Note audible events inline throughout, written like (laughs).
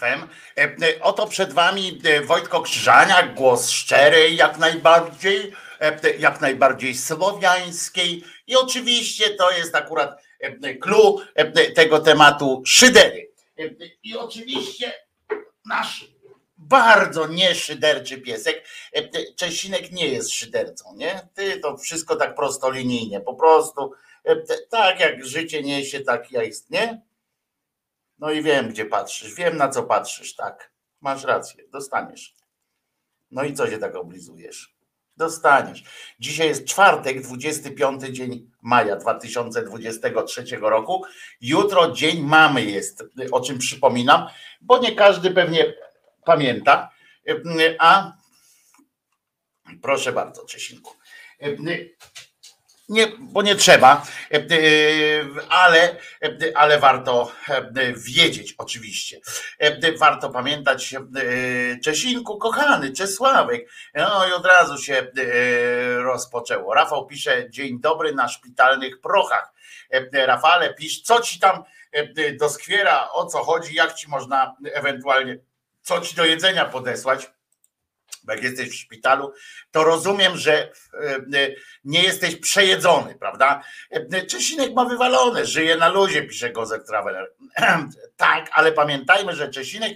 Państwem. E, e, Oto przed Wami e, Wojtko Krzyżaniak, głos szczery, jak najbardziej, jak najbardziej słowiańskiej. I oczywiście to jest akurat clue tego tematu szydery. I oczywiście nasz bardzo nieszyderczy piesek. Czesinek nie jest szydercą, nie? Ty to wszystko tak prostolinijnie, po prostu tak jak życie niesie, tak ja jest, nie? No i wiem, gdzie patrzysz, wiem na co patrzysz, tak. Masz rację, dostaniesz. No i co się tak oblizujesz? Dostaniesz. Dzisiaj jest czwartek, 25 dzień maja 2023 roku. Jutro dzień mamy jest, o czym przypominam, bo nie każdy pewnie pamięta. A proszę bardzo, Czesinku. Nie, bo nie trzeba, e, e, ale, e, ale warto wiedzieć oczywiście. Warto pamiętać Czesinku, kochany Czesławek. No i od razu się rozpoczęło. Rafał pisze, dzień dobry na szpitalnych prochach. Rafale, pisz, co ci tam doskwiera, o co chodzi, jak ci można ewentualnie, co ci do jedzenia podesłać jak jesteś w szpitalu, to rozumiem, że nie jesteś przejedzony, prawda? Czesinek ma wywalone, żyje na luzie, pisze Gozek Traveler. (clears throat) tak, ale pamiętajmy, że Czesinek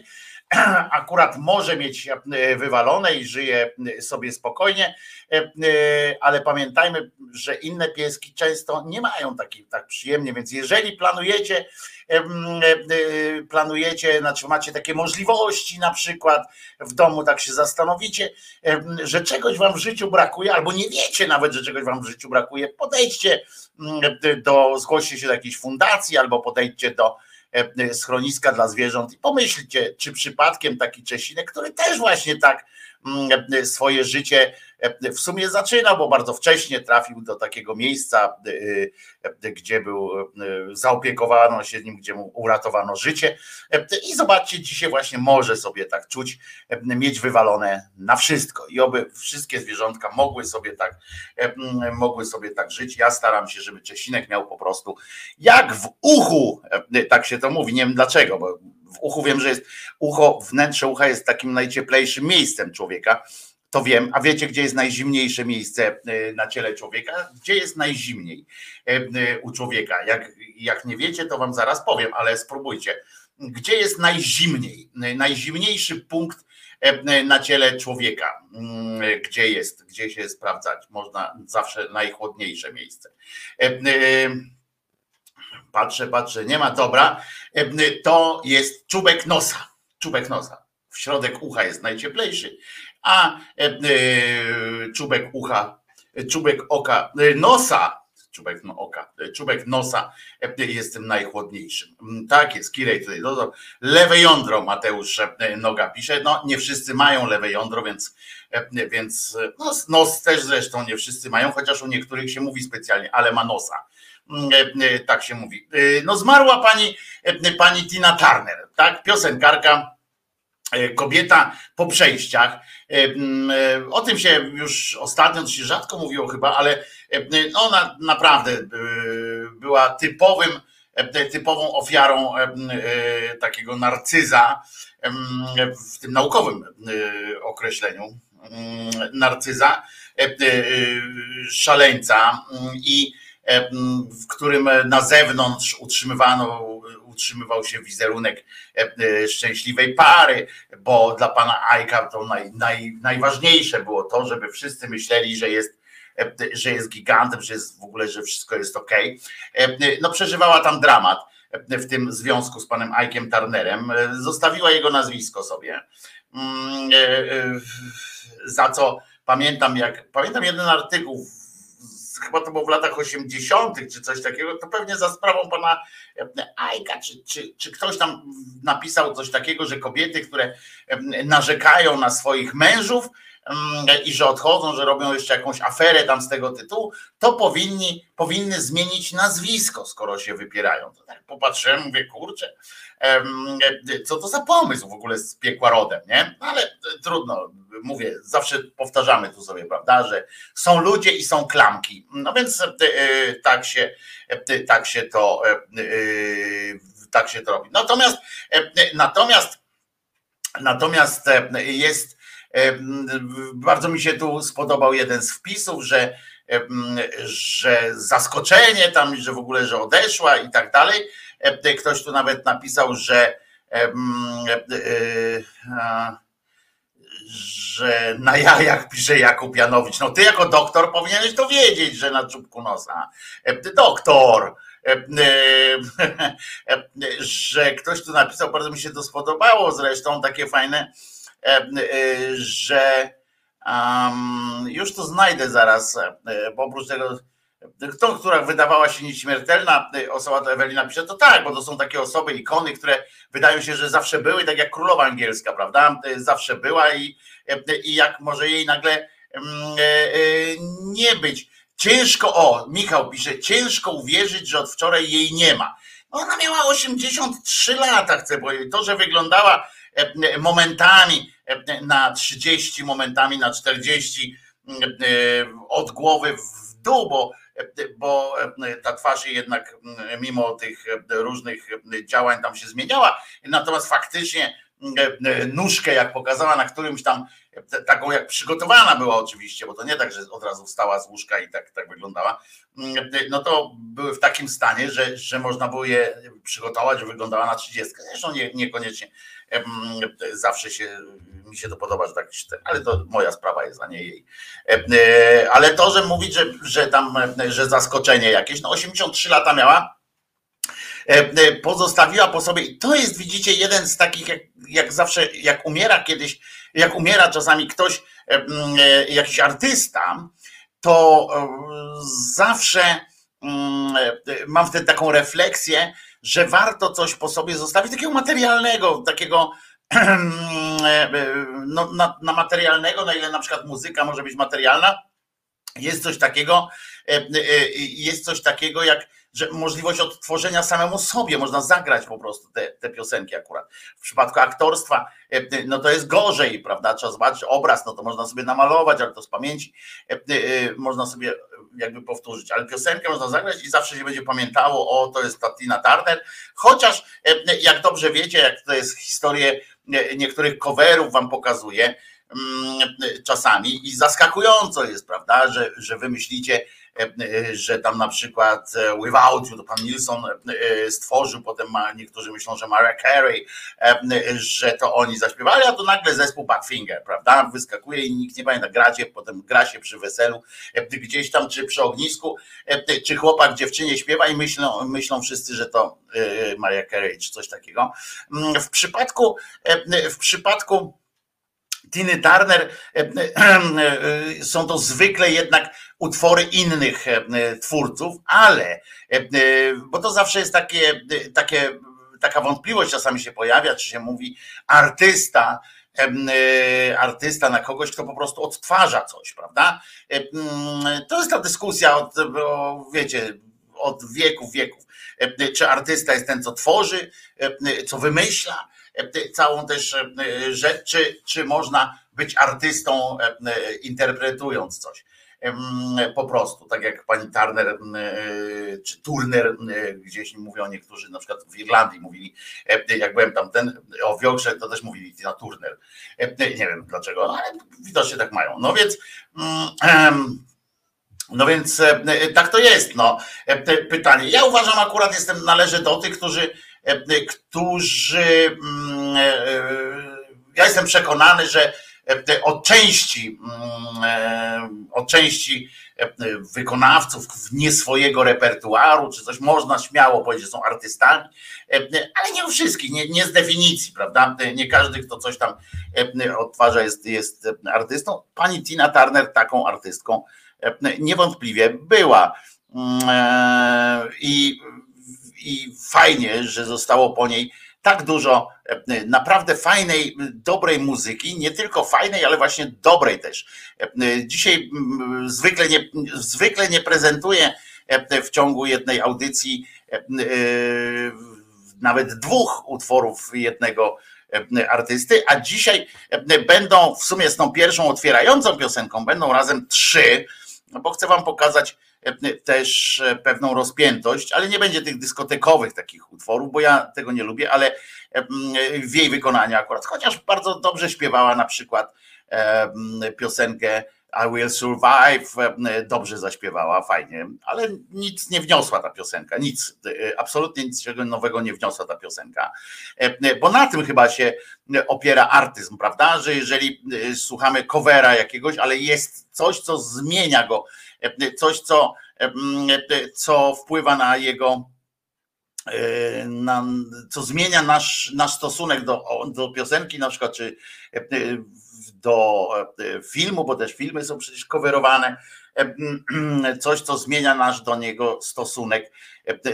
(clears throat) akurat może mieć e, wywalone i żyje e, sobie spokojnie, e, ale pamiętajmy, że inne pieski często nie mają taki, tak przyjemnie, więc jeżeli planujecie, planujecie, znaczy macie takie możliwości na przykład w domu, tak się zastanowicie, że czegoś wam w życiu brakuje, albo nie wiecie nawet, że czegoś wam w życiu brakuje, podejdźcie do, zgłoście się do jakiejś fundacji, albo podejdźcie do schroniska dla zwierząt i pomyślcie, czy przypadkiem taki Czesinek, który też właśnie tak e, swoje życie e, w sumie zaczyna, bo bardzo wcześnie trafił do takiego miejsca, gdzie był, zaopiekowano się nim, gdzie mu uratowano życie i zobaczcie, dzisiaj właśnie może sobie tak czuć, mieć wywalone na wszystko i oby wszystkie zwierzątka mogły sobie tak, mogły sobie tak żyć. Ja staram się, żeby Czesinek miał po prostu jak w uchu, tak się to mówi, nie wiem dlaczego, bo w uchu wiem, że jest ucho, wnętrze ucha jest takim najcieplejszym miejscem człowieka. To wiem, a wiecie, gdzie jest najzimniejsze miejsce e, na ciele człowieka? Gdzie jest najzimniej e, e, u człowieka? Jak, jak nie wiecie, to wam zaraz powiem, ale spróbujcie. Gdzie jest najzimniej? Najzimniejszy punkt na ciele człowieka. Mm, gdzie jest? Gdzie się sprawdzać? Można zawsze najchłodniejsze miejsce patrzę, patrzę, nie ma, dobra, to jest czubek nosa, czubek nosa. W środek ucha jest najcieplejszy, a czubek ucha, czubek oka, nosa, czubek no, oka, czubek nosa jest tym najchłodniejszym. Mm, tak jest, Kirej tutaj dodał. Lewe jądro Mateusz Noga pisze, no nie wszyscy mają lewe jądro, więc, więc no, nos też zresztą nie wszyscy mają, chociaż u niektórych się mówi specjalnie, ale ma nosa. E, e, tak się mówi. E, no zmarła pani, pani Tina Turner, tak, piosenkarka, kobieta po przejściach. O tym się już ostatnio, się rzadko mówiło chyba, ale no ona naprawdę była typowym, typową ofiarą takiego narcyza w tym naukowym określeniu narcyza, szaleńca i w którym na zewnątrz utrzymywano, utrzymywał się wizerunek e, e, szczęśliwej pary, bo dla pana Ajka to naj, naj, najważniejsze było to, żeby wszyscy myśleli, że jest że jest gigantem, że jest w ogóle, że wszystko jest ok. No przeżywała tam dramat w tym związku z panem Ajkiem Turnerem. Zostawiła jego nazwisko sobie. Mm, za co pamiętam, jak pamiętam jeden artykuł chyba to było w latach 80. czy coś takiego, to pewnie za sprawą pana e, Ajka, czy, czy, czy ktoś tam napisał coś takiego, że kobiety, które narzekają na swoich mężów, i że odchodzą, że robią jeszcze jakąś aferę tam z tego tytułu, to powinni, powinny zmienić nazwisko, skoro się wypierają. To tak popatrzyłem, mówię, kurczę, co to za pomysł w ogóle z piekła rodem, nie? Ale trudno, mówię, zawsze powtarzamy tu sobie, prawda, że są ludzie i są klamki. No więc e, tak się, e, tak się to e, tak się to robi. Natomiast natomiast natomiast jest bardzo mi się tu spodobał jeden z wpisów, że, że zaskoczenie tam, że w ogóle, że odeszła i tak dalej. Ktoś tu nawet napisał, że że na jajach pisze Jakub Janowicz. No ty jako doktor powinieneś to wiedzieć, że na czubku nosa. Doktor, (laughs) że ktoś tu napisał, bardzo mi się to spodobało zresztą, takie fajne, E, e, że um, już to znajdę zaraz, e, bo oprócz tego, tą, która wydawała się nieśmiertelna, osoba to Ewelina pisze, to tak, bo to są takie osoby, ikony, które wydają się, że zawsze były, tak jak królowa angielska, prawda? Zawsze była i, i jak może jej nagle nie być. Ciężko, o, Michał pisze, ciężko uwierzyć, że od wczoraj jej nie ma. Ona miała 83 lata, chcę powiedzieć. To, że wyglądała momentami na 30, momentami na 40 od głowy w dół, bo, bo ta twarz jednak mimo tych różnych działań tam się zmieniała. Natomiast faktycznie nóżkę, jak pokazała na którymś tam taką jak przygotowana była oczywiście, bo to nie tak, że od razu wstała z łóżka i tak, tak wyglądała, mm, no to były w takim stanie, że, że można było je przygotować, że wyglądała na 30. Zresztą nie, niekoniecznie zawsze się mi się to podoba, że tak, ale to moja sprawa jest, a nie jej. E, ale to, że mówić, że, że tam, że zaskoczenie jakieś, no 83 lata miała, pozostawiła po sobie, i to jest, widzicie, jeden z takich, jak, jak zawsze, jak umiera kiedyś, jak umiera czasami ktoś, e, jakiś artysta, to zawsze mam wtedy taką refleksję, że warto coś po sobie zostawić, takiego materialnego, takiego (clears throat) no, na, na materialnego, na ile na przykład muzyka może być materialna, jest coś takiego, e, e, jest coś takiego jak że możliwość odtworzenia samemu sobie, można zagrać po prostu te, te piosenki akurat. W przypadku aktorstwa, e, no to jest gorzej, prawda? Trzeba zobaczyć obraz, no to można sobie namalować, ale to z pamięci można sobie jakby powtórzyć, ale piosenkę można zagrać i zawsze się będzie pamiętało, o to jest ta Tina Turner, chociaż jak dobrze wiecie, jak to jest historię niektórych coverów wam pokazuje mm, czasami i zaskakująco jest, prawda, że, że wymyślicie że tam na przykład e, Without You, to pan Nilsson e, stworzył, potem niektórzy myślą, że Mariah Carey, że to oni zaśpiewali, a to nagle zespół Backfinger, prawda, wyskakuje i nikt nie pamięta, gracie, potem gra się przy weselu, gdzieś tam, czy przy ognisku, czy chłopak dziewczynie śpiewa i myślą, myślą wszyscy, że to e, Mariah Carey, czy coś takiego. Mm, w przypadku, w przypadku Tiny Turner są to zwykle jednak utwory innych e, twórców, ale, e, bo to zawsze jest takie, takie, taka wątpliwość czasami się pojawia, czy się mówi artysta, e, artysta na kogoś, kto po prostu odtwarza coś, prawda? To jest ta dyskusja od, wiecie, od wieków, wieków. Czy artysta jest ten, co tworzy, co wymyśla całą też rzecz, czy, czy można być artystą interpretując coś po prostu, tak jak pani Turner e, czy Turner, e, gdzieś mówią niektórzy, na przykład w Irlandii mówili, e, jak byłem tam ten, o Wiogrze, to też mówili na Turner. Nie wiem dlaczego, ale widocznie tak mają. No więc mm, no więc tak to jest. No. Pytanie. Ja uważam akurat jestem, należę do tych, którzy, którzy mm, ja jestem przekonany, że E, od części, mm, e, od części e, wykonawców nie swojego repertuaru, czy coś można śmiało powiedzieć, że są artystami, ale nie u wszystkich, nie, nie z definicji, prawda? Nie każdy, kto coś tam odtwarza, jest, jest artystą. Pani Tina Turner taką artystką niewątpliwie była. Mm, I, i fajnie, że zostało po niej tak dużo e, naprawdę fajnej, dobrej muzyki, nie tylko fajnej, ale właśnie dobrej też. E, dzisiaj zwykle nie, zwykle nie prezentuję e, w ciągu jednej audycji nawet dwóch utworów jednego artysty, a dzisiaj będą w sumie z tą pierwszą otwierającą piosenką, będą razem trzy, no bo chcę wam pokazać też pewną rozpiętość, ale nie będzie tych dyskotekowych takich utworów, bo ja tego nie lubię, ale w jej wykonaniu akurat, chociaż bardzo dobrze śpiewała na przykład piosenkę I Will Survive, dobrze zaśpiewała, fajnie, ale nic nie wniosła ta piosenka, nic, absolutnie nic nowego nie wniosła ta piosenka, bo na tym chyba się opiera artyzm, prawda, że jeżeli słuchamy covera jakiegoś, ale jest coś, co zmienia go, coś, co, co wpływa na jego na, co zmienia nasz, nasz stosunek do, do piosenki, na przykład, czy do filmu, bo też filmy są przecież coverowane, (clears throat) coś, co zmienia nasz do niego stosunek,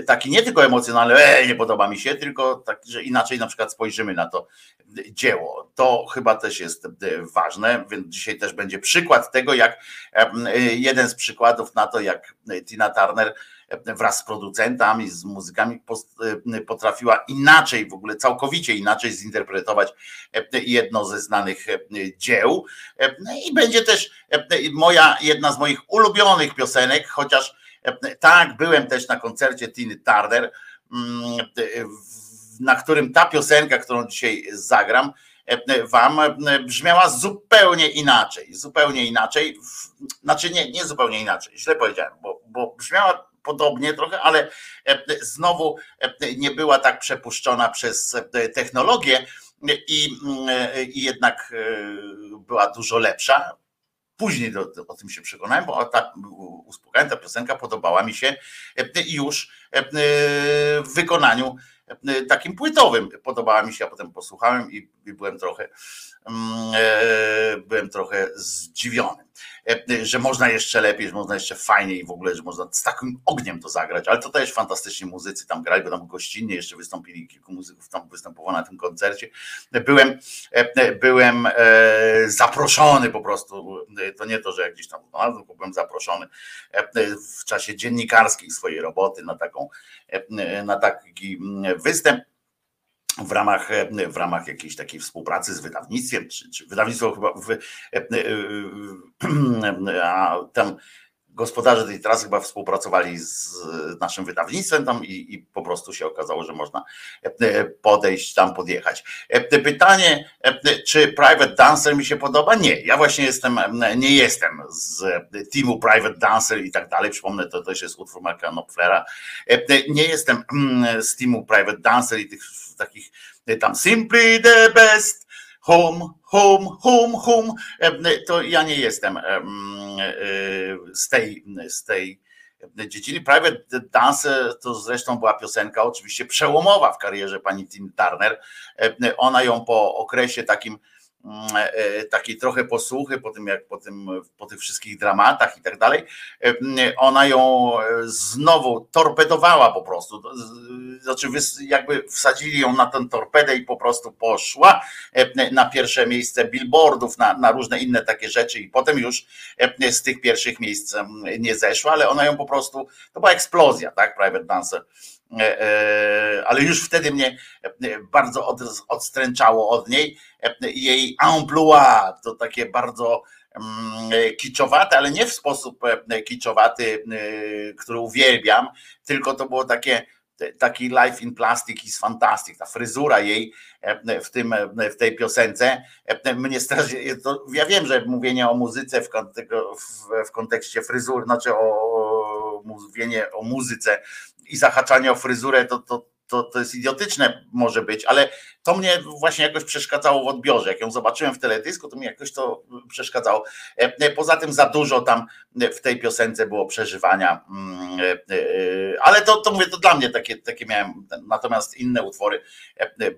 taki nie tylko emocjonalny, e, nie podoba mi się, tylko tak, że inaczej na przykład spojrzymy na to dzieło. To chyba też jest ważne, więc dzisiaj też będzie przykład tego, jak jeden z przykładów na to, jak Tina Turner wraz z producentami, z muzykami potrafiła inaczej, w ogóle całkowicie inaczej zinterpretować jedno ze znanych dzieł. I będzie też moja, jedna z moich ulubionych piosenek, chociaż tak, byłem też na koncercie Tiny Turner, na którym ta piosenka, którą dzisiaj zagram, wam brzmiała zupełnie inaczej, zupełnie inaczej, znaczy nie, nie zupełnie inaczej, źle powiedziałem, bo, bo brzmiała podobnie trochę, ale znowu nie była tak przepuszczona przez technologię i, i jednak była dużo lepsza. Później do, do, o tym się przekonałem, bo ta uspokajająca piosenka podobała mi się już w wykonaniu takim płytowym. Podobała mi się, a potem posłuchałem i byłem trochę mm, e, byłem trochę zdziwiony. E, że można jeszcze lepiej, że można jeszcze fajniej w ogóle, że można z takim ogniem to zagrać, ale to też fantastycznie muzycy tam grali, bo tam gościnnie jeszcze wystąpili, kilku muzyków tam występowało na tym koncercie. Byłem, e, byłem zaproszony po prostu, to nie to, że jak gdzieś tam znalazłem, tylko byłem zaproszony w czasie dziennikarskiej swojej roboty na taką, na taki występ w ramach, w ramach jakiejś takiej współpracy z wydawnictwem, czy, czy wydawnictwo chyba w, a tam gospodarze tej trasy chyba współpracowali z naszym wydawnictwem tam i, i, po prostu się okazało, że można podejść tam, podjechać. Pytanie, czy Private Dancer mi się podoba? Nie, ja właśnie jestem, nie jestem z teamu Private Dancer i tak dalej. Przypomnę, to też jest utwór Marka Knopflera. Nie jestem z teamu Private Dancer i tych takich tam Simply the Best, Home, Home, Home, Home, to ja nie jestem z tej, z tej dziedziny. Private Dance to zresztą była piosenka oczywiście przełomowa w karierze pani Tim Turner. Ona ją po okresie takim Mm, e, e, takiej trochę posłuchy po tym, jak po, tym, po tych wszystkich dramatach i tak dalej, e, ona ją znowu torpedowała po prostu. Znaczy, jakby wsadzili ją na tę torpedę i po prostu poszła na pierwsze miejsce billboardów, na, na różne inne takie rzeczy, i potem już z tych pierwszych miejsc nie zeszła, ale ona ją po prostu, to była eksplozja, tak? Private Dancer E, e, ale już wtedy mnie e, bardzo od, odstręczało od niej. Jej amplua, to takie bardzo mm, kiczowate, ale nie w sposób kiczowaty, który uwielbiam, tylko to było takie taki Life in Plastic is fantastic, ta fryzura jej w, tym, w tej piosence mnie strasznie, ja wiem, że mówienie o muzyce w, w, w kontekście fryzur, znaczy o mówienie o muzyce i zahaczanie o fryzurę, to, to, to, to jest idiotyczne może być, ale to mnie właśnie jakoś przeszkadzało w odbiorze. Jak ją zobaczyłem w teledysku, to mi jakoś to przeszkadzało. E, e, poza tym za dużo tam w tej piosence było przeżywania, mm, e, ale to, to mówię, to dla mnie takie, takie miałem, natomiast inne utwory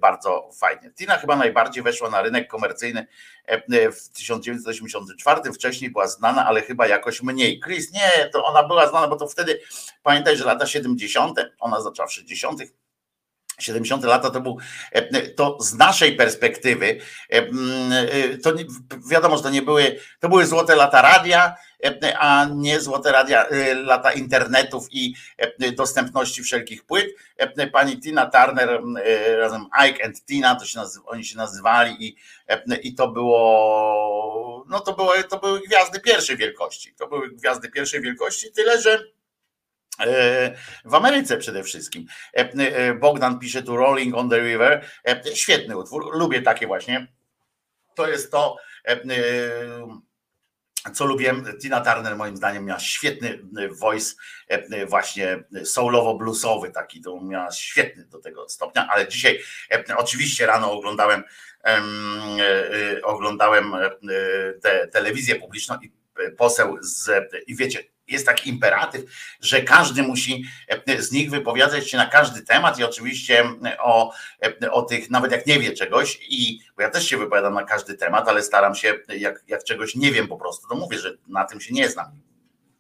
bardzo fajnie. Tina chyba najbardziej weszła na rynek komercyjny w 1984, wcześniej była znana, ale chyba jakoś mniej. Chris, nie, to ona była znana, bo to wtedy, pamiętaj, że lata 70., ona zaczęła w 60., 70 lata to był, e, to z naszej perspektywy, e, e, to wiadomo, że to nie były, to były złote lata radia, a nie złote radia, lata internetów i dostępności wszelkich płyt. Pani Tina Turner razem Ike and Tina, to się oni się nazywali i, i to było, no to były, to były gwiazdy pierwszej wielkości. To były gwiazdy pierwszej wielkości, tyle że w Ameryce przede wszystkim. E, e, Bogdan pisze tu Rolling on the River. Świetny utwór, lubię takie właśnie. To jest to, co lubię. Tina Turner moim zdaniem miała świetny voice, właśnie soulowo-bluesowy taki, to miała świetny do tego stopnia, ale dzisiaj oczywiście rano oglądałem oglądałem te, telewizję publiczną i poseł z, i wiecie, jest taki imperatyw, że każdy musi e, z nich wypowiadać się na każdy temat i oczywiście o, e, o tych, nawet jak nie wie czegoś, i bo ja też się wypowiadam na każdy temat, ale staram się, jak, jak czegoś nie wiem po prostu, to mówię, że na tym się nie znam.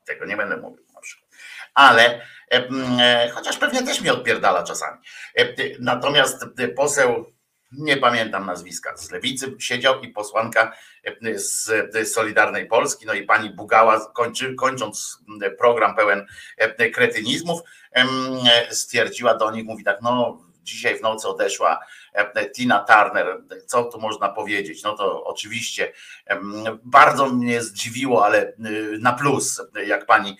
Tego nie będę mówił na przykład. Ale e, chociaż pewnie też mnie odpierdala czasami. Natomiast poseł nie pamiętam nazwiska, z lewicy siedział i posłanka e, z Solidarnej Polski, no i pani Bugała, kończy, kończąc program pełen e, kretynizmów, stwierdziła do nich, mówi tak, no dzisiaj w nocy odeszła Tina Turner, co tu można powiedzieć? No to oczywiście bardzo mnie zdziwiło, ale na plus, jak pani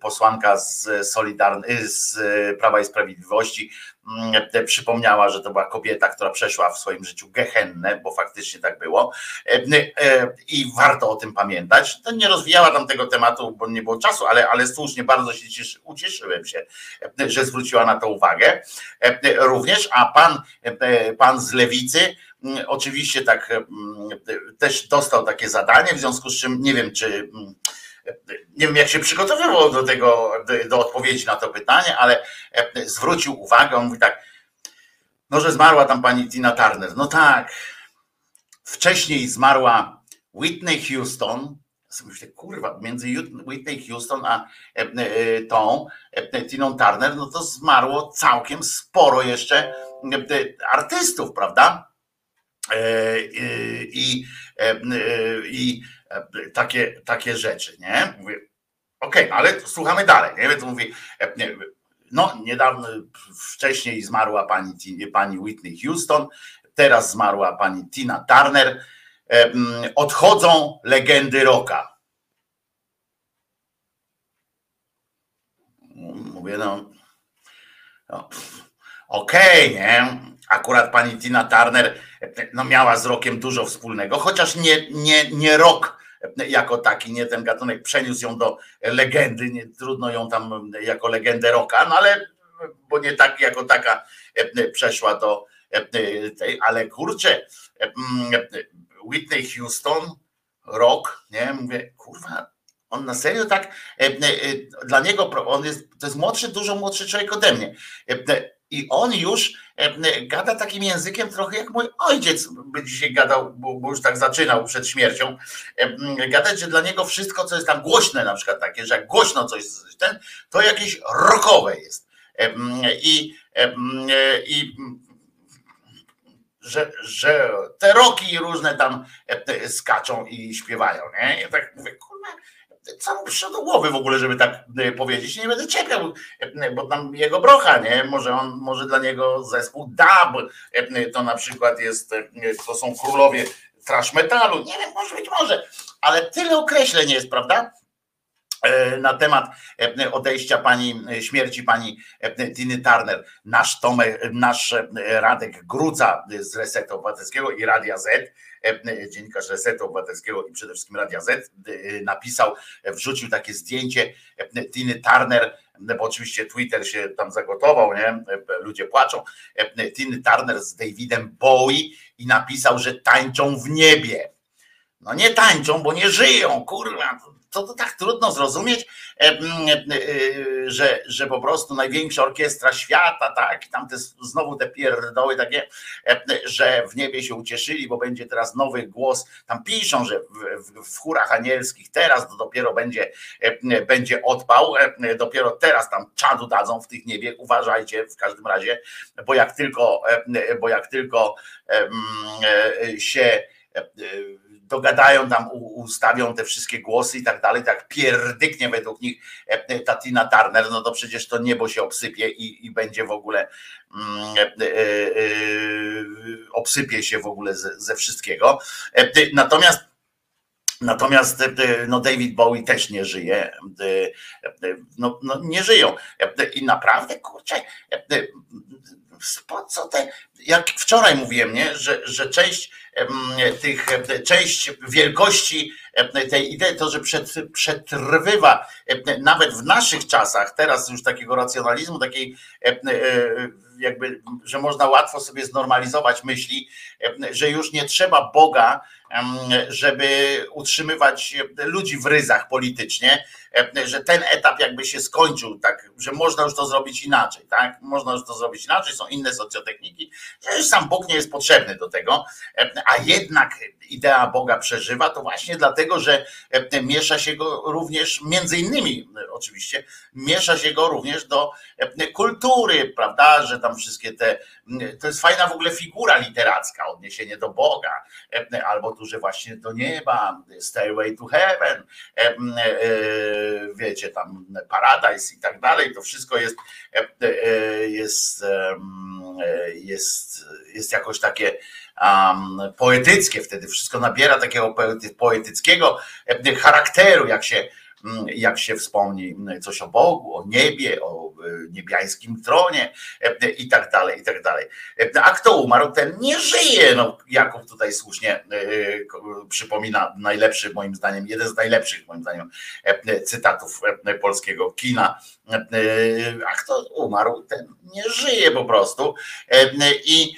posłanka z Solidarnej, z Prawa i Sprawiedliwości przypomniała, że to była kobieta, która przeszła w swoim życiu gehennę, bo faktycznie tak było e, e, i warto o tym pamiętać. To nie rozwijała tam tego tematu, bo nie było czasu, ale, ale słusznie bardzo się cieszy, ucieszyłem się, e, że zwróciła na to uwagę również, a pan, pan z lewicy mm, oczywiście tak mm, też dostał takie zadanie, w związku z czym nie wiem, czy nie wiem jak się przygotowywał do tego, do odpowiedzi na to pytanie, ale e, zwrócił uwagę, on mówi tak, no że zmarła tam pani Tina Turner. No tak, wcześniej zmarła Whitney Houston, myślę, kurwa, między Whitney Houston a e, e, tą Tiną Turner, no to zmarło całkiem sporo jeszcze artystów, prawda? I, i takie, takie rzeczy, nie? Mówię, okej, okay, ale słuchamy dalej, nie? Więc mówi, no niedawno, wcześniej zmarła pani, pani Whitney Houston, teraz zmarła pani Tina Turner, odchodzą legendy rocka. Mówię, no, no okej, okay, nie? Akurat pani Tina Turner no, miała z rokiem dużo wspólnego, chociaż nie, nie, nie rok jako taki, nie ten gatunek, przeniósł ją do legendy, nie, trudno ją tam jako legendę roka, no ale, bo nie tak jako taka przeszła do tej, ale kurczę, Whitney Houston, rok, nie, mówię, kurwa, on na serio tak, dla niego, on jest, to jest młodszy, dużo młodszy człowiek ode mnie i on już gada takim językiem trochę jak mój ojciec by dzisiaj gadał, bo, już tak zaczynał przed śmiercią, gadać, że dla niego wszystko, co jest tam głośne, na przykład takie, że jak głośno coś ten, to jakieś rokowe jest. I, i że, że te roki różne tam skaczą i śpiewają, nie? Ja tak mówię, kurwa, co mu przyszło do głowy w ogóle, żeby tak e, powiedzieć. Nie będę czepiał, e, bo tam jego brocha, nie? Może on, może dla niego zespół DAB e, to na przykład jest, to są królowie trash metalu. Nie wiem, może być może, ale tyle określeń jest, prawda? na temat odejścia pani, śmierci pani Tiny Turner. Nasz Tomek, nasz Radek Gruca z Resetu Obywatelskiego i Radia Z dziennikarz Resetu Obywatelskiego i przede wszystkim Radia Z, e, napisał, wrzucił takie zdjęcie e, Tiny Turner, bo oczywiście Twitter się tam zagotował, nie? Ludzie płaczą. Tiny Turner z Davidem Bowie i napisał, że tańczą w niebie. No nie tańczą, bo nie żyją, kurwa, to, to tak trudno zrozumieć, e, e, że, że po prostu największa orkiestra świata, tak, i tam te, znowu te pierdoły takie, że w niebie się ucieszyli, bo będzie teraz nowy głos, tam piszą, że w, w, chórach anielskich teraz to dopiero będzie, będzie odpał, dopiero teraz tam czadu dadzą w tych niebie, uważajcie w każdym razie, bo jak tylko, bo jak tylko się dogadają tam, ustawią te wszystkie głosy i tak dalej, tak pierdyknie według nich e, e, Tatina Turner, no to przecież to niebo się obsypie i, i będzie w ogóle mm, e, obsypie się w ogóle ze, ze wszystkiego. Natomiast Natomiast no David Bowie też nie żyje. No, no nie żyją. I naprawdę, kurczę, po co te, jak wczoraj mówiłem, nie, że, że część tych, część wielkości tej idei, to, że przetrwywa nawet w naszych czasach, teraz już takiego racjonalizmu, takiej e, jakby, że można łatwo sobie znormalizować myśli, że już nie trzeba Boga, żeby utrzymywać ludzi w ryzach politycznie, że ten etap jakby się skończył, tak, że można już to zrobić inaczej, tak? Można już to zrobić inaczej, są inne socjotechniki, że już sam Bóg nie jest potrzebny do tego, a jednak idea Boga przeżywa, to właśnie dlatego, że miesza się go również, między innymi oczywiście, miesza się go również do kultury, prawda, że tam wszystkie te, to jest fajna w ogóle figura literacka, odniesienie do Boga, albo tu, że właśnie do nieba, Stairway to Heaven, wiecie, tam Paradise i tak dalej, to wszystko jest, jest, jest jest, jest jakoś takie poetyckie, wtedy. Wszystko nabiera takiego poetyckiego charakteru, jak się jak się wspomni coś o Bogu, o niebie, o e, niebiańskim tronie e, i tak dalej, i tak dalej. E, a kto umarł, ten nie żyje. No, Jakub tutaj słusznie przypomina najlepszy, moim zdaniem, jeden z najlepszych, moim zdaniem, cytatów polskiego kina. A kto umarł, ten nie żyje po prostu. I,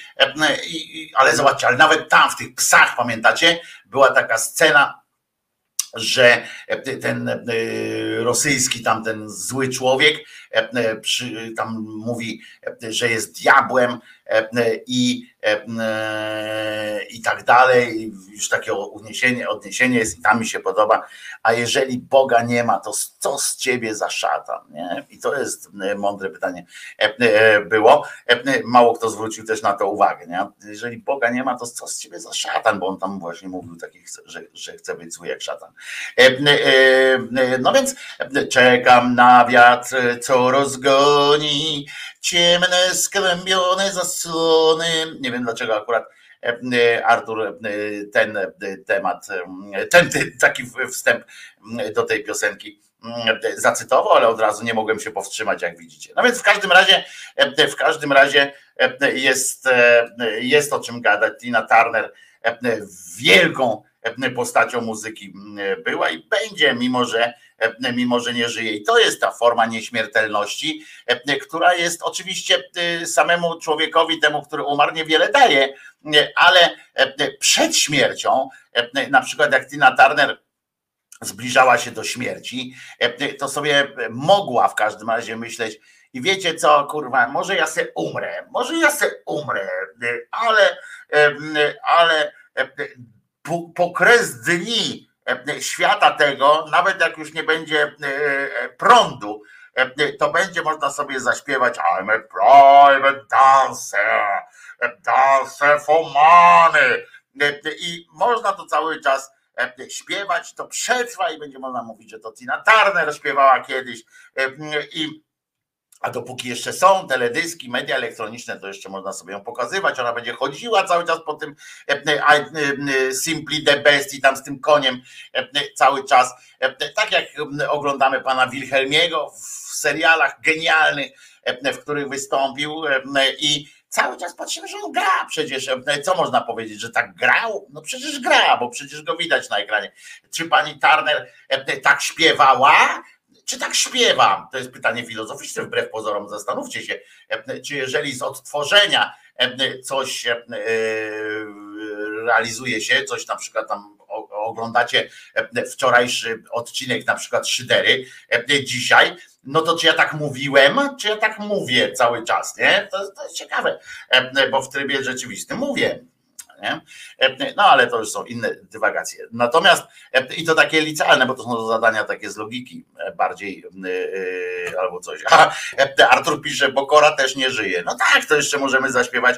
ale zobaczcie, ale nawet tam w tych psach, pamiętacie, była taka scena, że ten e, rosyjski tamten zły człowiek e, e, tam mówi, że jest diabłem i E, i tak dalej. Już takie odniesienie, jest i tam mi się podoba. A jeżeli Boga nie ma, to co z ciebie za szatan? Nie? I to jest e, mądre pytanie e, było. Mało kto zwrócił też na to uwagę. Nie? Jeżeli Boga nie ma, to co z ciebie za szatan? Bo on tam właśnie mówił takich, że, że chce być zły jak szatan. No więc czekam na wiatr, co rozgoni ciemne, skłębione zasłony. Nie wiem dlaczego akurat e, e, Artur e, ten temat, ten taki wstęp do tej piosenki zacytował, ale od razu nie mogłem się powstrzymać, jak widzicie. No więc w każdym razie, w każdym razie jest, jest o czym gadać. Tina Turner wielką postacią muzyki była i będzie, mimo że mimo że nie żyje. I to jest ta forma nieśmiertelności, e, która jest oczywiście e, samemu człowiekowi, temu, który umarł, niewiele daje, ale przed śmiercią, na przykład jak Tina Turner zbliżała się do śmierci, to sobie mogła w każdym razie myśleć, i wiecie co, kurwa, może ja se umrę, może ja se umrę, ale, ale po, po kres dni E, świata tego, nawet jak już nie będzie e, e, prądu, to będzie można sobie zaśpiewać I'm a private dancer, dancer for money. I można to cały czas śpiewać, to przetrwa i będzie można mówić, że to Tina Turner śpiewała kiedyś i a dopóki jeszcze są teledyski, media elektroniczne, to jeszcze można sobie ją pokazywać. Ona będzie chodziła cały czas po tym e, e, e, Simply the Best i tam z tym koniem cały czas. Tak jak oglądamy pana Wilhelmiego w serialach genialnych, w których wystąpił i cały czas patrzymy, że on gra przecież. Co można powiedzieć, że tak grał? No przecież gra, bo przecież go widać na ekranie. Czy pani Turner tak śpiewała? Czy tak śpiewam? To jest pytanie filozoficzne, wbrew pozorom. Zastanówcie się, czy jeżeli z odtworzenia coś realizuje się, coś na przykład tam oglądacie wczorajszy odcinek, na przykład Szydery, dzisiaj, no to czy ja tak mówiłem, czy ja tak mówię cały czas, nie? To, to jest ciekawe, bo w trybie rzeczywistym mówię. Nie? E, no ale to już są inne dywagacje. Natomiast e, i to takie licealne, bo to są zadania takie z logiki e, bardziej albo coś. A Artur pisze, bo Kora też nie żyje. No tak, to jeszcze możemy zaśpiewać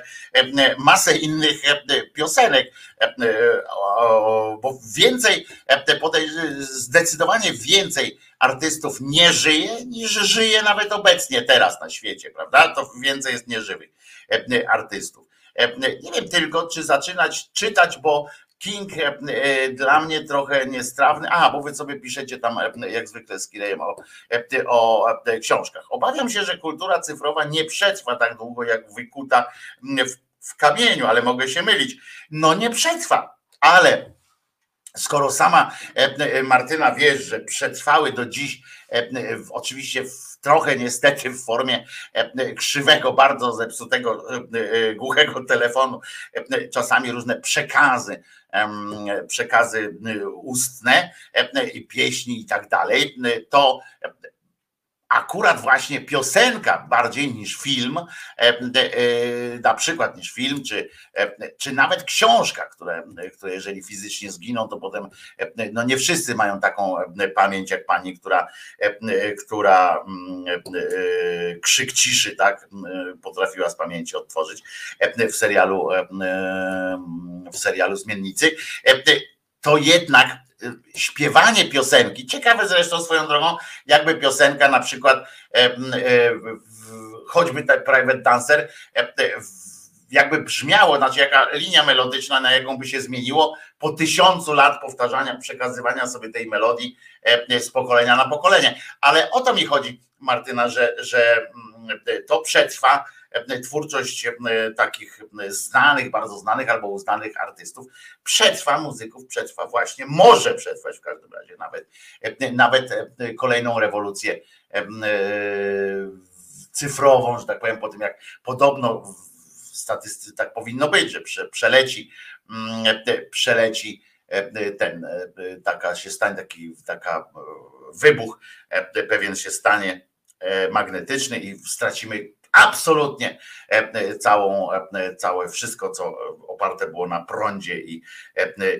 masę innych piosenek, bo więcej, zdecydowanie więcej artystów nie żyje, niż żyje nawet obecnie teraz na świecie, prawda? To więcej jest nieżywych artystów. E, nie wiem tylko, czy zaczynać czytać, bo King e, dla mnie trochę niestrawny. A, bo wy sobie piszecie tam e, jak zwykle z Kirejem o, o książkach. Obawiam się, że kultura cyfrowa nie przetrwa tak długo jak wykuta w, w kamieniu, ale mogę się mylić. No nie przetrwa, ale skoro sama Martyna wiesz, że przetrwały do dziś, oczywiście w trochę niestety w formie e, krzywego, bardzo zepsutego, e, e, głuchego telefonu, czasami różne przekazy, przekazy ustne i pieśni i tak dalej, to akurat właśnie piosenka bardziej niż film, e, e, na przykład niż film, czy, e, czy nawet książka, które, które jeżeli fizycznie zginą, to potem no nie wszyscy mają taką pamięć jak pani, która, która mm, krzyk ciszy, tak, potrafiła z pamięci odtworzyć w serialu w serialu Zmiennicy, to jednak śpiewanie piosenki, ciekawe zresztą swoją drogą, jakby piosenka na przykład e, e, choćby ten private dancer e, jakby brzmiało, znaczy jaka linia melodyczna, na jaką by się zmieniło po tysiącu lat powtarzania, przekazywania sobie tej melodii z pokolenia na pokolenie. Ale o to mi chodzi, Martyna, że, że to przetrwa twórczość takich znanych, bardzo znanych albo uznanych artystów, przetrwa muzyków, przetrwa właśnie, może przetrwać w każdym razie nawet, nawet kolejną rewolucję cyfrową, że tak powiem, po tym jak podobno w statystyce tak powinno być, że przeleci, przeleci ten, taka się stanie, taki taka wybuch pewien się stanie magnetyczny i stracimy absolutnie e, e, całą, e, całe wszystko, co oparte było na prądzie i,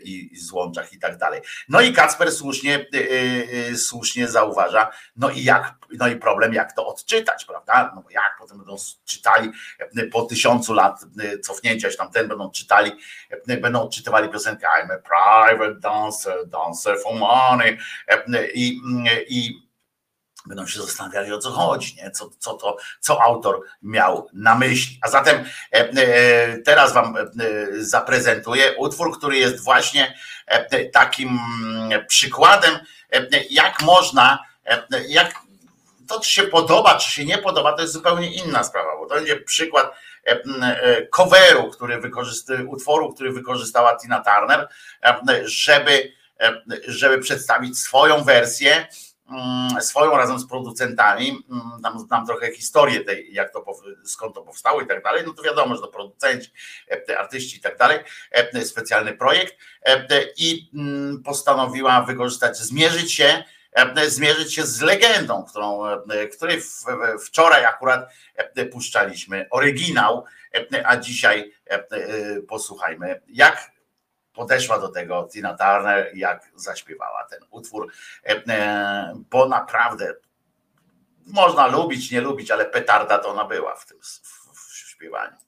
i, złączach i tak dalej. No i Kacper słusznie, słusznie zauważa, no i jak, no i problem, jak to odczytać, prawda? No jak potem będą czytali po tysiącu lat cofnięcia się tam ten będą czytali, będą odczytywali piosenkę I'm a private dancer, dancer for money i, i będą się zastanawiali o co chodzi, nie? Co, co, to, co autor miał na myśli. A zatem e, e, teraz Wam e, zaprezentuję utwór, który jest właśnie takim przykładem, jak można, jak to czy się podoba, czy się nie podoba, to jest zupełnie inna sprawa, bo to będzie przykład coveru, który wykorzystuje, utworu, który wykorzystała Tina Turner, żeby, żeby przedstawić swoją wersję Mm, swoją razem z producentami, tam mm, trochę historię tej, jak to, skąd to powstało i tak dalej, no to wiadomo, że to producenci, e, artyści i tak dalej, e, specjalny projekt e, i mm, postanowiła wykorzystać, zmierzyć się, zmierzyć się z legendą, którą, której wczoraj akurat puszczaliśmy. Oryginał, a dzisiaj posłuchajmy, jak podeszła do tego Tina Turner, jak zaśpiewała ten utwór, e, e, bo naprawdę można lubić, nie lubić, ale petarda to ona była w tym w, w śpiewaniu.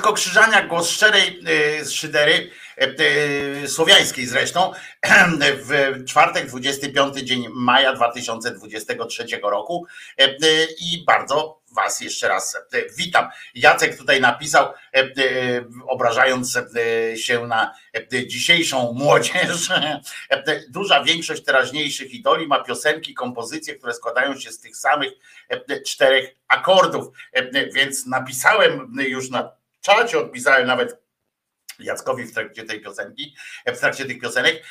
Wojtko Krzyżania, głos szczerej szydery, słowiańskiej zresztą, (clears throat) w czwartek, 25 dzień maja 2023 roku i bardzo Was jeszcze raz witam. Jacek tutaj napisał, obrażając się na dzisiejszą młodzież. (laughs) Duża większość teraźniejszych idoli ma piosenki, kompozycje, które składają się z tych samych czterech akordów. Więc napisałem już na czacie, odpisałem nawet Jackowi w trakcie tej piosenki, w trakcie tych piosenek,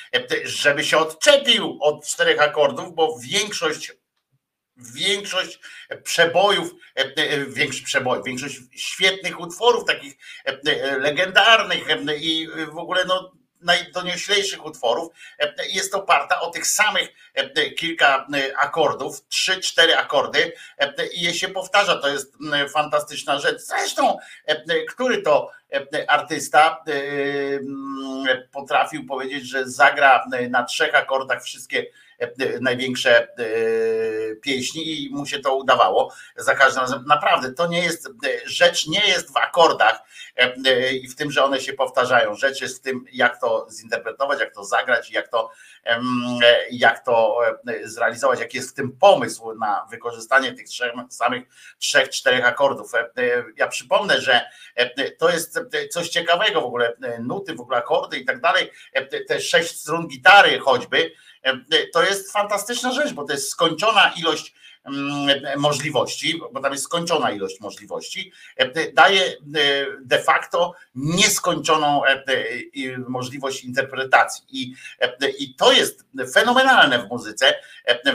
żeby się odczepił od czterech akordów, bo większość większość przebojów, większość przebojów, większość świetnych utworów, takich legendarnych i w ogóle no, najdonioślejszych utworów jest oparta o tych samych kilka akordów, trzy, cztery akordy i je się powtarza. To jest fantastyczna rzecz. Zresztą, który to artysta potrafił powiedzieć, że zagra na trzech akordach wszystkie E, największe e, pieśni i mu się to udawało za każdym razem. Naprawdę, to nie jest, rzecz nie jest w akordach e, i w tym, że one się powtarzają. Rzecz jest w tym, jak to zinterpretować, jak to zagrać, jak to, jak to zrealizować, jaki jest w tym pomysł na wykorzystanie tych trzech, samych trzech, czterech akordów. Ja przypomnę, że to jest coś ciekawego w ogóle, nuty, w ogóle akordy i tak dalej, te sześć strun gitary choćby, to jest fantastyczna rzecz, bo to jest skończona ilość mm, możliwości, bo tam jest skończona ilość możliwości, daje de facto nieskończoną możliwość interpretacji. I, I to jest fenomenalne w muzyce,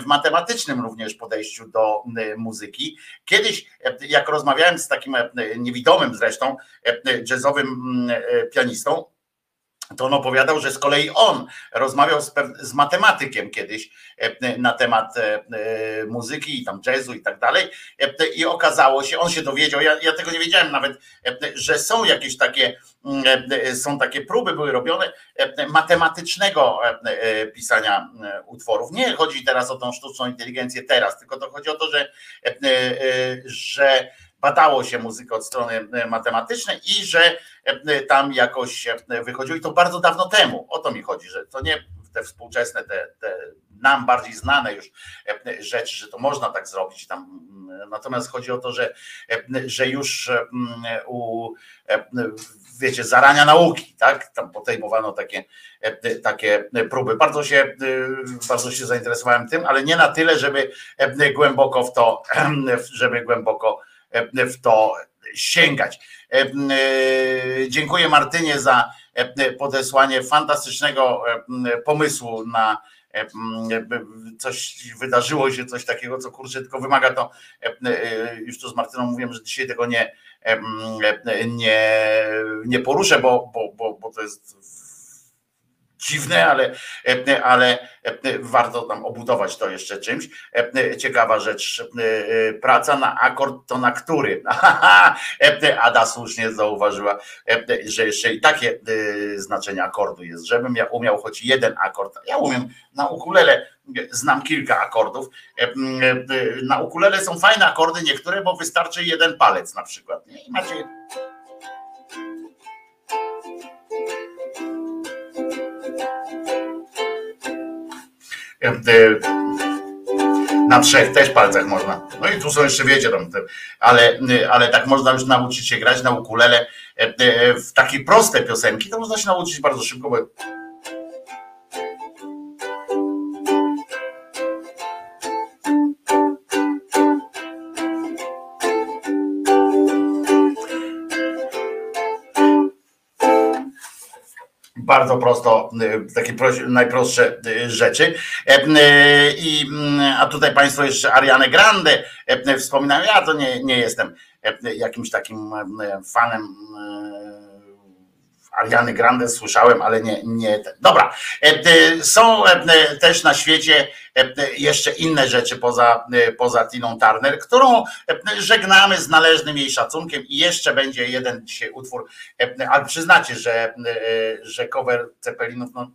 w matematycznym również podejściu do muzyki. Kiedyś, jak rozmawiałem z takim niewidomym zresztą, jazzowym mm, pianistą, to on opowiadał, że z kolei on rozmawiał z, z, matematykiem kiedyś e, na temat e, e, muzyki i tam jazzu i tak dalej i okazało się, on się dowiedział, ja, ja tego nie wiedziałem nawet, że są jakieś takie mm, są takie próby były robione matematycznego pisania utworów. Nie chodzi teraz o tą sztuczną inteligencję teraz, tylko to chodzi o to, że, że badało się muzykę od strony e, matematycznej i że e, tam jakoś wychodziło i to bardzo dawno temu. O to mi chodzi, że to nie te współczesne, te, te nam bardziej znane już e, rzeczy, że to można tak zrobić tam. Natomiast chodzi o to, że, że już u wiecie, zarania nauki, tak? Tam podejmowano takie, takie próby. Bardzo się, bardzo się zainteresowałem tym, ale nie na tyle, żeby głęboko w to, (clears throat) żeby głęboko E, w to sięgać. E, e, dziękuję Martynie za podesłanie fantastycznego pomysłu na coś wydarzyło się, coś takiego, co kurczę, tylko wymaga to, już tu z Martyną mówiłem, że dzisiaj tego nie, nie, nie poruszę, bo, bo, bo, bo to jest dziwne, ale, ale warto tam obudować to jeszcze czymś. Ciekawa rzecz. Praca na akord to na który? (laughs) Ada słusznie zauważyła, że jeszcze i takie znaczenie akordu jest, żebym ja umiał choć jeden akord. Ja umiem na ukulele, znam kilka akordów. Na ukulele są fajne akordy niektóre, bo wystarczy jeden palec na przykład. I macie na trzech też palcach można. No i tu są jeszcze, wiecie, tam, ale, ale tak można już nauczyć się grać na ukulele w takie proste piosenki, to można się nauczyć bardzo szybko, bo bardzo prosto, y, takie najprostsze y, rzeczy. E, y, I, mm, a tutaj Państwo jeszcze Ariane Grande e, wspominają, ja to nie, nie jestem e, jakimś takim fanem Ariany Grande słyszałem, ale nie, nie. Dobra. Są też na świecie jeszcze inne rzeczy poza, poza Tiną Turner, którą żegnamy z należnym jej szacunkiem i jeszcze będzie jeden dzisiaj utwór, ale przyznacie, że, że cover Cepelinów no,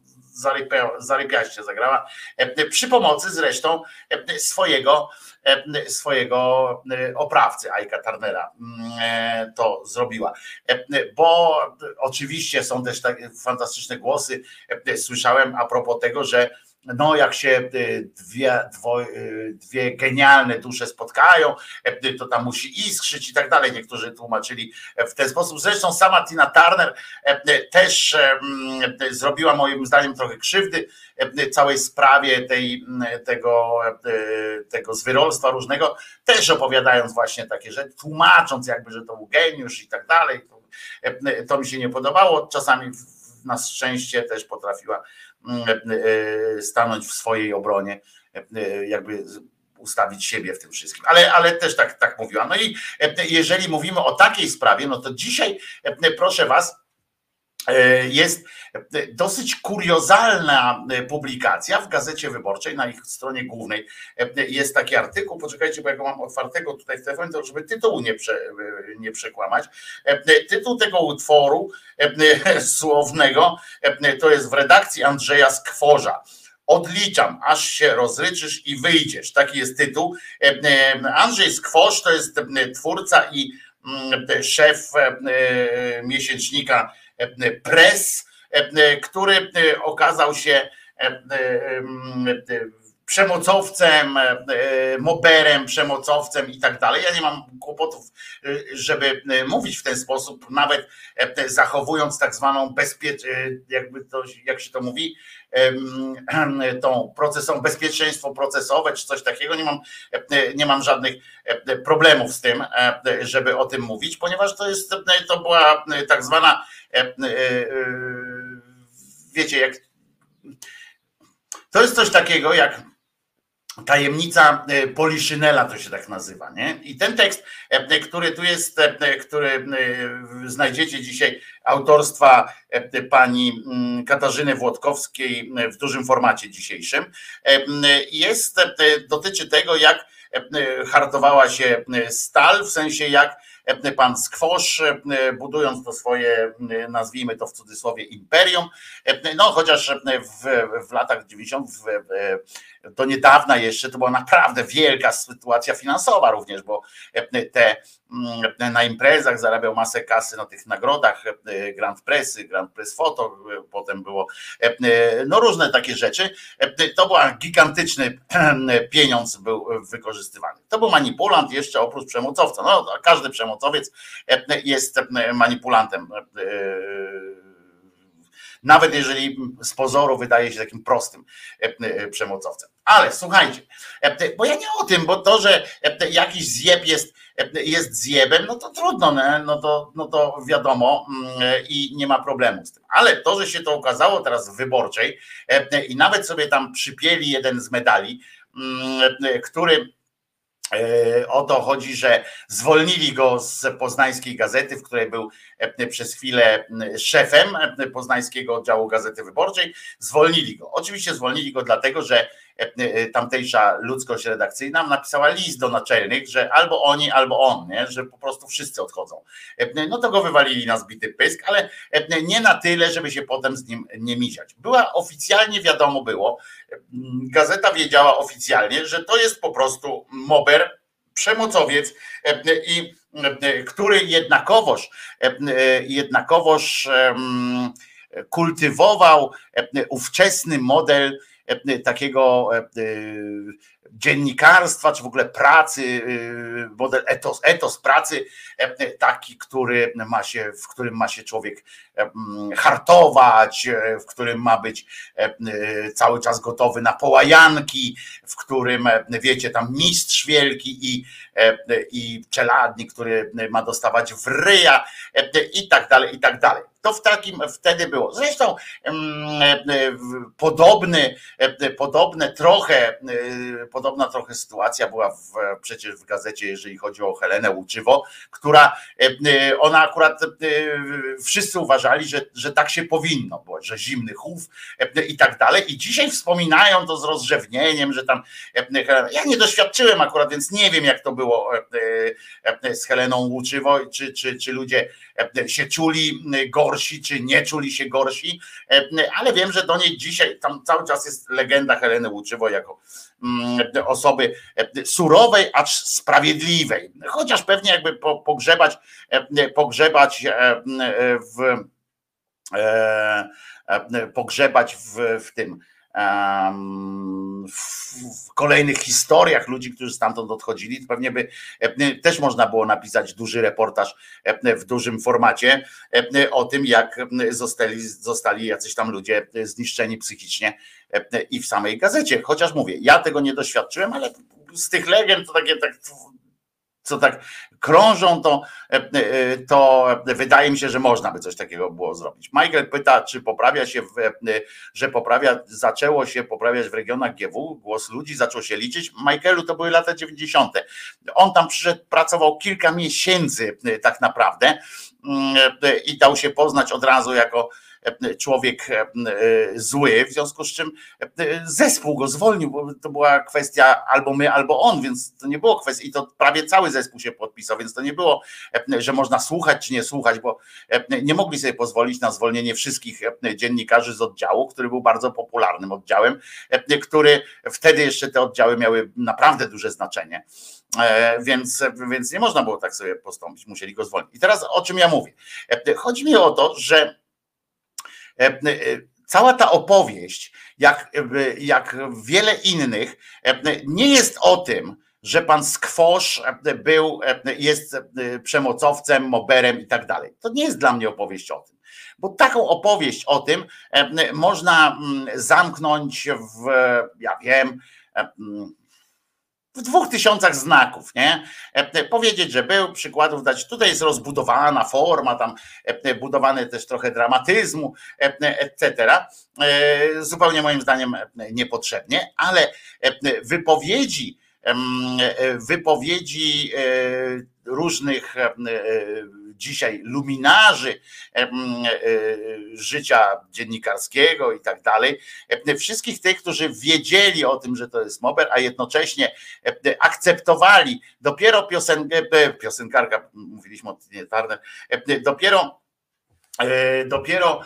zarypiaście zagrała, przy pomocy zresztą swojego, swojego oprawcy, Ajka Turnera to zrobiła. Bo oczywiście są też takie fantastyczne głosy, słyszałem a propos tego, że no jak się y, dwie, y, dwie genialne dusze spotkają, y, to tam musi iskrzyć i tak dalej. Niektórzy tłumaczyli w ten sposób. Zresztą sama Tina Turner też zrobiła moim zdaniem trochę krzywdy całej sprawie tej, tego, tego zwyrolstwa różnego, też opowiadając właśnie takie rzeczy, tłumacząc jakby, że to był geniusz i tak dalej. To mi się nie podobało. Czasami na szczęście też potrafiła e, stanąć w swojej obronie, e, jakby ustawić siebie w tym wszystkim. Ale, ale też tak, tak mówiła. No i e, jeżeli mówimy o takiej sprawie, no to dzisiaj, proszę Was, jest dosyć kuriozalna publikacja w Gazecie Wyborczej, na ich stronie głównej jest taki artykuł, poczekajcie, bo ja go mam otwartego tutaj w telefonie, to żeby tytułu nie, prze, nie przekłamać. Tytuł tego utworu (laughs) słownego to jest w redakcji Andrzeja Skworza. Odliczam, aż się rozryczysz i wyjdziesz. Taki jest tytuł. Andrzej Skworz to jest twórca i mm, szef miesięcznika Press, który okazał się przemocowcem, moberem, przemocowcem i tak dalej. Ja nie mam kłopotów, żeby mówić w ten sposób, nawet zachowując tak zwaną bezpieczeństwo, jakby to, jak się to mówi, (clears throat) tą procesą, bezpieczeństwo procesowe czy coś takiego. Nie mam, nie mam żadnych problemów z tym, żeby o tym mówić, ponieważ to jest, to była tak zwana wiecie, jak to jest coś takiego jak Tajemnica e, Poliszynela to się tak nazywa, nie? I ten tekst, e, który tu jest, e, który znajdziecie dzisiaj autorstwa pani mm, Katarzyny Włodkowskiej w dużym formacie dzisiejszym, jest, dotyczy tego, jak hartowała się stal, w sensie jak pan Skwosz, budując to swoje, nazwijmy to w cudzysłowie, imperium, no chociaż w, w latach 90 w, do niedawna jeszcze to była naprawdę wielka sytuacja finansowa również, bo te na imprezach zarabiał masę kasy na tych nagrodach Grand Pressy, Grand Press Photo, potem było no różne takie rzeczy. To był gigantyczny pieniądz był wykorzystywany. To był manipulant jeszcze oprócz przemocowca. No, każdy przemocowiec jest manipulantem nawet jeżeli z pozoru wydaje się takim prostym e, e, przemocowcem. Ale słuchajcie, e, bo ja nie o tym, bo to, że jakiś zjeb jest, jest zjebem, no to trudno, no to, no to wiadomo mm, i nie ma problemu z tym. Ale to, że się to okazało teraz w wyborczej i nawet sobie tam przypieli jeden z medali, mm, który o to chodzi, że zwolnili go z poznańskiej gazety, w której był e, przez chwilę szefem e, poznańskiego oddziału Gazety Wyborczej. Zwolnili go. Oczywiście zwolnili go dlatego, że tamtejsza ludzkość redakcyjna napisała list do naczelnych, że albo oni, albo on, nie? że po prostu wszyscy odchodzą. No to go wywalili na zbity pysk, ale nie na tyle, żeby się potem z nim nie miziać. Była oficjalnie wiadomo było, gazeta wiedziała oficjalnie, że to jest po prostu mober, przemocowiec i który jednakowoż, jednakowoż kultywował ówczesny model takiego dziennikarstwa, czy w ogóle pracy, y, model etos, etos pracy, e, taki, który ma się, w którym ma się człowiek e, hartować, e, w którym ma być cały czas gotowy na połajanki, w którym, wiecie, tam mistrz wielki i, i czeladnik, który ma dostawać w ryja i tak dalej, i tak dalej. To w takim wtedy było. Zresztą podobny, podobne trochę, podobna trochę sytuacja była w, przecież w gazecie, jeżeli chodzi o Helenę Łuczywo, która ona akurat wszyscy uważali, że, że tak się powinno, bo, że zimny chów i tak dalej. I dzisiaj wspominają to z rozrzewnieniem, że tam ja nie doświadczyłem akurat, więc nie wiem, jak to było z Heleną Łuczywo, czy, czy, czy ludzie się czuli gorsi, czy nie czuli się gorsi, ale wiem, że do niej dzisiaj tam cały czas jest legenda Heleny Łuczywo jako osoby surowej, acz sprawiedliwej. Chociaż pewnie jakby pogrzebać, pogrzebać w pogrzebać w, w tym w kolejnych historiach ludzi, którzy stamtąd odchodzili, to pewnie by e, też można było napisać duży reportaż e, w dużym formacie e, o tym, jak zostali, zostali jacyś tam ludzie zniszczeni psychicznie i w samej gazecie. Chociaż mówię, ja tego nie doświadczyłem, ale z tych legend to takie tak co tak krążą, to, e, e, to wydaje mi się, że można by coś takiego było zrobić. Michael pyta, czy poprawia się, w, e, że poprawia, zaczęło się poprawiać w regionach GW, głos ludzi zaczął się liczyć. Michaelu to były lata 90. On tam przyszedł, pracował kilka miesięcy tak naprawdę mm, i dał się poznać od razu jako człowiek e, zły, w związku z czym e, zespół go zwolnił, bo to była kwestia albo my, albo on, więc to nie było kwestii, i to prawie cały zespół się podpisał, więc to nie było, e, że można słuchać czy nie słuchać, bo nie mogli sobie pozwolić na zwolnienie wszystkich dziennikarzy z oddziału, który był bardzo popularnym oddziałem, który wtedy jeszcze te oddziały miały naprawdę duże znaczenie. Więc, więc nie można było tak sobie postąpić, musieli go zwolnić. I teraz o czym ja mówię? Chodzi mi o to, że E, e, cała ta opowieść, jak, e, jak wiele innych, nie jest o tym, że pan Skwosz był, jest przemocowcem, moberem i tak dalej. To nie jest dla mnie opowieść o tym. Bo taką opowieść o tym można mm, zamknąć w, ja wiem, mm, w dwóch tysiącach znaków, nie? E, e, powiedzieć, że był, przykładów dać. Tutaj jest rozbudowana forma, tam e, budowane też trochę dramatyzmu, etc. Zupełnie moim zdaniem niepotrzebnie, ale wypowiedzi, wypowiedzi różnych dzisiaj luminarzy e, życia dziennikarskiego i tak dalej, wszystkich tych, którzy wiedzieli o tym, że to jest Mober, a jednocześnie akceptowali. Dopiero piosenkę, piosenkarka, mówiliśmy o Tinie Turner, dopiero dopiero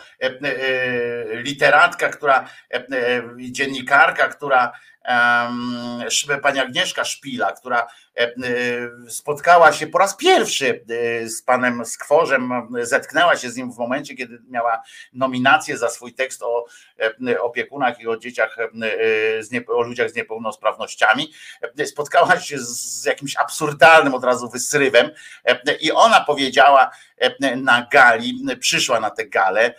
literatka, która dziennikarka, która pani Agnieszka Szpila, która e, e, spotkała się po raz pierwszy e, z panem Skworzem, zetknęła się z nim w momencie, kiedy miała nominację za swój tekst o opiekunach i o dzieciach, o ludziach z niepełnosprawnościami. Spotkała się z jakimś absurdalnym od razu wysrywem i ona powiedziała na gali, przyszła na tę galę,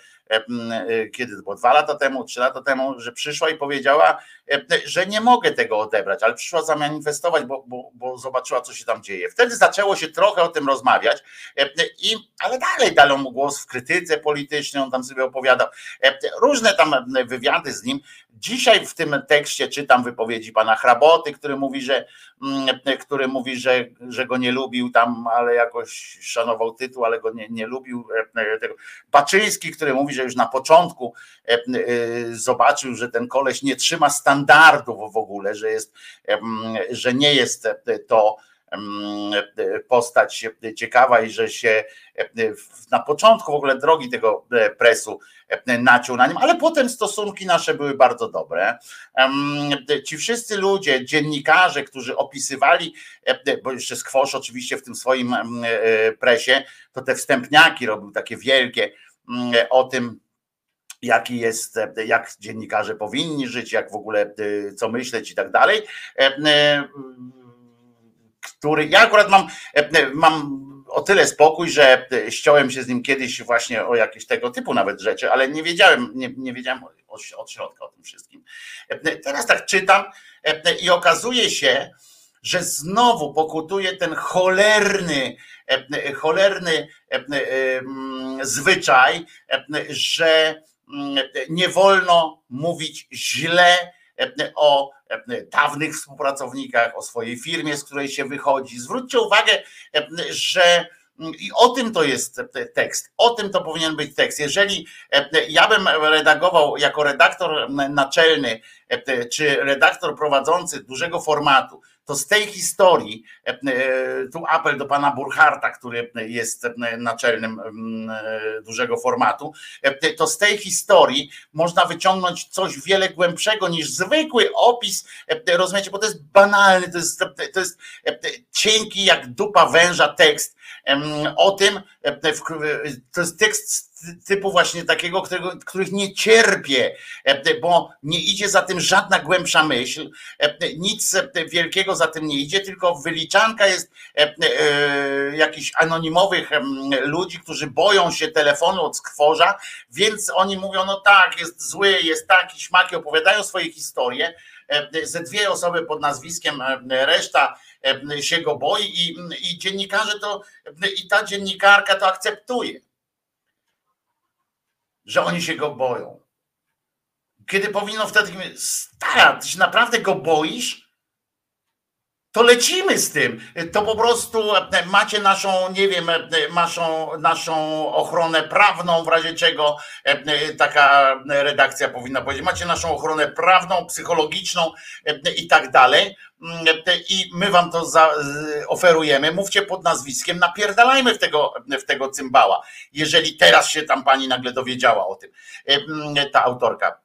kiedy to było dwa lata temu, trzy lata temu, że przyszła i powiedziała, że nie mogę tego odebrać, ale przyszła zamanifestować, bo, bo, bo zobaczyła, co się tam dzieje. Wtedy zaczęło się trochę o tym rozmawiać, i, ale dalej dano mu głos w krytyce politycznej, on tam sobie opowiadał. Różne tam wywiady z nim. Dzisiaj w tym tekście czytam wypowiedzi pana Hraboty, który mówi, że, który mówi, że, że go nie lubił tam, ale jakoś szanował tytuł, ale go nie, nie lubił. Baczyński, który mówi, że już na początku zobaczył, że ten koleś nie trzyma standardów w ogóle, że jest, że nie jest to postać ciekawa i że się na początku w ogóle drogi tego presu naciął na nim, ale potem stosunki nasze były bardzo dobre. Ci wszyscy ludzie, dziennikarze, którzy opisywali, bo jeszcze Skwosz oczywiście w tym swoim presie, to te wstępniaki robił takie wielkie o tym, jaki jest, jak dziennikarze powinni żyć, jak w ogóle co myśleć i tak dalej który ja akurat mam, e, mam o tyle spokój, że ściąłem się z nim kiedyś właśnie o jakieś tego typu nawet rzeczy, ale nie wiedziałem, nie, nie wiedziałem od, od środka o tym wszystkim. E, teraz tak czytam e, i okazuje się, że znowu pokutuje ten cholerny, cholerny zwyczaj, że nie wolno mówić źle o dawnych współpracownikach, o swojej firmie, z której się wychodzi. Zwróćcie uwagę, że i o tym to jest tekst, o tym to powinien być tekst. Jeżeli ja bym redagował jako redaktor naczelny czy redaktor prowadzący dużego formatu, to z tej historii, e, e, tu apel do pana Burcharta, który jest naczelnym dużego formatu, e, to z tej historii można wyciągnąć coś wiele głębszego niż zwykły opis, rozumiecie, bo to jest banalny, to jest, to jest cienki jak dupa węża tekst o tym, to jest tekst typu właśnie takiego, którego, których nie cierpię, e, bo nie idzie za tym żadna głębsza myśl, e, nic wielkiego za tym nie idzie, tylko wyliczanka jest e, jakichś anonimowych ludzi, którzy boją się telefonu od skworza, więc oni mówią, no tak, jest zły, jest taki, śmaki, opowiadają swoje historie, ze dwie osoby pod nazwiskiem, reszta się go boi i, i dziennikarze to, i ta dziennikarka to akceptuje że oni się go boją. Kiedy powinno wtedy, stara, ty się naprawdę go boisz? To lecimy z tym. To po prostu macie naszą, nie wiem, naszą, naszą ochronę prawną, w razie czego taka redakcja powinna powiedzieć. Macie naszą ochronę prawną, psychologiczną i tak dalej. I my wam to za, oferujemy. Mówcie pod nazwiskiem, napierdalajmy w tego, w tego cymbała. Jeżeli teraz się tam pani nagle dowiedziała o tym, ta autorka.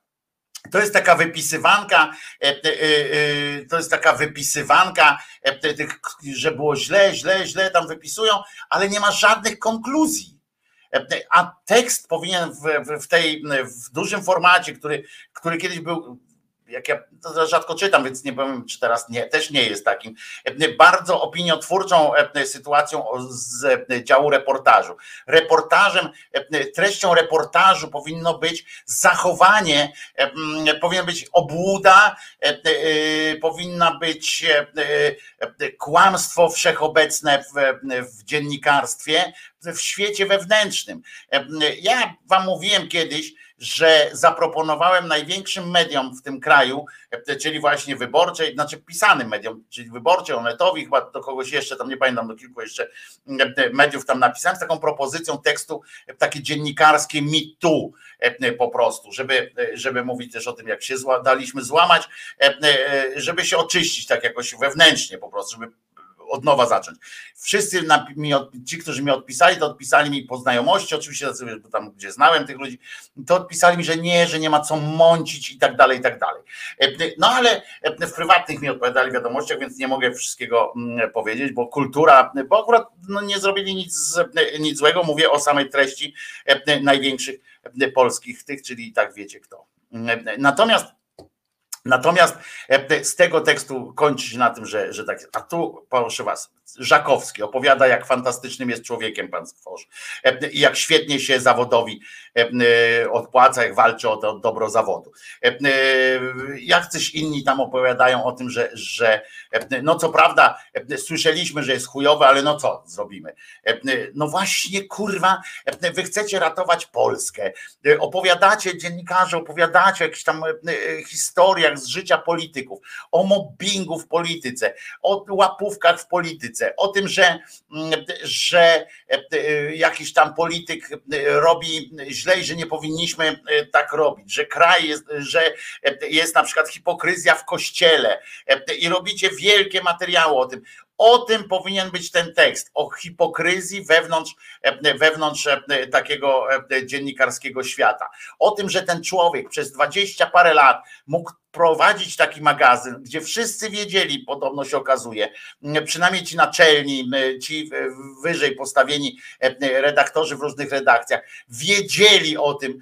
To jest taka wypisywanka, e, e, e, to jest taka wypisywanka, że było źle, źle, źle tam wypisują, ale nie ma żadnych konkluzji. A tekst powinien w, w tej w dużym formacie, który, który kiedyś był jak ja to rzadko czytam, więc nie powiem, czy teraz nie, też nie jest takim bardzo opiniotwórczą e, sytuacją z e, działu reportażu. Reportażem, e, treścią reportażu powinno być zachowanie, powinna być obłuda, powinna być kłamstwo wszechobecne w, w dziennikarstwie, w świecie wewnętrznym. Ja wam mówiłem kiedyś, że zaproponowałem największym mediom w tym kraju, czyli właśnie wyborczej, znaczy pisanym mediom, czyli wyborczej, Onetowi, chyba do kogoś jeszcze, tam nie pamiętam, do kilku jeszcze mediów tam napisałem z taką propozycją tekstu, takie dziennikarskie me too po prostu, żeby, żeby mówić też o tym, jak się daliśmy złamać, żeby się oczyścić tak jakoś wewnętrznie po prostu, żeby od nowa zacząć. Wszyscy mi, ci, którzy mi odpisali, to odpisali mi po znajomości, oczywiście tam, gdzie znałem tych ludzi, to odpisali mi, że nie, że nie ma co mącić i tak dalej, i tak dalej. E, no ale e, w prywatnych mi odpowiadali wiadomościach, więc nie mogę wszystkiego mm, powiedzieć, bo kultura, bo akurat no, nie zrobili nic, nic złego, mówię o samej treści e, największych polskich tych, czyli tak wiecie kto. Natomiast Natomiast z tego tekstu kończy się na tym, że, że tak. A tu proszę was, Żakowski opowiada, jak fantastycznym jest człowiekiem pan stworzy i jak świetnie się zawodowi odpłaca, jak walczy o to dobro zawodu. Jak coś inni tam opowiadają o tym, że, że no co prawda słyszeliśmy, że jest chujowe, ale no co zrobimy? No właśnie, kurwa, wy chcecie ratować Polskę. Opowiadacie, dziennikarze opowiadacie o jakichś tam historiach z życia polityków, o mobbingu w polityce, o łapówkach w polityce, o tym, że, że e, jakiś tam polityk robi źle i że nie powinniśmy e, tak robić, że kraj jest, że jest na przykład hipokryzja w kościele e, i robicie wielkie materiały o tym. O tym powinien być ten tekst, o hipokryzji wewnątrz, wewnątrz takiego dziennikarskiego świata. O tym, że ten człowiek przez dwadzieścia parę lat mógł prowadzić taki magazyn, gdzie wszyscy wiedzieli, podobno się okazuje, przynajmniej ci naczelni, ci wyżej postawieni redaktorzy w różnych redakcjach, wiedzieli o tym,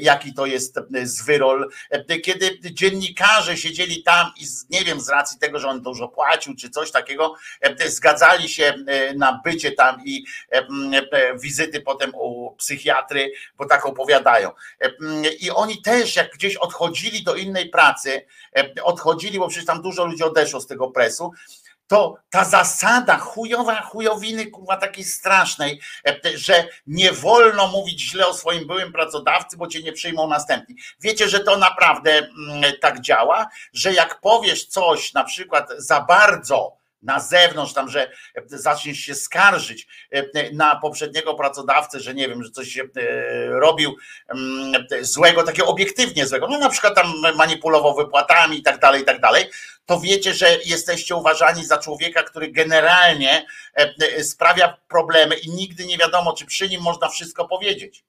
jaki to jest zwyrol. Kiedy dziennikarze siedzieli tam i nie wiem, z racji tego, że on dużo płacił, czy coś takiego, zgadzali się na bycie tam i wizyty potem u psychiatry, bo tak opowiadają. I oni też, jak gdzieś odchodzili do innej pracy, pracy, e, odchodzili, bo przecież tam dużo ludzi odeszło z tego presu. to ta zasada chujowa, chujowiny, kurwa, takiej strasznej, że nie wolno mówić źle o swoim byłym pracodawcy, bo cię nie przyjmą następni. Wiecie, że to naprawdę mm, tak działa, że jak powiesz coś na przykład za bardzo, na zewnątrz, tam, że zaczniesz się skarżyć e, na poprzedniego pracodawcę, że nie wiem, że coś e, robił mm, złego, takiego obiektywnie złego, no na przykład tam manipulował wypłatami i tak dalej, i tak dalej, to wiecie, że jesteście uważani za człowieka, który generalnie e, sprawia problemy i nigdy nie wiadomo, czy przy nim można wszystko powiedzieć.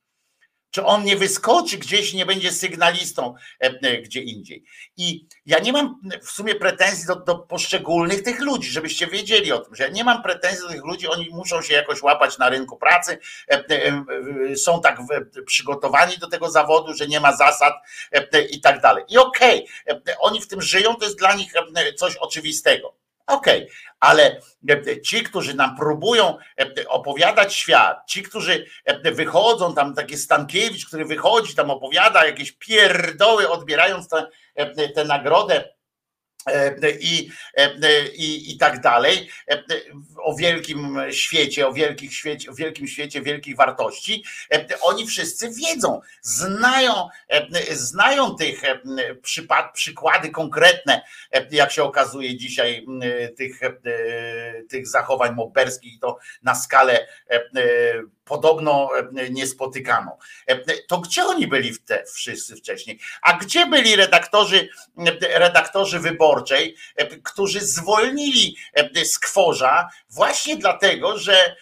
Czy on nie wyskoczy gdzieś, nie będzie sygnalistą e, e, gdzie indziej. I ja nie mam w sumie pretensji do, do, poszczególnych tych ludzi, żebyście wiedzieli o tym, że ja nie mam pretensji do tych ludzi, oni muszą się jakoś łapać na rynku pracy, e, są tak przygotowani do tego zawodu, że nie ma zasad i tak dalej. I okej, okay, oni w tym żyją, to jest dla nich coś oczywistego. Okej, okay, ale e, ci, którzy nam próbują e, opowiadać świat, ci, którzy e, wychodzą, tam taki Stankiewicz, który wychodzi, tam opowiada jakieś pierdoły, odbierając tę nagrodę i, i, i tak dalej, o wielkim świecie, o wielkich świecie, o wielkim świecie wielkich wartości. Oni wszyscy wiedzą, znają, znają tych przypad, przykłady konkretne, jak się okazuje dzisiaj, tych, tych zachowań mobberskich, to na skalę podobno e, niespotykaną. E, to gdzie oni byli te, wszyscy wcześniej? A gdzie byli redaktorzy, e, redaktorzy wyborczej, którzy zwolnili Skworza właśnie dlatego, że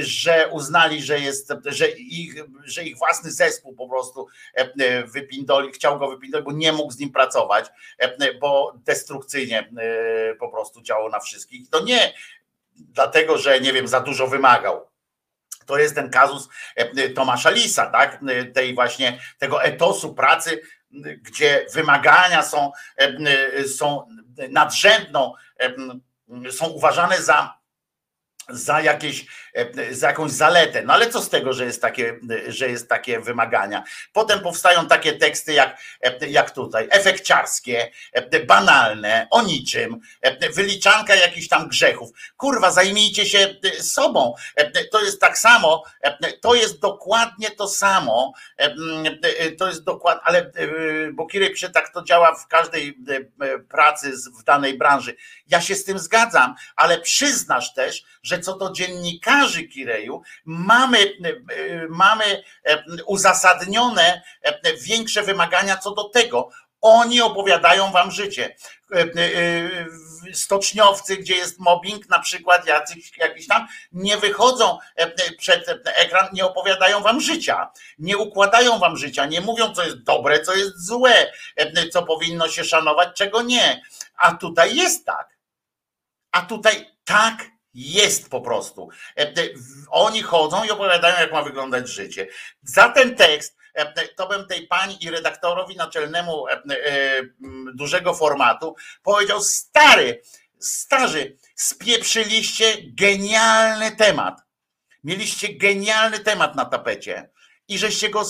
że uznali, że jest, że ich, że ich własny zespół po prostu wypindoli, chciał go wypindolić, bo nie mógł z nim pracować, bo destrukcyjnie po prostu działał na wszystkich. To nie dlatego, że nie wiem, za dużo wymagał to jest ten kazus e, Tomasza Lisa, tak? Tej właśnie tego etosu pracy, gdzie wymagania są, e, są nadrzędną, są uważane za za, jakieś, e, za jakąś zaletę. No ale co z tego, że jest takie, że jest takie wymagania? Potem powstają takie teksty jak, e, jak tutaj, efekciarskie, e, banalne, o niczym, wyliczanka jakichś tam grzechów. Kurwa, zajmijcie się sobą. To jest tak samo, to jest dokładnie to samo, to jest dokładnie, ale bo Kirej tak to działa w każdej pracy w danej branży. Ja się z tym zgadzam, ale przyznasz też, że co do dziennikarzy Kireju mamy, mamy e, uzasadnione e, większe wymagania co do tego. Oni opowiadają wam życie. E, stoczniowcy, gdzie jest mobbing, na przykład jacyś, jakiś tam, nie wychodzą przed ekran, nie opowiadają wam życia, nie układają wam życia, nie mówią, co jest dobre, co jest złe, co powinno się szanować, czego nie. A tutaj jest tak. A tutaj tak jest po prostu. E, oni chodzą i opowiadają, jak ma wyglądać życie. Za ten tekst e, to bym tej pani i redaktorowi naczelnemu e, dużego formatu powiedział: stary, starzy, spieprzyliście genialny temat. Mieliście genialny temat na tapecie i żeście go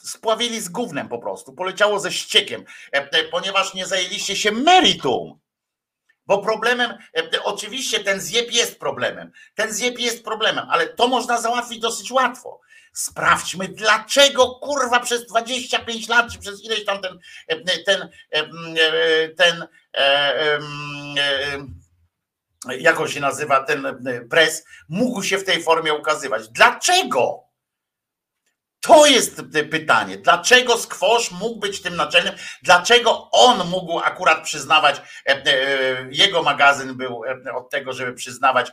spławili z gównem po prostu. Poleciało ze ściekiem, ponieważ nie zajęliście się meritum. Bo problemem, e, oczywiście ten zjeb jest problemem, ten zjeb jest problemem, ale to można załatwić dosyć łatwo. Sprawdźmy, dlaczego kurwa przez 25 lat, czy przez ileś tam ten, e, ten, e, ten, ten jak on się nazywa, ten pres, mógł się w tej formie ukazywać. Dlaczego? To jest pytanie. Dlaczego Skwosz mógł być tym naczelnym? Dlaczego on mógł akurat przyznawać, e, e, jego magazyn był e, od tego, żeby przyznawać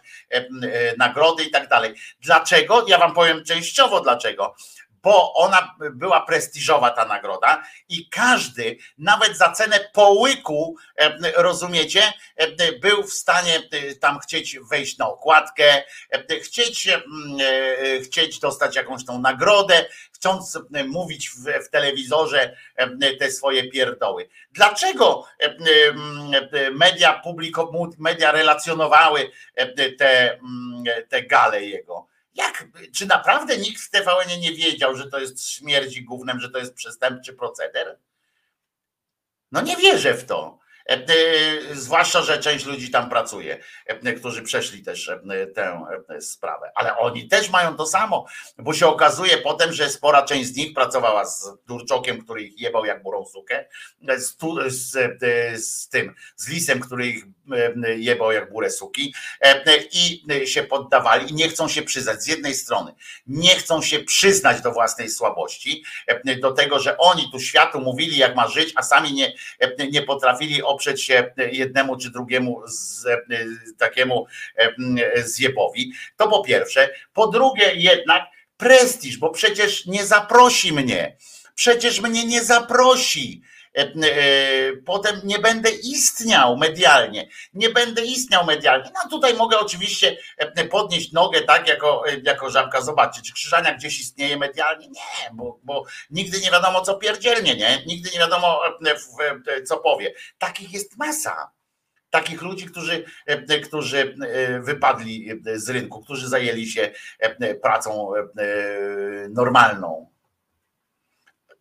nagrody i tak dalej. Dlaczego? Ja wam powiem częściowo dlaczego bo ona była prestiżowa ta nagroda i każdy, nawet za cenę połyku, e, rozumiecie, e, był w stanie e, tam chcieć wejść na okładkę, chcieć, chcieć dostać jakąś tą nagrodę, chcąc mówić w, w telewizorze te swoje pierdoły. Dlaczego media publiko, media relacjonowały te, te gale jego? Jak, czy naprawdę nikt w TVN nie wiedział, że to jest śmierdzi głównym, że to jest przestępczy proceder? No nie wierzę w to. Zwłaszcza, że część ludzi tam pracuje, którzy przeszli też tę sprawę. Ale oni też mają to samo, bo się okazuje potem, że spora część z nich pracowała z Durczokiem, który ich jebał jak burą sukę, z, z, z tym, z Lisem, który ich jebał jak burę suki i się poddawali i nie chcą się przyznać z jednej strony, nie chcą się przyznać do własnej słabości, do tego, że oni tu światu mówili jak ma żyć, a sami nie, nie potrafili oprzeć się jednemu czy drugiemu z, takiemu zjebowi. To po pierwsze. Po drugie jednak prestiż, bo przecież nie zaprosi mnie. Przecież mnie nie zaprosi E, e, potem nie będę istniał medialnie, nie będę istniał medialnie. No tutaj mogę oczywiście e, podnieść nogę tak jako, jako żabka, zobaczcie, czy Krzyżania gdzieś istnieje medialnie? Nie, bo, bo nigdy nie wiadomo co pierdzielnie, nie? Nigdy nie wiadomo co powie. Takich jest masa takich ludzi, którzy, którzy wypadli z rynku, którzy zajęli się pracą normalną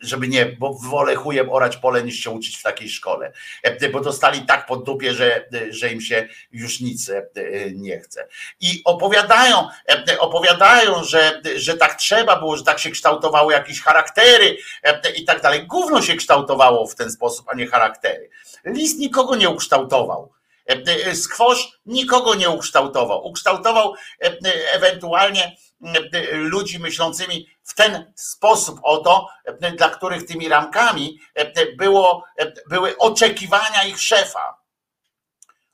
żeby nie, bo wolę chujem orać pole niż się uczyć w takiej szkole, e, bo dostali tak pod dupie, że, że im się już nic e, nie chce. I opowiadają, e, opowiadają, że, że tak trzeba było, że tak się kształtowały jakieś charaktery i tak dalej. Gówno się kształtowało w ten sposób, a nie charaktery. List nikogo nie ukształtował. Skwosz nikogo nie ukształtował. Ukształtował ewentualnie ludzi myślącymi w ten sposób oto, dla których tymi ramkami było, były oczekiwania ich szefa.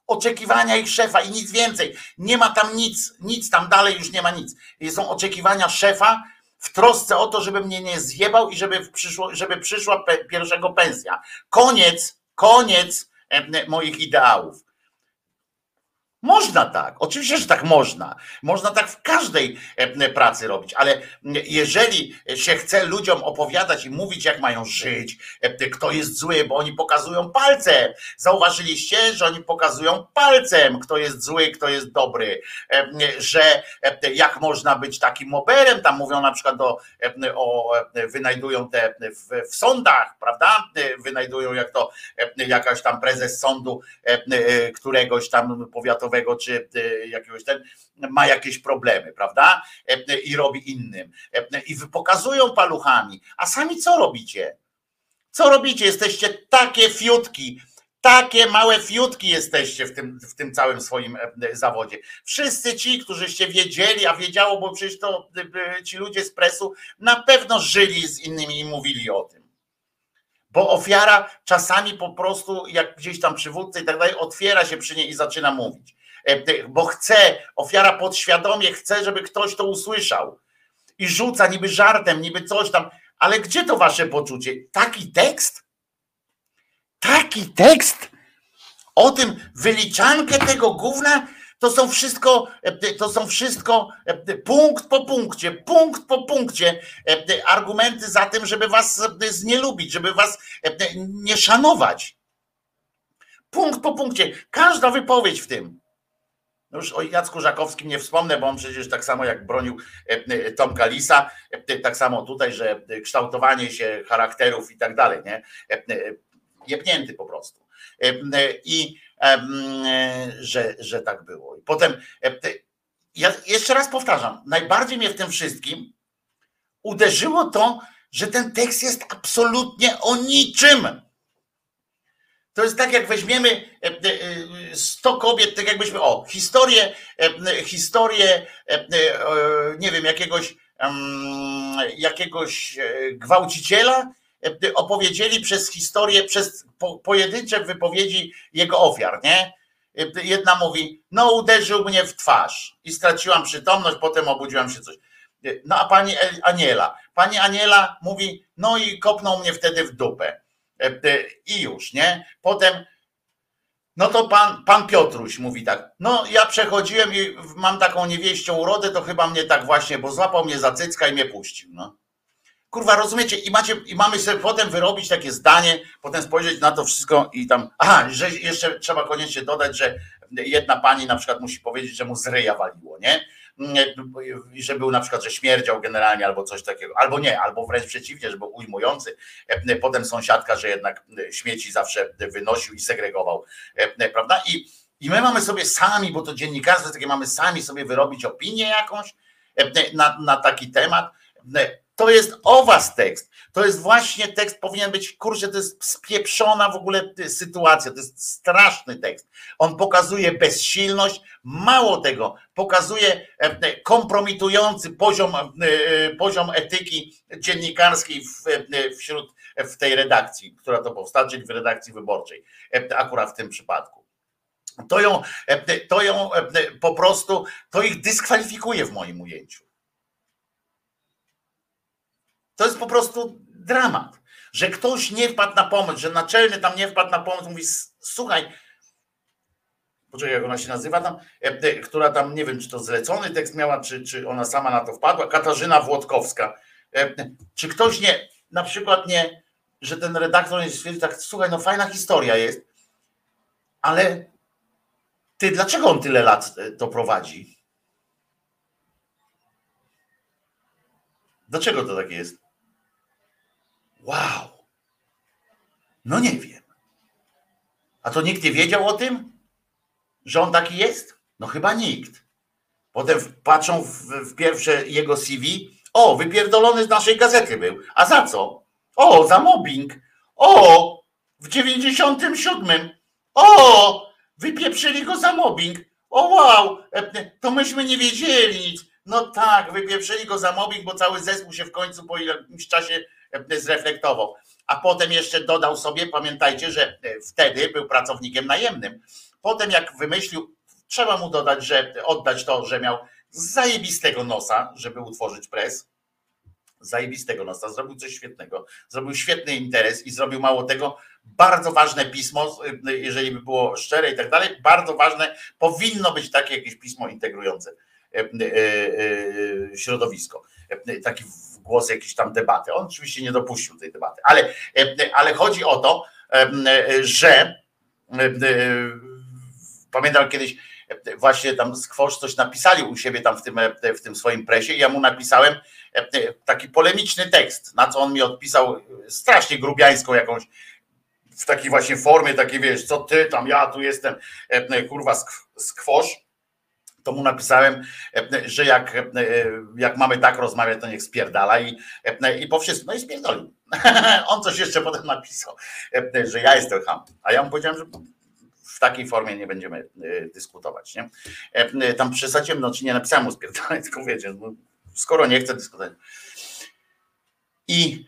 Oczekiwania ich szefa i nic więcej. Nie ma tam nic, nic tam dalej już nie ma nic. Są oczekiwania szefa w trosce o to, żeby mnie nie zjebał i żeby, przyszło, żeby przyszła pierwszego pensja. Koniec, koniec moich ideałów. Można tak, oczywiście, że tak można. Można tak w każdej e, pracy robić, ale jeżeli się chce ludziom opowiadać i mówić, jak mają żyć, e, kto jest zły, bo oni pokazują palcem. Zauważyliście, że oni pokazują palcem, kto jest zły, kto jest dobry, e, że jak można być takim moberem, tam mówią na przykład o, o wynajdują te w, w sądach, prawda? Wynajdują jak to jakaś tam prezes sądu któregoś tam powiatowego czy e, jakiegoś ten, ma jakieś problemy, prawda? E, I robi innym. E, I pokazują paluchami. A sami co robicie? Co robicie? Jesteście takie fiutki, takie małe fiutki jesteście w tym, w tym całym swoim zawodzie. Wszyscy ci, którzyście wiedzieli, a wiedziało, bo przecież to ci ludzie z presu na pewno żyli z innymi i mówili o tym. Bo ofiara czasami po prostu, jak gdzieś tam przywódcy i tak dalej, otwiera się przy niej i zaczyna mówić. E, bo chce, ofiara podświadomie chce, żeby ktoś to usłyszał. I rzuca niby żartem, niby coś tam, ale gdzie to wasze poczucie? Taki tekst? Taki tekst? O tym wyliczankę tego gówna? To są wszystko, e, to są wszystko e, punkt po punkcie, punkt po punkcie argumenty za tym, żeby was znielubić, żeby was nie szanować. Punkt po punkcie. Każda wypowiedź w tym. No już o Jacku Żakowskim nie wspomnę, bo on przecież tak samo jak bronił e, e, Tomka Lisa, e, tak samo tutaj, że kształtowanie się charakterów i tak dalej, nie? Jebnięty po prostu. I że, że tak było. I potem ja jeszcze raz powtarzam, najbardziej mnie w tym wszystkim uderzyło to, że ten tekst jest absolutnie o niczym. To jest tak, jak weźmiemy 100 e, e, kobiet, tak jakbyśmy, o, historię, e, historię, nie wiem, jakiegoś, jakiegoś gwałciciela, opowiedzieli przez historię, przez pojedyncze wypowiedzi jego ofiar, nie? Jedna mówi, no uderzył mnie w twarz i straciłam przytomność, potem obudziłam się coś. No a pani Aniela, pani Aniela mówi, no i kopnął mnie wtedy w dupę. E, e, i już, nie? Potem, no to pan, pan Piotruś mówi tak, no ja przechodziłem i mam taką niewieścią urodę, to chyba mnie tak właśnie, bo złapał mnie za cycka i mnie puścił, no. Kurwa, rozumiecie? I, macie, I mamy sobie potem wyrobić takie zdanie, potem spojrzeć na to wszystko i tam. Aha, że jeszcze trzeba koniecznie dodać, że jedna pani na przykład musi powiedzieć, że mu z ryja waliło, nie? Że był na przykład, że śmierdział generalnie albo coś takiego, albo nie, albo wręcz przeciwnie, że był ujmujący. Potem sąsiadka, że jednak śmieci zawsze wynosił i segregował, prawda? I, i my mamy sobie sami, bo to dziennikarstwo takie mamy sami sobie wyrobić opinię jakąś na, na taki temat. To jest o was tekst. To jest właśnie tekst, powinien być, kurczę, to jest spieprzona w ogóle sytuacja, to jest straszny tekst. On pokazuje bezsilność, mało tego, pokazuje e, kompromitujący poziom, e, poziom etyki dziennikarskiej e, wśród w tej redakcji, która to powstała, czyli w redakcji wyborczej, akurat w tym przypadku. To ją, to ją po prostu, to ich dyskwalifikuje w moim ujęciu. To jest po prostu dramat, że ktoś nie wpadł na pomysł, że naczelny tam nie wpadł na pomysł, mówi, słuchaj, poczekaj, jak ona się nazywa tam, e, e, która tam, nie wiem, czy to zlecony tekst miała, czy, czy ona sama na to wpadła, Katarzyna Włodkowska. E, czy ktoś nie, na przykład nie, że ten redaktor nie stwierdził tak, słuchaj, no fajna historia jest, ale ty, dlaczego on tyle lat to prowadzi? Dlaczego to tak jest? Wow. No nie wiem. A to nikt nie wiedział o tym, że on taki jest? No chyba nikt. Potem patrzą w, w pierwsze jego CV. O, wypierdolony z naszej gazety był. A za co? O, za mobbing. O, w 97. O, wypieprzyli go za mobbing. O wow, to myśmy nie wiedzieli nic. No tak, wypieprzyli go za mobbing, bo cały zespół się w końcu po jakimś czasie zreflektował. A potem jeszcze dodał sobie, pamiętajcie, że e, wtedy był pracownikiem najemnym. Potem jak wymyślił, trzeba mu dodać, że oddać to, że miał zajebistego nosa, żeby utworzyć pres. Zajebistego nosa, zrobił coś świetnego, zrobił świetny interes i zrobił mało tego, bardzo ważne pismo, e, jeżeli by było szczere i tak dalej, bardzo ważne, powinno być takie jakieś pismo integrujące środowisko. Taki głos jakiejś tam debaty. On oczywiście nie dopuścił tej debaty, ale, ale chodzi o to, że pamiętam kiedyś właśnie tam Skwosz coś napisali u siebie tam w tym, w tym swoim presie i ja mu napisałem taki polemiczny tekst, na co on mi odpisał strasznie grubiańską jakąś w takiej właśnie formie, takiej wiesz, co ty tam, ja tu jestem, kurwa skwosz to mu napisałem, e, że jak, e, jak mamy tak rozmawiać, to niech spierdala i, e, i po wszystkim, no i spierdolił. (laughs) On coś jeszcze potem napisał, że ja jestem ham. A ja mu powiedziałem, że w takiej formie nie będziemy dyskutować. Nie? Tam przesadziłem, no czy nie napisałem mu spierdalać, (laughs) tylko wiecie, no, skoro nie chcę dyskutować. I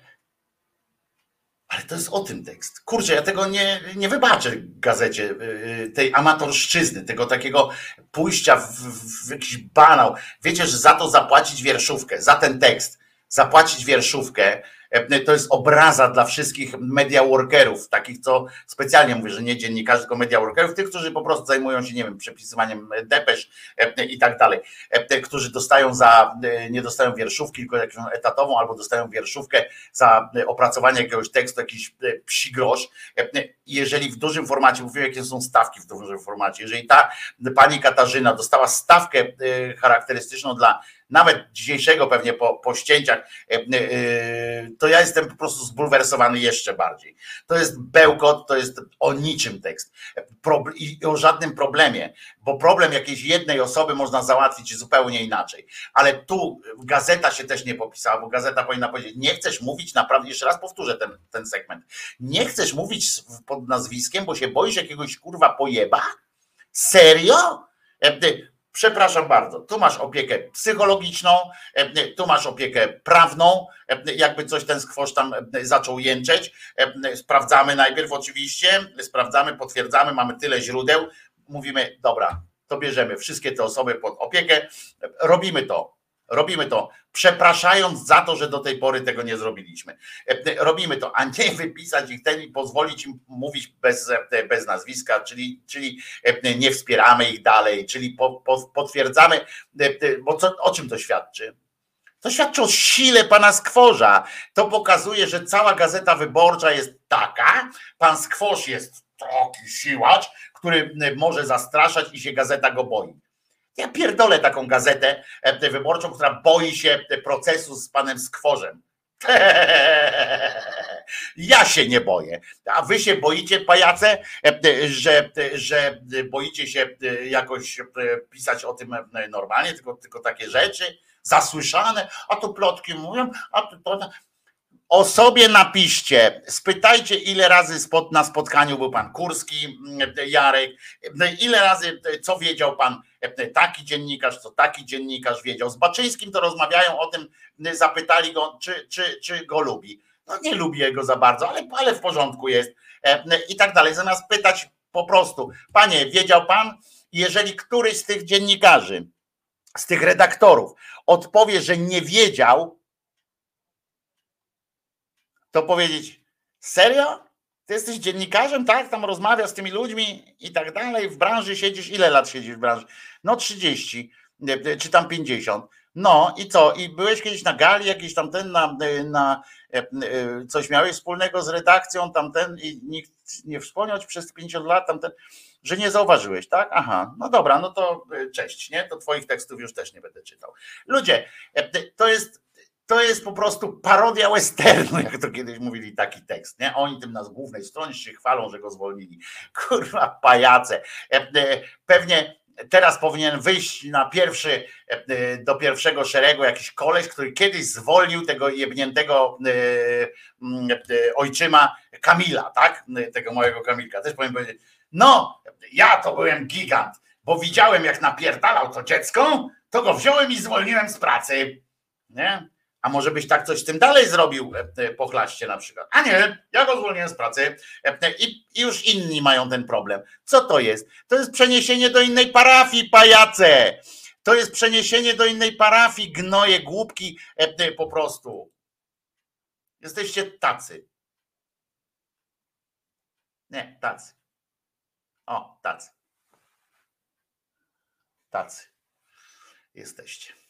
ale to jest o tym tekst. Kurczę, ja tego nie, nie wybaczę gazecie, y, y, tej amatorszczyzny, tego takiego pójścia w, w jakiś banał. Wiecie, że za to zapłacić wierszówkę, za ten tekst, zapłacić wierszówkę, to jest obraza dla wszystkich media workerów, takich co specjalnie mówię, że nie dziennikarzy, tylko media workerów, tych, którzy po prostu zajmują się, nie wiem, przepisywaniem depesz e, i tak dalej, e, którzy dostają za, nie dostają wierszówki, tylko jakąś etatową, albo dostają wierszówkę za opracowanie jakiegoś tekstu, jakiś psi grosz. Jeżeli w dużym formacie, mówię, jakie są stawki w dużym formacie, jeżeli ta pani Katarzyna dostała stawkę charakterystyczną dla nawet dzisiejszego pewnie po, po ścięciach, e, e, to ja jestem po prostu zbulwersowany jeszcze bardziej. To jest bełkot, to jest o niczym tekst i o żadnym problemie, bo problem jakiejś jednej osoby można załatwić zupełnie inaczej. Ale tu gazeta się też nie popisała, bo gazeta powinna powiedzieć, nie chcesz mówić naprawdę, jeszcze raz powtórzę ten, ten segment, nie chcesz mówić pod nazwiskiem, bo się boisz jakiegoś kurwa pojeba? Serio? Przepraszam bardzo, tu masz opiekę psychologiczną, e, tu masz opiekę prawną, e, jakby coś ten skwosz tam e, zaczął jęczeć, sprawdzamy najpierw oczywiście, sprawdzamy, potwierdzamy, mamy tyle źródeł, mówimy, dobra, to bierzemy wszystkie te osoby pod opiekę, robimy to, Robimy to, przepraszając za to, że do tej pory tego nie zrobiliśmy. E, robimy to, a nie (laughs) wypisać ich ten i pozwolić im mówić bez, e, bez nazwiska, czyli, czyli e, nie wspieramy ich dalej, czyli po, potwierdzamy, bo co, o czym to świadczy? To świadczy o sile pana Skworza. To pokazuje, że cała gazeta wyborcza jest taka, pan Skworz jest taki siłacz, który może zastraszać i się gazeta go boi. Ja pierdolę taką gazetę wyborczą, która boi się procesu z panem Skworzem. (laughs) Ja się nie boję. A wy się boicie, pajace, że, że boicie się jakoś pisać o tym normalnie, tylko, tylko takie rzeczy zasłyszane, a tu plotki mówią, a tu to. O sobie napiszcie, spytajcie, ile razy spod, na spotkaniu był pan Kurski, Jarek, ile razy, co wiedział pan taki dziennikarz, co taki dziennikarz wiedział. Z Baczyńskim to rozmawiają o tym, zapytali go, czy, czy, czy go lubi. No nie lubię go za bardzo, ale, ale w porządku jest i tak dalej. Zamiast pytać po prostu, panie, wiedział pan, jeżeli któryś z tych dziennikarzy, z tych redaktorów odpowie, że nie wiedział, to powiedzieć, serio? Ty jesteś dziennikarzem, tak? Tam rozmawiasz z tymi ludźmi i tak dalej. W branży siedzisz, ile lat siedzisz w branży? No 30, czy tam 50. No i co? I byłeś kiedyś na gali, jakiś tamten na, na e, e, coś miałeś wspólnego z redakcją tamten i nikt nie wspomniał przez 50 lat tamten, że nie zauważyłeś, tak? Aha, no dobra, no to e, cześć, nie? To twoich tekstów już też nie będę czytał. Ludzie, to jest to jest po prostu parodia westernu, jak to kiedyś mówili taki tekst, nie? Oni tym na głównej stronie się chwalą, że go zwolnili. (laughs) Kurwa, pajace. Pewnie teraz powinien wyjść na pierwszy, e, do pierwszego szeregu jakiś koleś, który kiedyś zwolnił tego jebniętego e, e, ojczyma Kamila, tak? Tego mojego Kamilka. Też powinien powiedzieć, no, ja to byłem gigant, bo widziałem jak napierdalał to dziecko, to go wziąłem i zwolniłem z pracy. Nie? A może byś tak coś z tym dalej zrobił, e, e, pochlaście na przykład. A nie, ja go zwolniłem z pracy e, i, już inni mają ten problem. Co to jest? To jest przeniesienie do innej parafii, pajace. To jest przeniesienie do innej parafii, gnoje, głupki po prostu. Jesteście tacy. Nie, tacy. O, tacy. Tacy. Jesteście.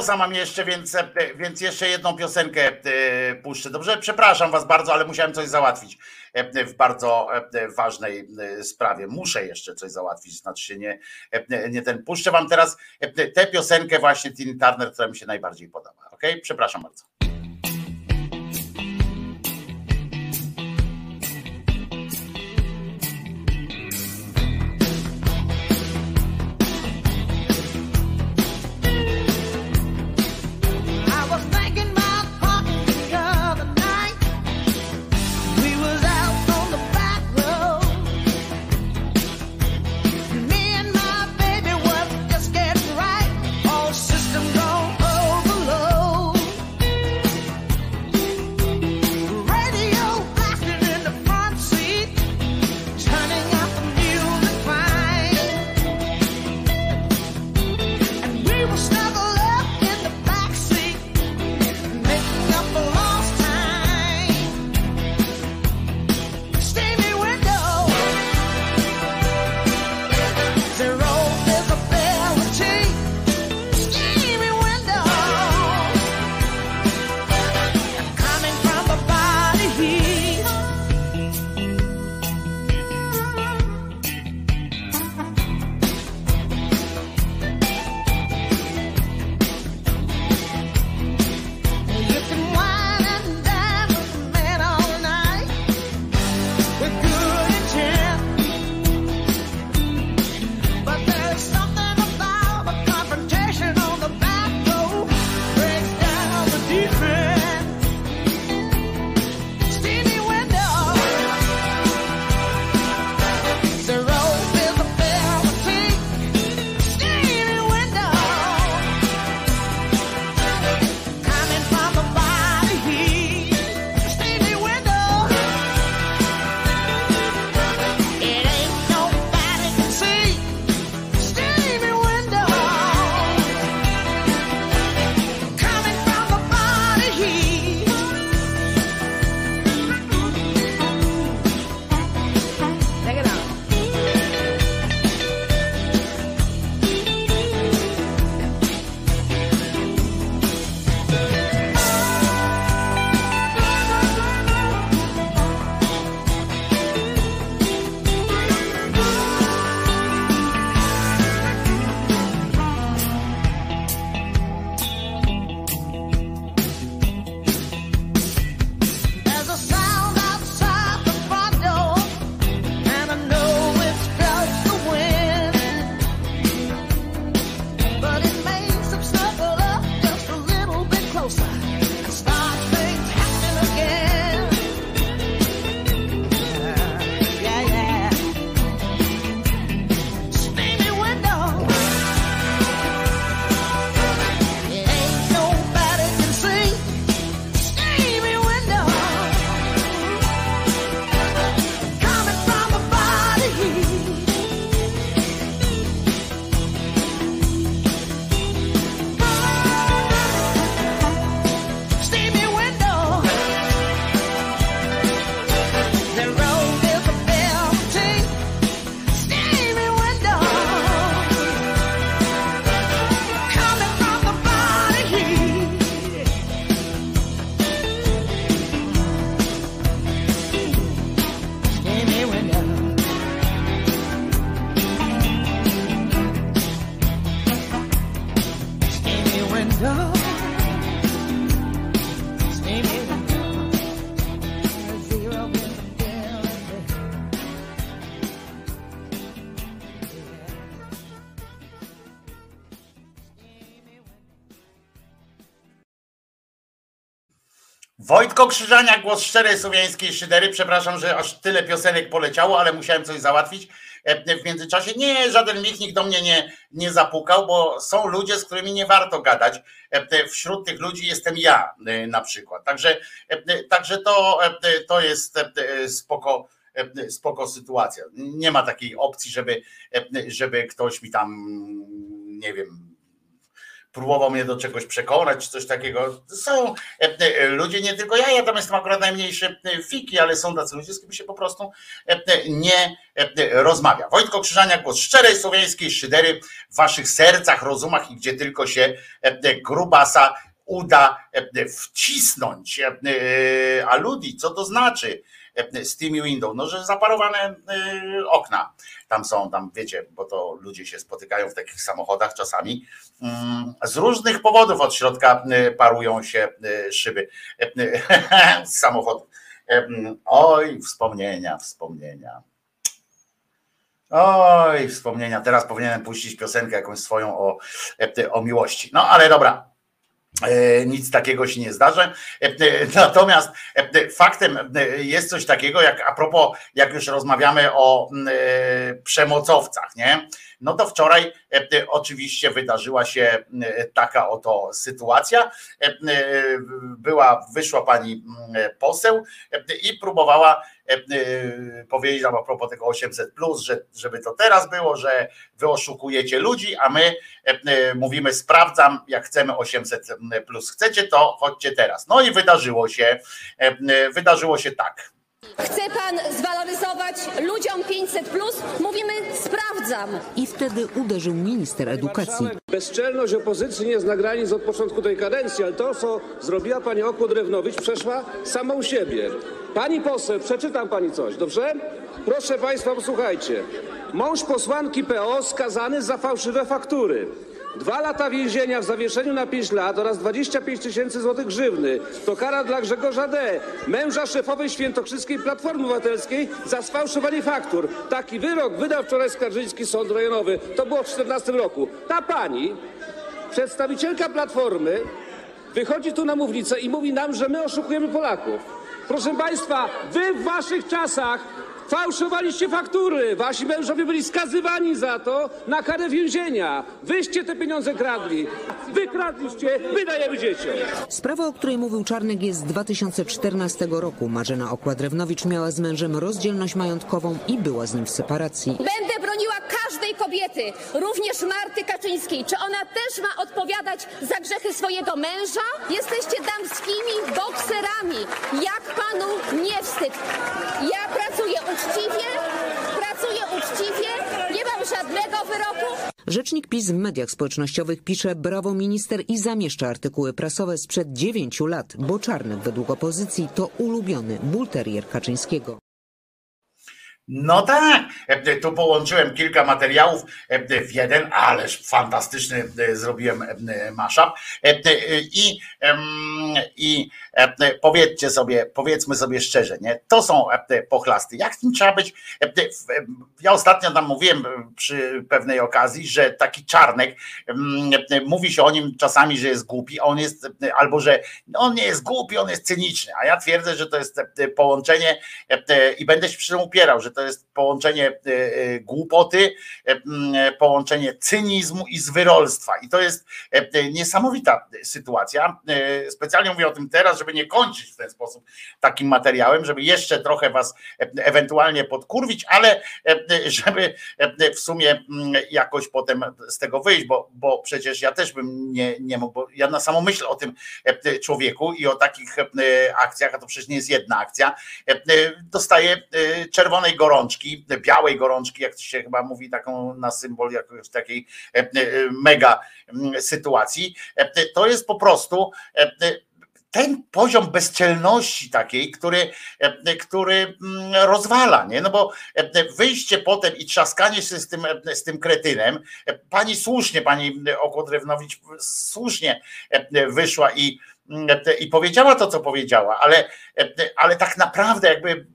Papierosa mam jeszcze, więc, e, więc jeszcze jedną piosenkę e, puszczę. Dobrze, przepraszam was bardzo, ale musiałem coś załatwić e, w bardzo ważnej sprawie. Muszę jeszcze coś załatwić, znaczy się nie, nie ten. Puszczę wam teraz tę piosenkę właśnie Tin Turner, która mi się najbardziej podoba. Ok? Przepraszam bardzo. Wojtko Krzyżania, głos szczerej słowiańskiej szydery. Przepraszam, że aż tyle piosenek poleciało, ale musiałem coś załatwić w międzyczasie. Nie, żaden nikt do mnie nie, nie zapukał, bo są ludzie, z którymi nie warto gadać. Wśród tych ludzi jestem ja na przykład. Także, także to, to jest spoko spoko sytuacja. Nie ma takiej opcji, żeby, żeby ktoś mi tam, nie wiem, próbował mnie do czegoś przekonać, czy coś takiego. Są e, e, ludzie, nie tylko ja, ja tam jestem akurat najmniejsze fiki, ale są tacy ludzie, z którymi się po prostu e, nie rozmawia. Wojtko Krzyżania, głos szczerej słowiańskiej szydery w waszych sercach, rozumach i gdzie tylko się grubasa uda wcisnąć. A ludzi, co to znaczy? Steam Window, no że zaparowane okna tam są, tam wiecie, bo to ludzie się spotykają w takich samochodach czasami. Mm, z różnych powodów od środka y, parują się szyby (laughs) z. Oj, wspomnienia, wspomnienia. Oj, wspomnienia. Teraz powinienem puścić piosenkę jakąś swoją o, o miłości. No ale dobra, E, nic takiego się nie zdarzy. E, e, natomiast faktem jest coś takiego, jak a propos, jak już rozmawiamy o przemocowcach, nie? No to wczoraj oczywiście wydarzyła się taka oto sytuacja. Była, wyszła pani poseł i próbowała powiedzieć a propos tego 800, że, żeby to teraz było, że wy oszukujecie ludzi, a my mówimy, sprawdzam, jak chcemy 800 plus. Chcecie to, chodźcie teraz. No i wydarzyło się, wydarzyło się tak. Chce pan zwaloryzować ludziom 500 plus? Mówimy sprawdzam. I wtedy uderzył minister edukacji. Bezczelność opozycji nie zna granic od początku tej kadencji, ale to, co zrobiła pani Okłodrewnowicz, przeszła samą siebie. Pani poseł, przeczytam pani coś, dobrze? Proszę państwa, posłuchajcie. Mąż posłanki PO skazany za fałszywe faktury. Dwa lata więzienia w zawieszeniu na 5 lat oraz 25 tysięcy złotych grzywny to kara dla Grzegorza D., męża szefowej świętokrzyskiej Platformy Obywatelskiej za sfałszowanie faktur. Taki wyrok wydał wczoraj Skarżyński Sąd Rejonowy. To było w 2014 roku. Ta pani, przedstawicielka Platformy, wychodzi tu na mównicę i mówi nam, że my oszukujemy Polaków. Proszę Państwa, wy w waszych czasach Fałszowaliście faktury. Wasi mężowie byli skazywani za to na karę więzienia. Wyście te pieniądze kradli. Wykradliście, wydajemy dzieciom. Sprawa, o której mówił Czarnek jest z 2014 roku. Marzena Okładrewnowicz miała z mężem rozdzielność majątkową i była z nim w separacji. Będę broniła każdej kobiety, również Marty Kaczyńskiej. Czy ona też ma odpowiadać za grzechy swojego męża? Jesteście damskimi bokserami. Jak panu nie wstyd? Ja pracuję uczciwie, pracuję uczciwie, nie mam żadnego wyroku. Rzecznik PiS w mediach społecznościowych pisze brawo minister i zamieszcza artykuły prasowe sprzed dziewięciu lat, bo Czarnek według opozycji to ulubiony bulterier Kaczyńskiego. No tak, e, tu połączyłem kilka materiałów e, w jeden, ależ fantastyczny e, zrobiłem mashup. I, i powiedzcie sobie, powiedzmy sobie szczerze, nie? To są pochlasty. Jak tym trzeba być? Ja ostatnio tam mówiłem przy pewnej okazji, że taki czarnek, mówi się o nim czasami, że jest głupi, on jest, albo że on nie jest głupi, on jest cyniczny, a ja twierdzę, że to jest połączenie i będę się przy tym upierał, że to jest połączenie e, e, głupoty, e, połączenie cynizmu i zwyrolstwa. I to jest niesamowita sytuacja. Specjalnie mówię o tym teraz, żeby nie kończyć w ten sposób takim materiałem, żeby jeszcze trochę was ewentualnie podkurwić, ale żeby w sumie jakoś potem z tego wyjść, bo, bo przecież ja też bym nie, nie mógł, bo ja na samą myśl o tym człowieku i o takich akcjach, a to przecież nie jest jedna akcja, dostaję czerwonej gorączki, białej gorączki, jak to się chyba mówi, taką na symbol jakiejś takiej e, e, mega mm, sytuacji. E, to jest po prostu ten poziom bezczelności takiej, który, który mm, rozwala, nie? No bo wyjście potem i trzaskanie się z tym, z tym kretynem, pani słusznie, pani Okłodrewnowicz słusznie wyszła i, mm, i powiedziała to, co powiedziała, ale, ale tak naprawdę jakby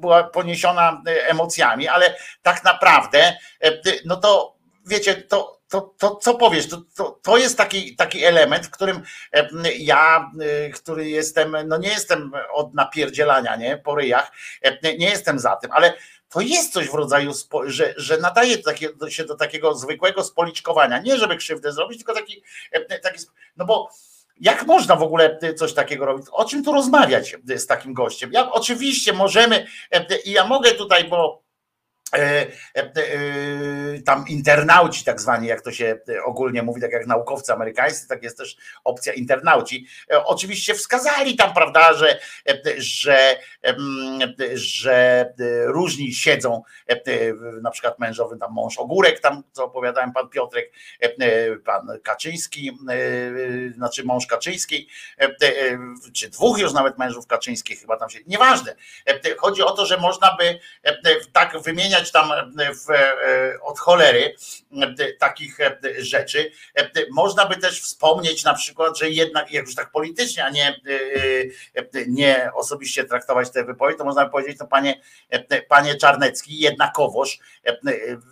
była poniesiona e, emocjami, ale tak naprawdę, e, no to wiecie, to, to, to co powiesz, to, to, to jest taki, taki element, w którym ja, który jestem, no nie jestem od napierdzielania, nie, po ryjach, nie jestem za tym, ale to jest coś w rodzaju, że, że nadaje się do takiego zwykłego spoliczkowania. Nie żeby krzywdę zrobić, tylko taki, taki no bo jak można w ogóle coś takiego robić? O czym tu rozmawiać z takim gościem? Ja, oczywiście możemy, i ja mogę tutaj, bo E, e, e, tam internauci, tak zwani, jak to się ogólnie mówi, tak jak naukowcy amerykańscy, tak jest też opcja internauci. Oczywiście wskazali tam, prawda, że, że, że różni siedzą, na przykład mężowy, tam mąż Ogórek, tam co opowiadałem, pan Piotrek, pan Kaczyński, znaczy mąż Kaczyński, czy dwóch już nawet mężów Kaczyńskich, chyba tam się, nieważne. Chodzi o to, że można by tak wymieniać tam e, w, e, od cholery e, takich rzeczy. Można by też wspomnieć na przykład, że jednak, jak już tak politycznie, a nie, nie osobiście traktować tę wypowiedź, to można by powiedzieć, to panie, panie Czarnecki, jednakowoż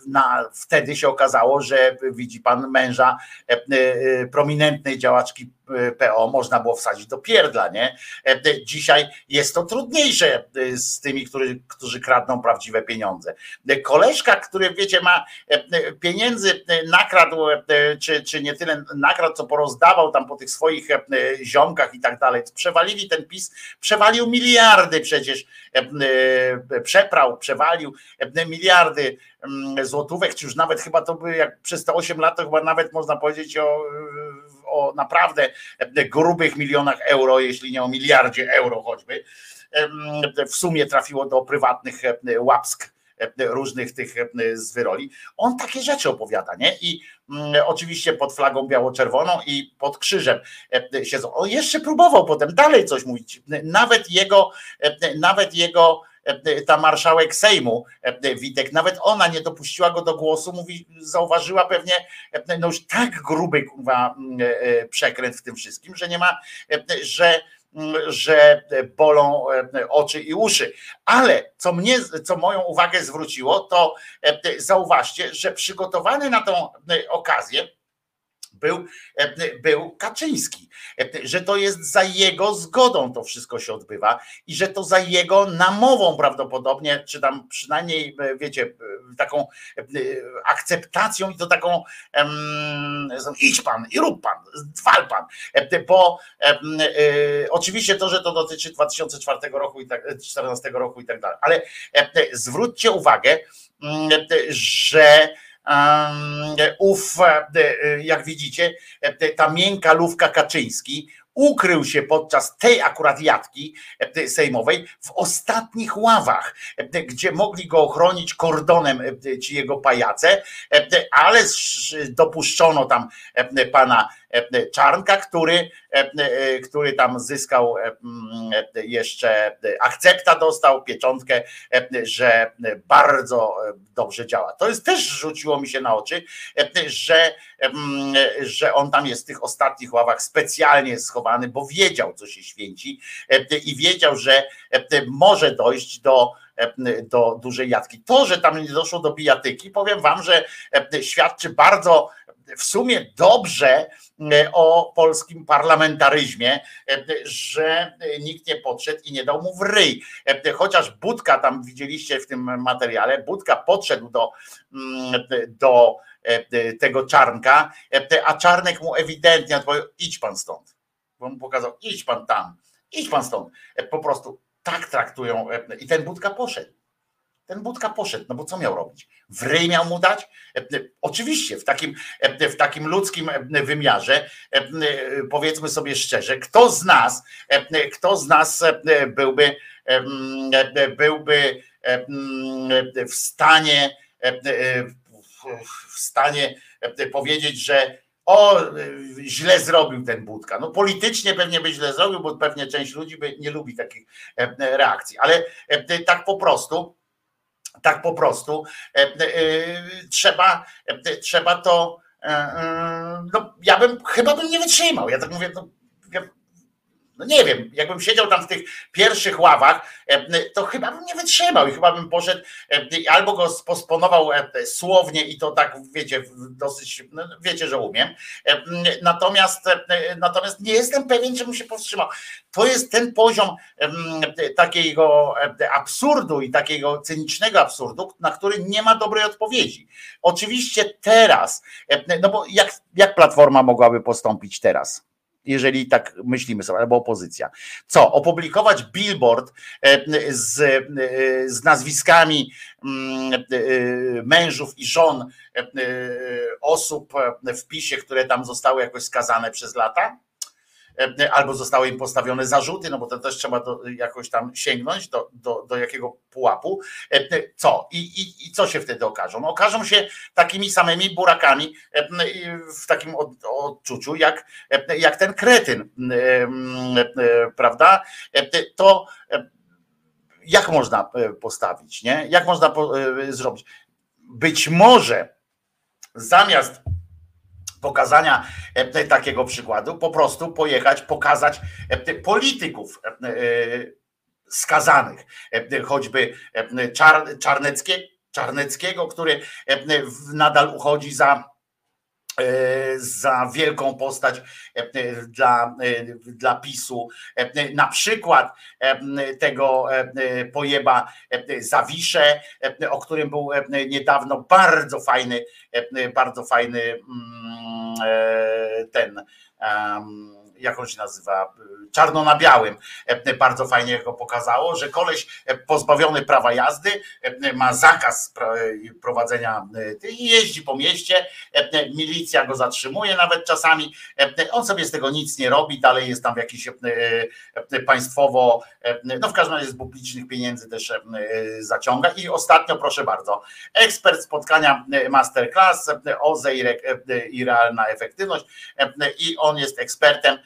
na, wtedy się okazało, że widzi pan męża prominentnej działaczki PO można było wsadzić do pierdla, nie? Dzisiaj jest to trudniejsze z tymi, którzy, którzy kradną prawdziwe pieniądze. Koleżka, który wiecie, ma pieniędzy nakradł, czy, czy nie tyle nakradł, co porozdawał tam po tych swoich ziomkach i tak dalej. Przewalili ten PiS, przewalił miliardy przecież, przeprał, przewalił miliardy złotówek, czy już nawet chyba to by jak przez te 8 lat, to chyba nawet można powiedzieć o o naprawdę grubych milionach euro, jeśli nie o miliardzie euro choćby. W sumie trafiło do prywatnych łapsk różnych tych z wyroli. On takie rzeczy opowiada, nie? I oczywiście pod flagą biało-czerwoną i pod krzyżem siedzą. On jeszcze próbował potem dalej coś mówić. Nawet jego, nawet jego ta marszałek Sejmu, Witek, nawet ona nie dopuściła go do głosu, mówi, zauważyła pewnie, no już tak gruby kurwa, przekręt w tym wszystkim, że nie ma, że że bolą oczy i uszy. Ale co mnie, co moją uwagę zwróciło, to zauważcie, że przygotowany na tą okazję, był, e, był Kaczyński, e, że to jest za jego zgodą to wszystko się odbywa i że to za jego namową prawdopodobnie, czy tam przynajmniej, e, wiecie, taką akceptacją i to taką idź pan i rób pan, dwal pan, bo oczywiście to, że to dotyczy 2004 roku i tak, 2014 roku i tak dalej, ale zwróćcie uwagę, że ów, e, jak widzicie, e, ta miękka lówka Kaczyński ukrył się podczas tej akurat jatki e, sejmowej w ostatnich ławach, gdzie mogli go ochronić kordonem ci jego pajace, ale dopuszczono tam pana Czarnka, który, który tam zyskał jeszcze akcepta, dostał, pieczątkę, że bardzo dobrze działa. To jest też rzuciło mi się na oczy, że, że on tam jest w tych ostatnich ławach specjalnie schowany, bo wiedział, co się święci i wiedział, że może dojść do do dużej jatki. To, że tam nie doszło do bijatyki, powiem wam, że świadczy bardzo w sumie dobrze e, o polskim parlamentaryzmie, e, że nikt nie podszedł i nie dał mu w ryj. E, chociaż Budka tam widzieliście w tym materiale, Budka podszedł do, mm, do tego czarnka, a czarnek mu ewidentnie odpowiedział: idź pan stąd. Bo mu pokazał, idź pan tam, idź pan stąd. Po prostu tak traktują. I ten Budka poszedł. Ten Budka poszedł, no bo co miał robić? W ryj miał mu dać? Oczywiście, w takim, w takim ludzkim wymiarze, powiedzmy sobie szczerze, kto z nas, kto z nas byłby, byłby w stanie, w stanie powiedzieć, że o, źle zrobił ten Budka. No politycznie pewnie by źle zrobił, bo pewnie część ludzi by nie lubi takich reakcji, ale tak po prostu tak po prostu e, e, trzeba, e, trzeba to. No, ja bym chyba bym nie wytrzymał. Ja tak mówię, no, no nie wiem, jakbym siedział tam w tych pierwszych ławach, to chyba bym nie wytrzymał i chyba bym poszedł albo go posponował słownie i to tak, wiecie, dosyć, no, wiecie, że umiem. Natomiast, natomiast nie jestem pewien, czy bym się powstrzymał. To jest ten poziom takiego absurdu i takiego cynicznego absurdu, na który nie ma dobrej odpowiedzi. Oczywiście teraz, no bo jak, jak Platforma mogłaby postąpić teraz? Jeżeli tak myślimy sobie, albo opozycja. Co? Opublikować billboard z, z nazwiskami mm, mężów i żon osób w PiSie, które tam zostały jakoś skazane przez lata? E, albo zostały im postawione zarzuty, no bo to też trzeba do, jakoś tam sięgnąć do, do, do jakiego pułapu. E, e, co? I, i, I co się wtedy okażą? No, okażą się takimi samymi burakami w takim odczuciu, jak, jak ten kretyn, prawda? To jak można postawić, nie? Jak można zrobić? Być może zamiast pokazania e, takiego przykładu, po prostu pojechać, pokazać e, polityków e, skazanych, choćby Czarneckie, Czarneckiego, który nadal uchodzi za E, za wielką postać e, dla, e, dla PiSu. Na przykład tego pojeba Zawisze, o którym był niedawno bardzo fajny, bardzo fajny mm, ten jak on się nazywa, czarno na białym, e, bardzo fajnie go pokazało, że koleś e, pozbawiony prawa jazdy e, ma zakaz prowadzenia i jeździ po mieście, milicja go zatrzymuje nawet czasami, on sobie z tego nic nie robi, dalej jest tam w jakiś państwowo, no w każdym razie z publicznych pieniędzy też zaciąga. I ostatnio proszę bardzo, ekspert spotkania masterclass OZE i realna efektywność. I on jest ekspertem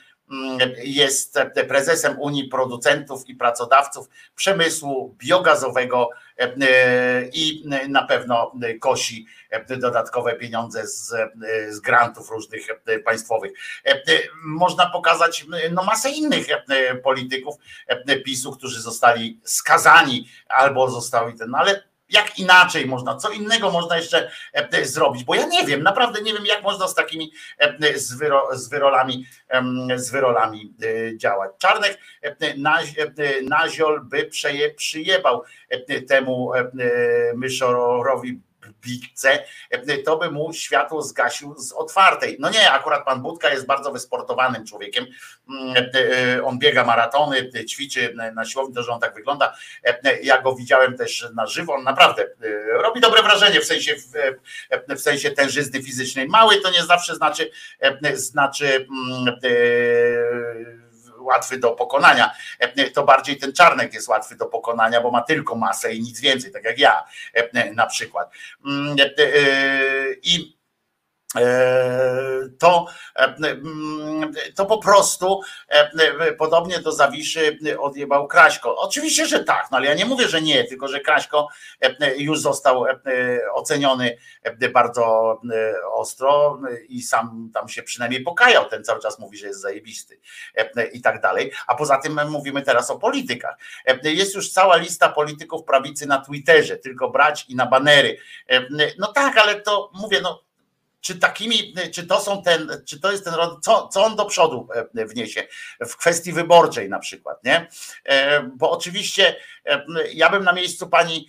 jest prezesem Unii Producentów i Pracodawców Przemysłu Biogazowego e, i na pewno kosi dodatkowe pieniądze z, z grantów różnych państwowych. Można pokazać no, masę innych polityków PiSu, którzy zostali skazani albo zostali ten, no, ale jak inaczej można, co innego można jeszcze e, zrobić, bo ja nie wiem, naprawdę nie wiem, jak można z takimi e, z, wyro, z wyrolami, z wyrolami e, działać. Czarnek Naziol by przeje, przyjebał temu myszorowi bikce, to by mu światło zgasił z otwartej. No nie, akurat pan Budka jest bardzo wysportowanym człowiekiem. Mm, on biega maratony, ćwiczy na siłowni, to że on tak wygląda. Ja go widziałem też na żywo, on naprawdę e, robi dobre wrażenie w sensie, w sensie tężyzny fizycznej. Mały to nie zawsze znaczy, znaczy mm, łatwy do pokonania. To bardziej ten czarnek jest łatwy do pokonania, bo ma tylko masę i nic więcej, tak jak ja na przykład. Mm, I E, to, e, to po prostu e, podobnie do Zawiszy odjebał Kraśko. Oczywiście, że tak, no ale ja nie mówię, że nie, tylko że Kraśko już został oceniony bardzo ostro i sam tam się przynajmniej pokajał, ten cały czas mówi, że jest zajebisty i tak dalej. A poza tym mówimy teraz o politykach. Jest już cała lista polityków prawicy na Twitterze, tylko brać i na banery. No tak, ale to mówię, no czy takimi, czy to są ten, czy to jest ten co, co on do przodu e, wniesie w kwestii wyborczej na przykład, nie? E, bo oczywiście e, ja bym na miejscu pani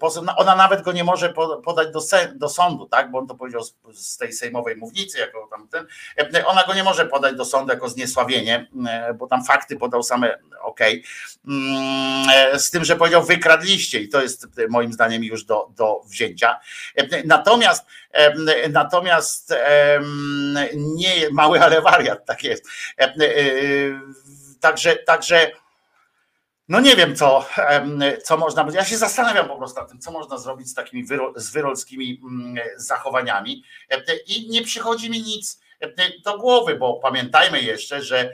poseł, no, ona nawet go nie może podać do, do sądu, tak? Bo on to powiedział z, z tej sejmowej mównicy, jako tam ten, ona go nie może podać do sądu jako zniesławienie, bo tam fakty podał same ok. Mm, z tym, że powiedział wykradliście i to jest moim zdaniem już do, do wzięcia. Natomiast Natomiast nie mały, ale wariat, tak jest. E, także, także no nie wiem, co, co można. Ja się zastanawiam po prostu nad tym, co można zrobić z takimi z wyrolskimi mm, zachowaniami. I nie przychodzi mi nic do głowy, bo pamiętajmy jeszcze, że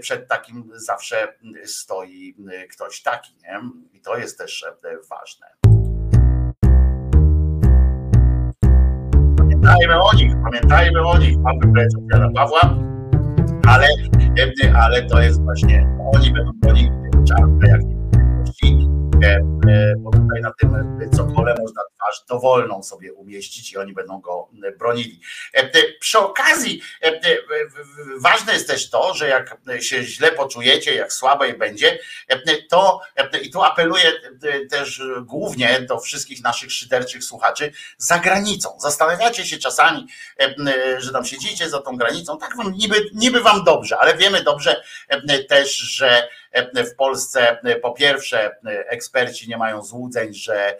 przed takim zawsze stoi ktoś taki, nie? I to jest też ważne. Pamiętajmy o nich, pamiętajmy o nich. Mamy Jana Pawła. ale, ale to jest właśnie, oni będą bronić czarne jak bo tutaj na tym cokole można twarz dowolną sobie umieścić i oni będą go bronili. Przy okazji ważne jest też to, że jak się źle poczujecie, jak słabej będzie, to i tu apeluję też głównie do wszystkich naszych szyderczych słuchaczy za granicą. Zastanawiacie się czasami, że tam siedzicie za tą granicą, tak wam niby, niby wam dobrze, ale wiemy dobrze też, że w Polsce po pierwsze eksperci nie mają złudzeń, że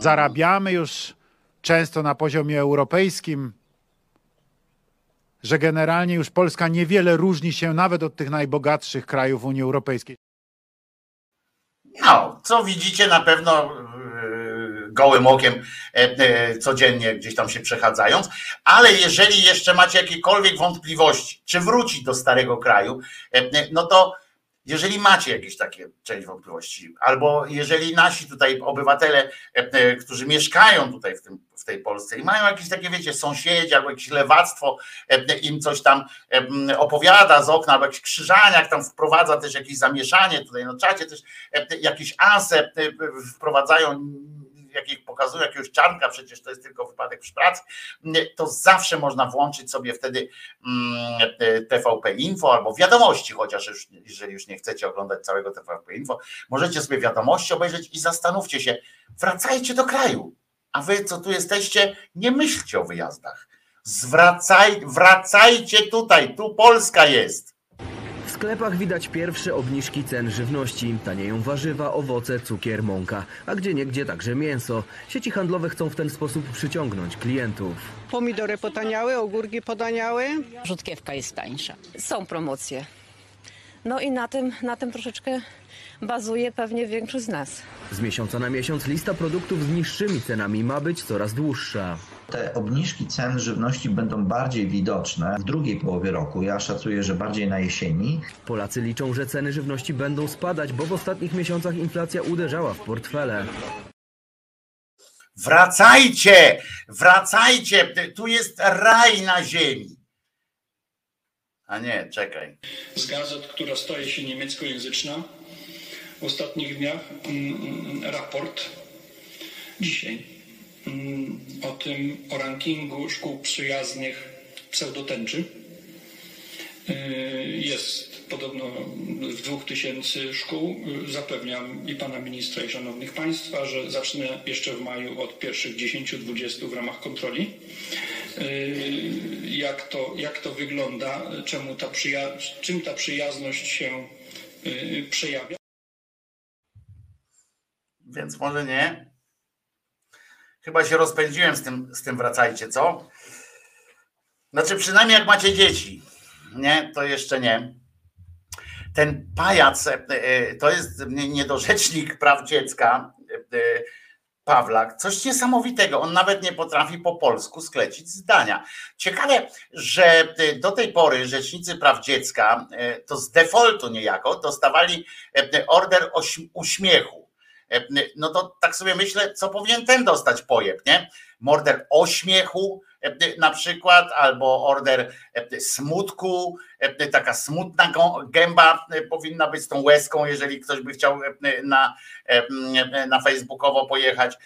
zarabiamy już często na poziomie europejskim, że generalnie już Polska niewiele różni się nawet od tych najbogatszych krajów Unii Europejskiej. No, co widzicie na pewno gołym okiem codziennie gdzieś tam się przechadzając, ale jeżeli jeszcze macie jakiekolwiek wątpliwości, czy wrócić do starego kraju, no to jeżeli macie jakieś takie część wątpliwości, albo jeżeli nasi tutaj obywatele, e, e, którzy mieszkają tutaj w, tym, w tej Polsce i mają jakieś takie, wiecie, sąsiedzi albo jakieś lewactwo e, im coś tam opowiada z okna, albo jakiś krzyżaniak tam wprowadza też jakieś zamieszanie tutaj na czacie, też jakieś ase wprowadzają jakich pokazują jakiegoś czarnka, przecież to jest tylko wypadek przy pracy, to zawsze można włączyć sobie wtedy mm, TVP Info albo wiadomości, chociaż już, jeżeli już nie chcecie oglądać całego TVP Info, możecie sobie wiadomości obejrzeć i zastanówcie się, wracajcie do kraju, a wy co tu jesteście, nie myślcie o wyjazdach. Zwracaj, wracajcie tutaj, tu Polska jest sklepach widać pierwsze obniżki cen żywności. Tanieją warzywa, owoce, cukier, mąka, a gdzie niegdzie także mięso. Sieci handlowe chcą w ten sposób przyciągnąć klientów. Pomidory potaniały, ogórki potaniały. Rzutkiewka jest tańsza. Są promocje. No i na tym, na tym troszeczkę bazuje pewnie większość z nas. Z miesiąca na miesiąc lista produktów z niższymi cenami ma być coraz dłuższa. Te obniżki cen żywności będą bardziej widoczne w drugiej połowie roku. Ja szacuję, że bardziej na jesieni. Polacy liczą, że ceny żywności będą spadać, bo w ostatnich miesiącach inflacja uderzała w portfele. Wracajcie! Wracajcie! Tu jest raj na ziemi. A nie, czekaj. Z gazet, która staje się niemieckojęzyczna, w ostatnich dniach mm, mm, raport dzisiaj mm, o tym, o rankingu szkół przyjaznych pseudotęczy. Y, jest podobno w dwóch tysięcy szkół. Zapewniam i pana ministra, i szanownych państwa, że zacznę jeszcze w maju od pierwszych 10-20 w ramach kontroli. Y, jak to, jak to wygląda, czemu ta czym ta przyjazność się y, przejawia? Więc może nie. Chyba się rozpędziłem z tym, z tym wracajcie, co? Znaczy, przynajmniej jak macie dzieci, nie, to jeszcze nie. Ten pajac e, e, to jest niedorzecznik praw dziecka, e, Pawlak, coś niesamowitego. On nawet nie potrafi po polsku sklecić zdania. Ciekawe, że do tej pory rzecznicy praw dziecka to z defaultu niejako dostawali order uśmiechu no to tak sobie myślę, co powinien ten dostać pojeb, nie? Morder ośmiechu e, na przykład, albo order e, smutku, taka smutna gęba powinna być z tą łezką, jeżeli ktoś by chciał na, na facebookowo pojechać.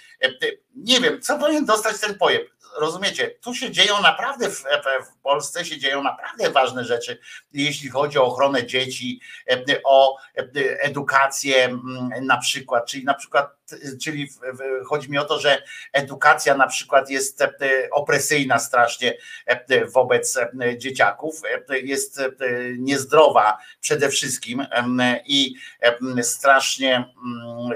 Nie wiem, co powinien dostać ten pojeb rozumiecie, tu się dzieją naprawdę w, w, Polsce się dzieją naprawdę ważne rzeczy, jeśli chodzi o ochronę dzieci, o edukację na przykład, czyli na przykład, czyli chodzi mi o to, że edukacja na przykład jest opresyjna strasznie wobec dzieciaków, jest niezdrowa przede wszystkim i strasznie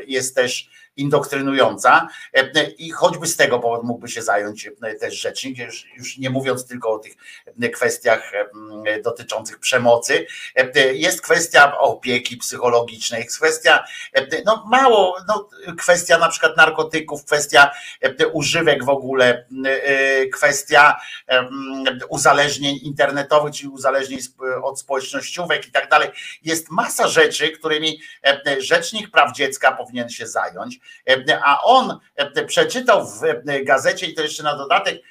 jest też indoktrynująca e, i choćby z tego powodu mógłby się zająć e, też rzecznik, już, już nie mówiąc tylko o tych e, kwestiach dotyczących przemocy. Jest kwestia opieki psychologicznej, jest kwestia, no mało, no, kwestia na przykład narkotyków, kwestia używek w ogóle, kwestia uzależnień internetowych, czyli uzależnień od społecznościówek i tak dalej. Jest masa rzeczy, którymi Rzecznik Praw Dziecka powinien się zająć. A on przeczytał w gazecie i to jeszcze na dodatek,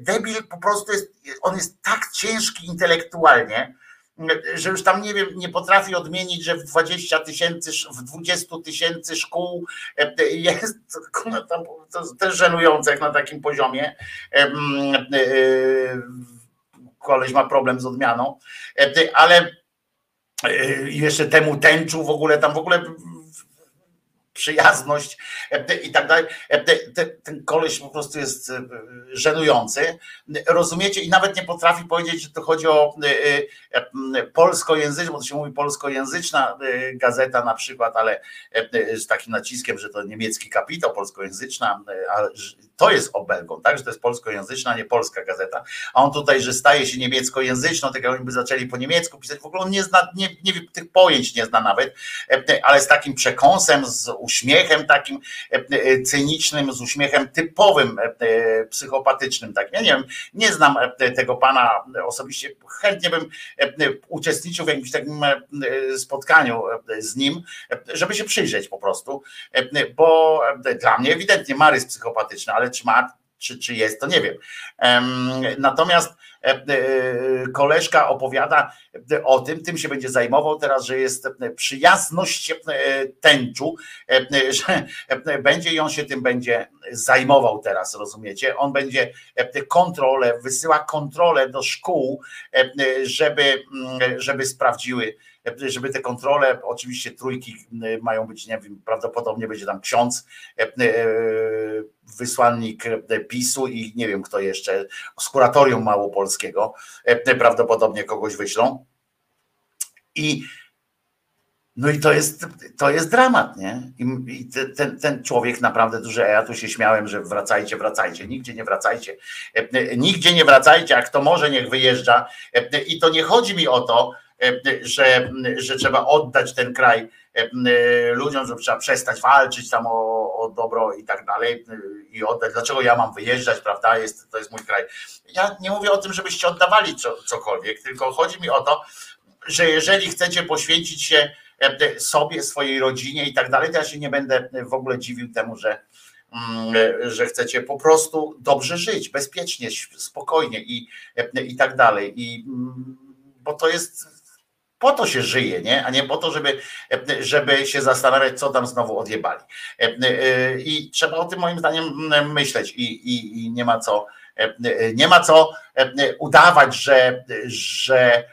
debil po prostu jest, on jest tak ciężki intelektualnie, że już tam nie wiem, nie potrafi odmienić, że w 20 tysięcy, w 20 tysięcy szkół jest (laughs) to też żenujące jak na takim poziomie. Koleś ma problem z odmianą, ale jeszcze temu tęczu w ogóle tam w ogóle przyjazność e, i tak dalej. E, ten koleś po prostu jest e, żenujący. Rozumiecie? I nawet nie potrafi powiedzieć, że to chodzi o polskojęzyczną, bo to się mówi polskojęzyczna gazeta na przykład, ale z takim naciskiem, że to niemiecki kapitał, polskojęzyczna, to jest obelgą, tak? Że to jest polskojęzyczna, nie polska gazeta. A on tutaj, że staje się niemieckojęzyczną, tak jakby zaczęli po niemiecku pisać. W ogóle on nie zna, nie, nie, tych pojęć nie zna nawet, ale z takim przekąsem, z uśmiechem takim e, e, cynicznym, z uśmiechem typowym e, psychopatycznym. Tak. Ja nie wiem, nie znam tego pana osobiście. Chętnie bym uczestniczył w jakimś takim spotkaniu z nim, żeby się przyjrzeć po prostu, bo dla mnie ewidentnie Mary jest psychopatyczny, ale czy ma czy, czy jest, to nie wiem. Natomiast E, e, koleżka opowiada o tym, tym się będzie zajmował teraz, że jest przyjazność e, tęczu, że będzie i on się tym będzie zajmował teraz, rozumiecie? On będzie kontrolę, wysyła kontrolę do szkół, żeby, żeby sprawdziły, żeby te kontrole, oczywiście trójki mają być, nie wiem, prawdopodobnie będzie tam ksiądz, wysłannik PiSu i nie wiem kto jeszcze, z kuratorium małopolskiego, prawdopodobnie kogoś wyślą. I no i to jest, to jest dramat, nie? I ten, ten człowiek naprawdę duży, ja tu się śmiałem, że wracajcie, wracajcie, nigdzie nie wracajcie, nigdzie nie wracajcie, a kto może niech wyjeżdża. I to nie chodzi mi o to, że, że trzeba oddać ten kraj ludziom, że trzeba przestać walczyć tam o, o dobro i tak dalej i oddać. Dlaczego ja mam wyjeżdżać, prawda? Jest, to jest mój kraj. Ja nie mówię o tym, żebyście oddawali co, cokolwiek, tylko chodzi mi o to, że jeżeli chcecie poświęcić się sobie, swojej rodzinie i tak dalej, to ja się nie będę w ogóle dziwił temu, że, mm, że chcecie po prostu dobrze żyć, bezpiecznie, spokojnie i, i tak dalej. I, mm, bo to jest po to się żyje, nie? a nie po to, żeby, żeby się zastanawiać, co tam znowu odjebali. I trzeba o tym moim zdaniem myśleć i, i, i nie ma co nie ma co udawać, że, że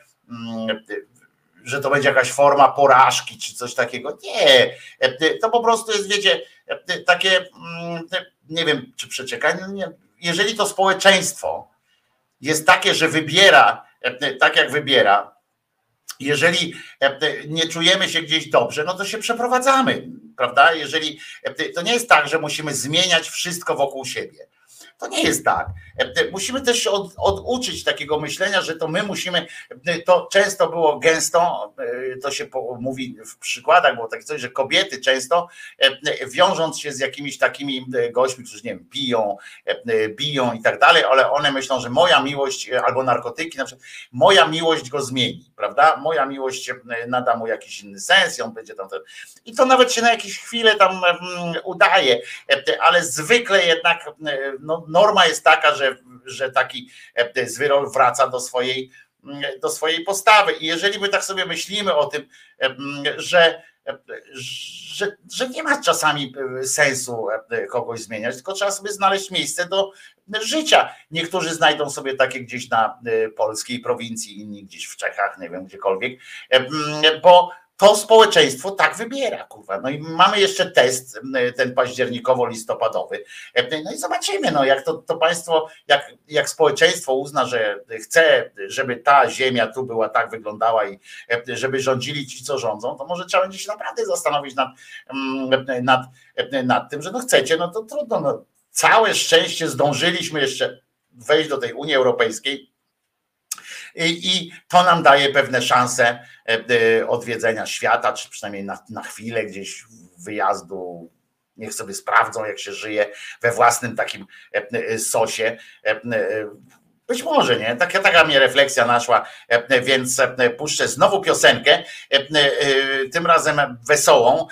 że to będzie jakaś forma porażki czy coś takiego. Nie, to po prostu jest, wiecie, takie, nie wiem, czy przeczekanie, nie. jeżeli to społeczeństwo jest takie, że wybiera tak, jak wybiera, jeżeli nie czujemy się gdzieś dobrze, no to się przeprowadzamy, prawda? Jeżeli to nie jest tak, że musimy zmieniać wszystko wokół siebie. To nie jest tak. Musimy też się od, oduczyć takiego myślenia, że to my musimy, to często było gęsto, to się mówi w przykładach, było takie coś, że kobiety często wiążąc się z jakimiś takimi gośćmi, którzy nie wiem, piją, biją i tak dalej, ale one myślą, że moja miłość albo narkotyki, na przykład, moja miłość go zmieni, prawda? Moja miłość nada mu jakiś inny sens i on będzie tam. I to nawet się na jakieś chwilę tam udaje, ale zwykle jednak no, norma jest taka, że, że taki e, zwyrol wraca do swojej, mm, do swojej postawy. I jeżeli my tak sobie myślimy o tym, e, mm, że, e, że, że nie ma czasami sensu kogoś zmieniać, tylko trzeba sobie znaleźć miejsce do życia. Niektórzy znajdą sobie takie gdzieś na polskiej prowincji, inni gdzieś w Czechach, nie wiem, gdziekolwiek, mm, bo to społeczeństwo tak wybiera, kurwa. No i mamy jeszcze test, ten październikowo-listopadowy. No i zobaczymy, no jak to, to państwo, jak, jak społeczeństwo uzna, że chce, żeby ta ziemia tu była tak wyglądała i żeby rządzili ci, co rządzą, to może trzeba będzie się naprawdę zastanowić nad, nad, nad tym, że no chcecie, no to trudno. No. Całe szczęście zdążyliśmy jeszcze wejść do tej Unii Europejskiej, i to nam daje pewne szanse e, e, odwiedzenia świata, czy przynajmniej na, na chwilę gdzieś wyjazdu niech sobie sprawdzą, jak się żyje we własnym takim e, sosie. Być może, nie? Taka, taka mnie refleksja naszła, więc puszczę znowu piosenkę, tym razem wesołą,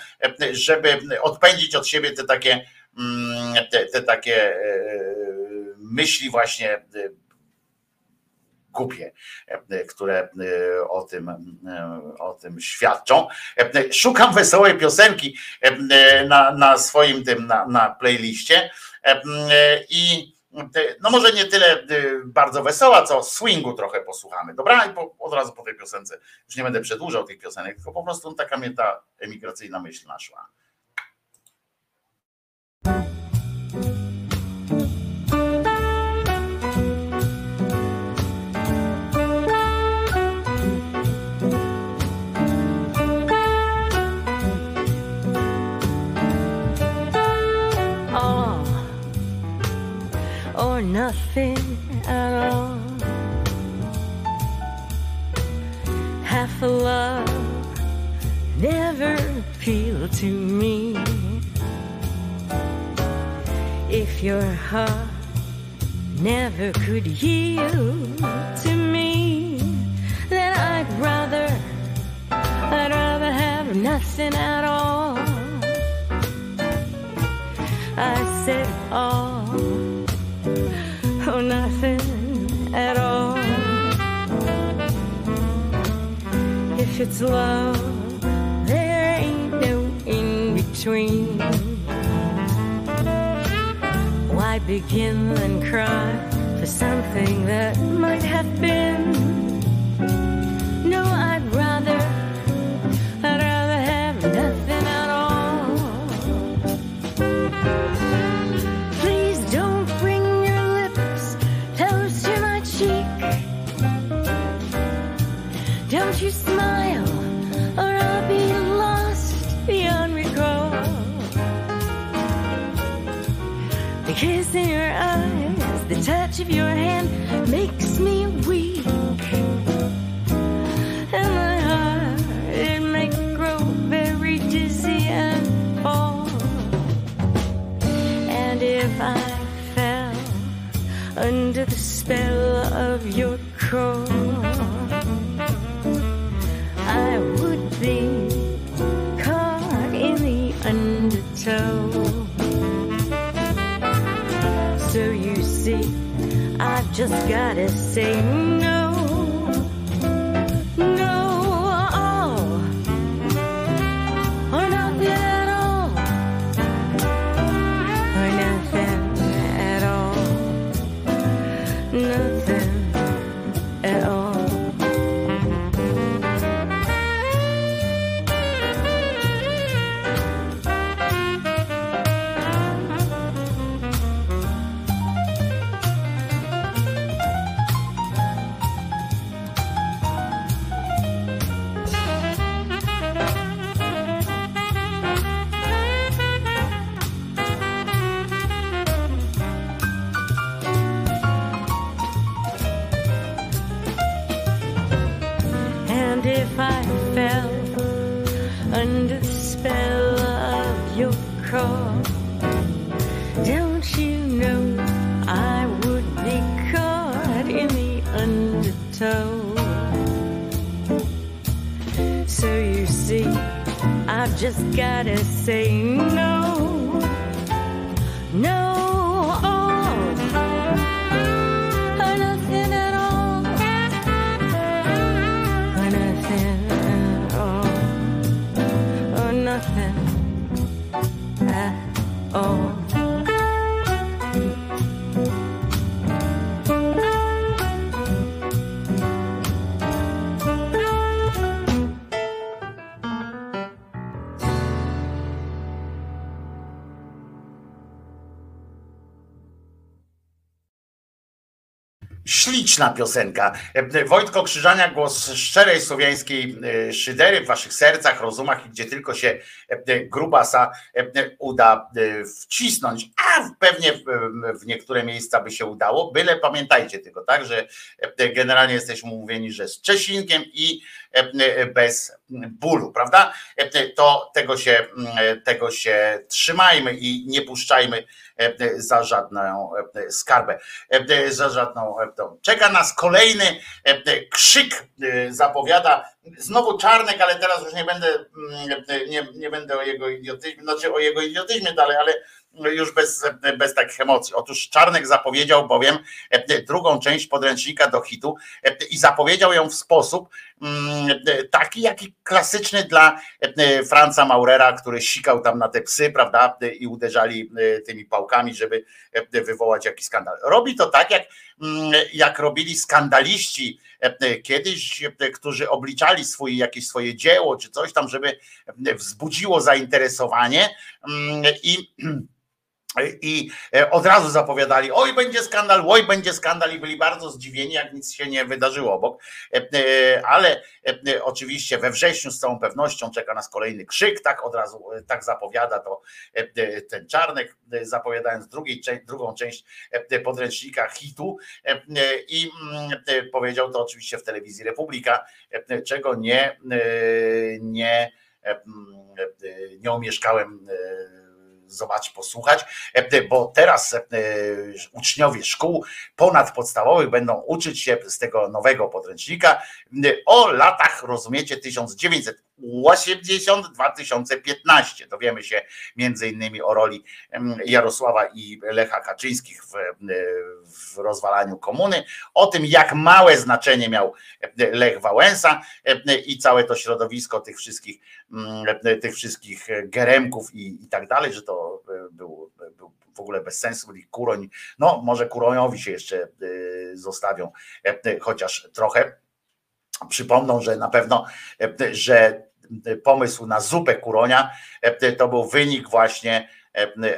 żeby odpędzić od siebie te takie, mm, te, te takie myśli właśnie głupie, które o tym, o tym świadczą. Szukam wesołej piosenki na, na swoim tym, na, na playliście i no może nie tyle bardzo wesoła, co swingu trochę posłuchamy, dobra? I po, od razu po tej piosence, już nie będę przedłużał tych piosenek, tylko po prostu taka mnie ta emigracyjna myśl naszła. Nothing at all. Half a love never appealed to me. If your heart never could yield to me, then I'd rather, I'd rather have nothing at all. I said all nothing at all. If it's love, there ain't no in between. Why begin and cry for something that might have been? The touch of your hand makes me weak. And my heart, it may grow very dizzy and fall. And if I fell under the spell of your call, just gotta say no. Gotta say no, no. Oh, oh, nothing at all or nothing at all oh, all. Śliczna piosenka. E, Wojtko Krzyżania, głos szczerej słowiańskiej e, szydery w waszych sercach, rozumach i gdzie tylko się e, grubasa uda wcisnąć, a pewnie w niektóre miejsca by się udało, byle pamiętajcie tylko, tak, że generalnie jesteśmy umówieni, że z Czesinkiem i bez bólu, prawda? To tego się, tego się trzymajmy i nie puszczajmy za żadną skarbę, za żadną. Czeka nas kolejny krzyk, zapowiada Znowu Czarnek, ale teraz już nie będę, mm, nie, nie będę o jego idiotyzmie, znaczy o jego idiotyzmie dalej, ale już bez, bez takich emocji. Otóż Czarnek zapowiedział bowiem drugą część podręcznika do hitu i zapowiedział ją w sposób mm, taki, jaki klasyczny dla Franca Maurera, który sikał tam na te psy, prawda, i uderzali tymi pałkami, żeby wywołać jakiś skandal. Robi to tak, jak, mm, jak robili skandaliści kiedyś, którzy obliczali swój, jakieś swoje dzieło czy coś tam, żeby wzbudziło zainteresowanie mm, i (clears throat) i e, od razu zapowiadali, oj będzie skandal, oj będzie skandal i byli bardzo zdziwieni, jak nic się nie wydarzyło obok. E, e, ale oczywiście we wrześniu z całą pewnością czeka nas kolejny krzyk, tak od razu tak zapowiada to ten Czarnek, zapowiadając drugiej, drugą część podręcznika hitu i mm, powiedział to oczywiście w telewizji Republika, czego nie, nie, nie omieszkałem zobaczyć, posłuchać, e, bo teraz e, uczniowie szkół ponadpodstawowych będą uczyć się z tego nowego podręcznika. O latach, rozumiecie, 1980-2015. Dowiemy się między innymi o roli Jarosława i Lecha Kaczyńskich w, w rozwalaniu komuny, o tym jak małe znaczenie miał Lech Wałęsa i całe to środowisko tych wszystkich, tych wszystkich geremków i, i tak dalej, że to był, był w ogóle bez sensu, byli kuroń, no może kuroniowi się jeszcze zostawią chociaż trochę. Przypomną, że na pewno, że pomysł na zupę kuronia to był wynik właśnie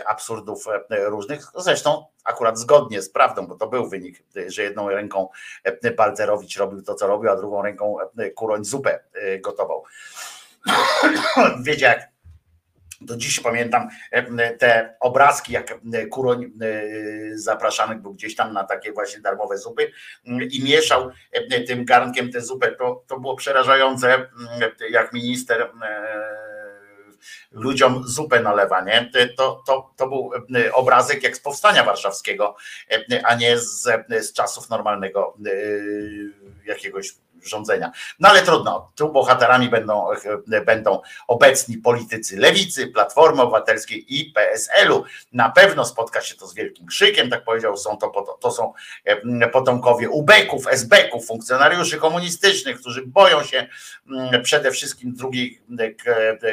absurdów różnych. Zresztą akurat zgodnie z prawdą, bo to był wynik, że jedną ręką Balcerowicz robił to, co robił, a drugą ręką kuroń zupę gotował. (coughs) Wiecie, jak do dziś pamiętam te obrazki, jak Kuroń zapraszany był gdzieś tam na takie właśnie darmowe zupy i mieszał tym garnkiem tę zupę. To, to było przerażające, jak minister ludziom zupę nalewa, nie? To, to, to był obrazek jak z powstania warszawskiego, a nie z, z czasów normalnego jakiegoś rządzenia. No ale trudno, tu bohaterami będą, będą obecni politycy lewicy, Platformy Obywatelskiej i PSL-u. Na pewno spotka się to z wielkim krzykiem, tak powiedział, są to, to są potomkowie ubeków, esbeków, funkcjonariuszy komunistycznych, którzy boją się przede wszystkim drugiej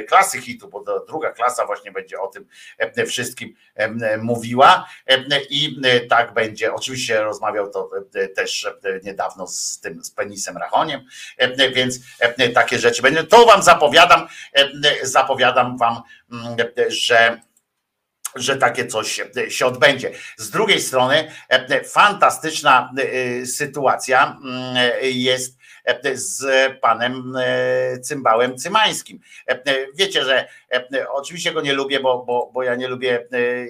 klasy hitu, bo druga klasa właśnie będzie o tym wszystkim mówiła i tak będzie. Oczywiście rozmawiał to też niedawno z tym z penisem Rachą E, więc e, takie rzeczy będą. To wam zapowiadam, e, zapowiadam wam, mm, że że takie coś się odbędzie. Z drugiej strony fantastyczna sytuacja mm, jest z panem Cymbałem Cymańskim. Wiecie, że oczywiście go nie lubię, bo, bo, bo ja nie lubię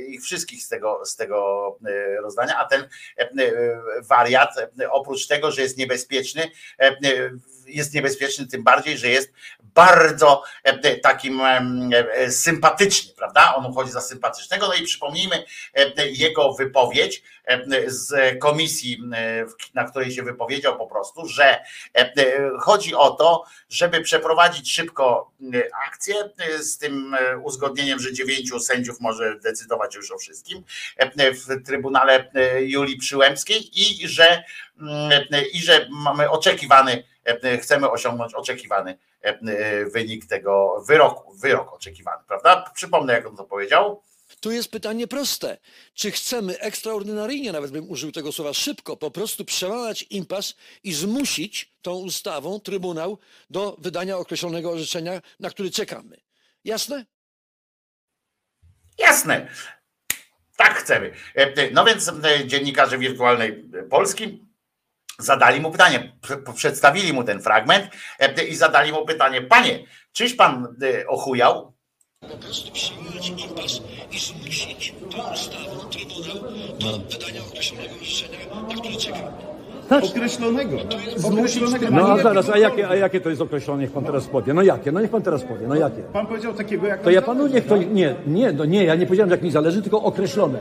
ich wszystkich z tego, z tego rozdania, a ten wariat, oprócz tego, że jest niebezpieczny, jest niebezpieczny tym bardziej, że jest bardzo takim sympatyczny, prawda? On uchodzi za sympatycznego. No i przypomnijmy jego wypowiedź z komisji, na której się wypowiedział po prostu, że chodzi o to, żeby przeprowadzić szybko akcję z tym uzgodnieniem, że dziewięciu sędziów może decydować już o wszystkim w Trybunale Julii Przyłębskiej i że, i że mamy oczekiwany chcemy osiągnąć oczekiwany wynik tego wyroku, wyrok oczekiwany, prawda? Przypomnę, jak on to powiedział. Tu jest pytanie proste. Czy chcemy ekstraordynaryjnie, nawet bym użył tego słowa, szybko po prostu przełamać impas i zmusić tą ustawą Trybunał do wydania określonego orzeczenia, na który czekamy? Jasne? Jasne. Tak chcemy. No więc dziennikarze wirtualnej Polski zadali mu pytanie, przedstawili mu ten fragment i zadali mu pytanie, panie, czyś pan ochujał? Po prostu impas i zmusić tą ustawą Trybunał do wydania określonego na które czekamy. Określonego. Określonego. No a zaraz, a jakie, a jakie to jest określone? Niech pan teraz powie. No jakie? No niech pan teraz powie. No jakie? Pan powiedział takiego jak... To ja panu niech to... Nie, nie, no nie, ja nie powiedziałem, jak mi zależy, tylko określone.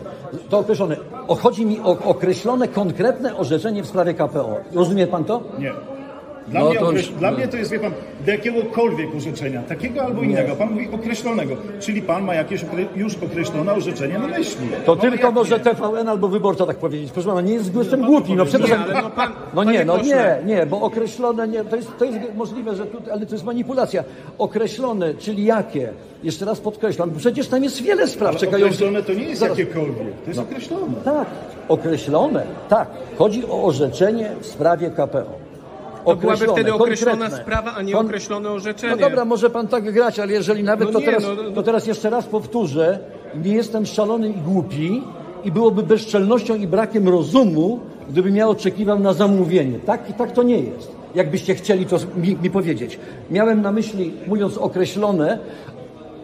To określone. O, chodzi mi o określone, konkretne orzeczenie w sprawie KPO. Rozumie pan to? Nie. Dla, No mnie, to już- Dla no. mnie to jest, wie pan, do jakiegokolwiek orzeczenia, takiego albo innego. Pan mówi określonego, czyli pan ma jakieś już określone orzeczenie na myśli. To No, tylko może nie? TVN albo wyborca tak powiedzieć. Proszę pana, nie jest, jestem głupi, no przepraszam. Nie, no pan- no nie, no nie, nie, bo określone, nie, to jest, to jest możliwe, że tu, ale to jest manipulacja. Określone, czyli jakie? Jeszcze raz podkreślam, przecież tam jest wiele spraw Ale czekających. określone to nie jest Zaraz. jakiekolwiek, to jest No. określone. Tak, określone, tak. Chodzi o orzeczenie w sprawie KPO. To byłaby Określone, wtedy określona konkretne. sprawa, a nie Kon- określone orzeczenie. No dobra, może pan tak grać, ale jeżeli nawet No to, nie, teraz, no, no. to teraz jeszcze raz powtórzę, nie jestem szalony i głupi i byłoby bezczelnością i brakiem rozumu, gdybym ja oczekiwał na zamówienie. Tak i tak to nie jest. Jakbyście chcieli to mi, mi powiedzieć. Miałem na myśli, mówiąc określone,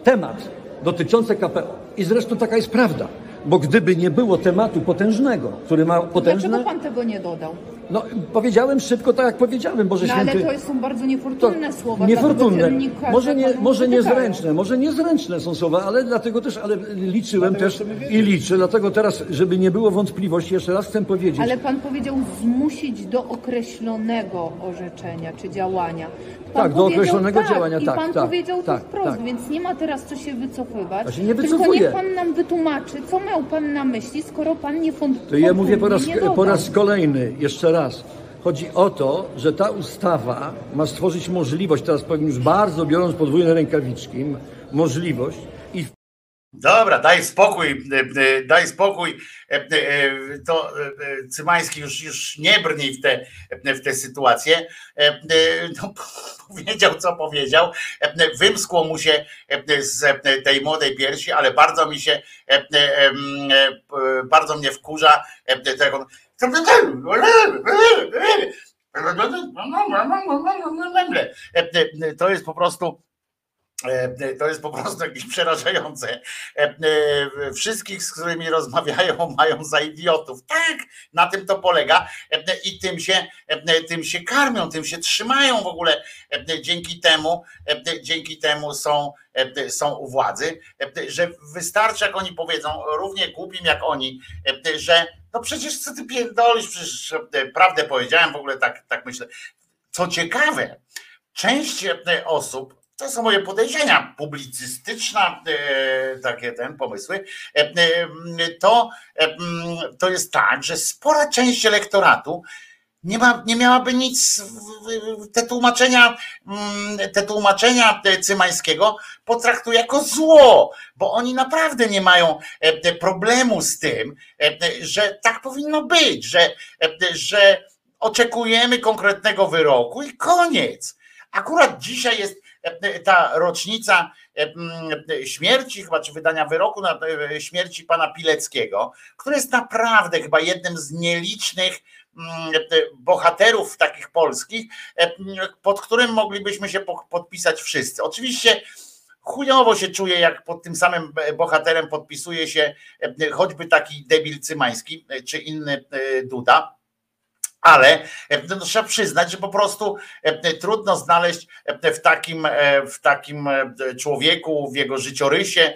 temat dotyczący KPO. I zresztą taka jest prawda. Bo gdyby nie było tematu potężnego, który ma potężne... Dlaczego pan tego nie dodał? No, powiedziałem szybko tak, jak powiedziałem, Boże No ale Święty. to są bardzo niefortunne słowa. Niefortunne. Może, nie, może niezręczne, może niezręczne są słowa, ale dlatego też, ale liczyłem Dlatego też i liczę, dlatego teraz, żeby nie było wątpliwości, jeszcze raz chcę powiedzieć. Ale pan powiedział zmusić do określonego orzeczenia czy działania. Tak, do określonego tak, działania, I tak, pan tak, powiedział to tak, wprost, tak. więc nie ma teraz co się wycofywać. Się nie Tylko niech pan nam wytłumaczy, co miał pan na myśli, skoro pan nie font- To ja mówię po raz, po raz kolejny, jeszcze raz. Chodzi o to, że ta ustawa ma stworzyć możliwość, teraz powiem już bardzo biorąc podwójne rękawiczki, możliwość Dobra, daj spokój, e, e, daj spokój. E, To Cymański już, już nie brnij w tę w tę sytuację. E, e, No, (laughs) powiedział, co powiedział. Wymskło mu się z tej młodej piersi, ale bardzo mi się, bardzo mnie wkurza, e, to jest po prostu To jest po prostu jakieś przerażające. E, e, Wszystkich, z którymi rozmawiają, (laughs) mają za idiotów. Tak, na tym to polega E, i tym się, e, tym się karmią, tym się trzymają w ogóle. E, Dzięki temu, e, dzięki temu są, e, są u władzy, e, że wystarczy, jak oni powiedzą, równie głupim jak oni, e, że no przecież co ty pierdolisz, przecież e, prawdę powiedziałem, w ogóle tak, tak myślę. Co ciekawe, część e, osób, to są moje podejrzenia publicystyczne, e, takie ten pomysły, e, e, to, e, m, to jest tak, że spora część elektoratu nie, ma, nie miałaby nic, te tłumaczenia, mm, te tłumaczenia Cymańskiego potraktuje jako zło, bo oni naprawdę nie mają problemu z tym, że tak powinno być, że, że oczekujemy konkretnego wyroku i koniec. Akurat dzisiaj jest ta rocznica e, śmierci, chyba czy wydania wyroku na e, śmierci pana Pileckiego, który jest naprawdę chyba jednym z nielicznych e, bohaterów takich polskich, pod którym moglibyśmy się po- podpisać wszyscy. Oczywiście chujowo się czuję, jak pod tym samym bohaterem podpisuje się choćby taki debil Cymański, czy inny Duda. Ale e, no, trzeba przyznać, że po prostu e, trudno znaleźć e, w takim, w takim człowieku, w jego życiorysie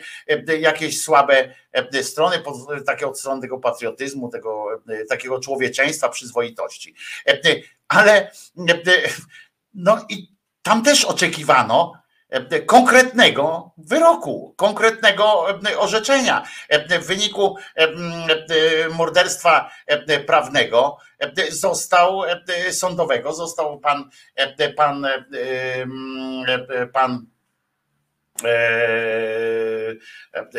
jakieś słabe strony, takie od strony tego patriotyzmu, tego takiego człowieczeństwa, przyzwoitości. Ale no i tam też oczekiwano konkretnego wyroku, konkretnego e, orzeczenia. E, W wyniku e, e, morderstwa e, prawnego e, został e, sądowego, został pan e, pan e, e, pan e,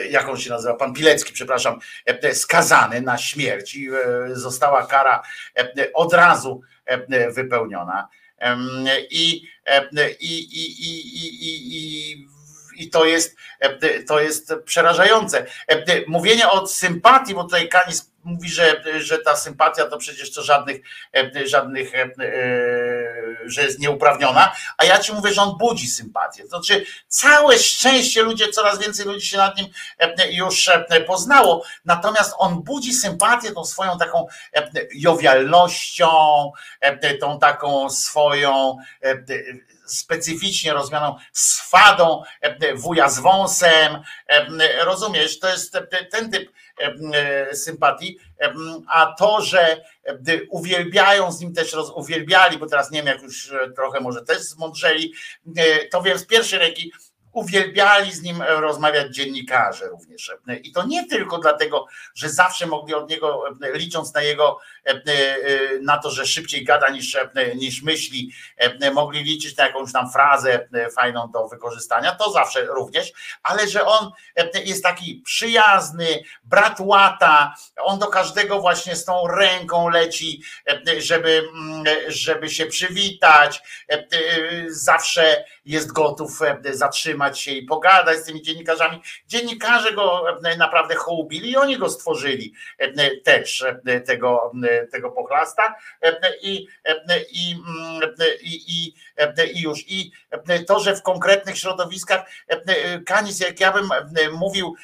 jak on się nazywa, pan Pilecki, przepraszam, e, skazany na śmierć i e, została kara e, od razu e, wypełniona. Em, I, e, i, i, i, i, i, i, to jest, e, to jest przerażające. E, Mówienie o sympatii, bo tutaj Kanis mówi, że, że ta sympatia to przecież to żadnych, e, żadnych, e, e, że jest nieuprawniona, a ja ci mówię, że on budzi sympatię. To znaczy całe szczęście ludzie, coraz więcej ludzi się nad nim e, już e, poznało, natomiast on budzi sympatię tą swoją taką e, jowialnością, e, tą taką swoją e, specyficznie rozumianą swadą, wuja z wąsem, rozumiesz, to jest ten typ sympatii, a to, że uwielbiają z nim też, uwielbiali, bo teraz nie wiem, jak już trochę może też zmądrzeli, to wiem z pierwszej ręki, uwielbiali z nim rozmawiać dziennikarze również. I to nie tylko dlatego, że zawsze mogli od niego, licząc na jego, na to, że szybciej gada niż, niż myśli, mogli liczyć na jakąś tam frazę fajną do wykorzystania, to zawsze również, ale że on jest taki przyjazny, brat łata, on do każdego właśnie z tą ręką leci, żeby, żeby się przywitać, zawsze jest gotów zatrzymać się i pogadać z tymi dziennikarzami. Dziennikarze go naprawdę hołubili i oni go stworzyli też, tego, tego pochlasta i, i, i, i już. I to, że w konkretnych środowiskach Kanis, jak ja bym mówił,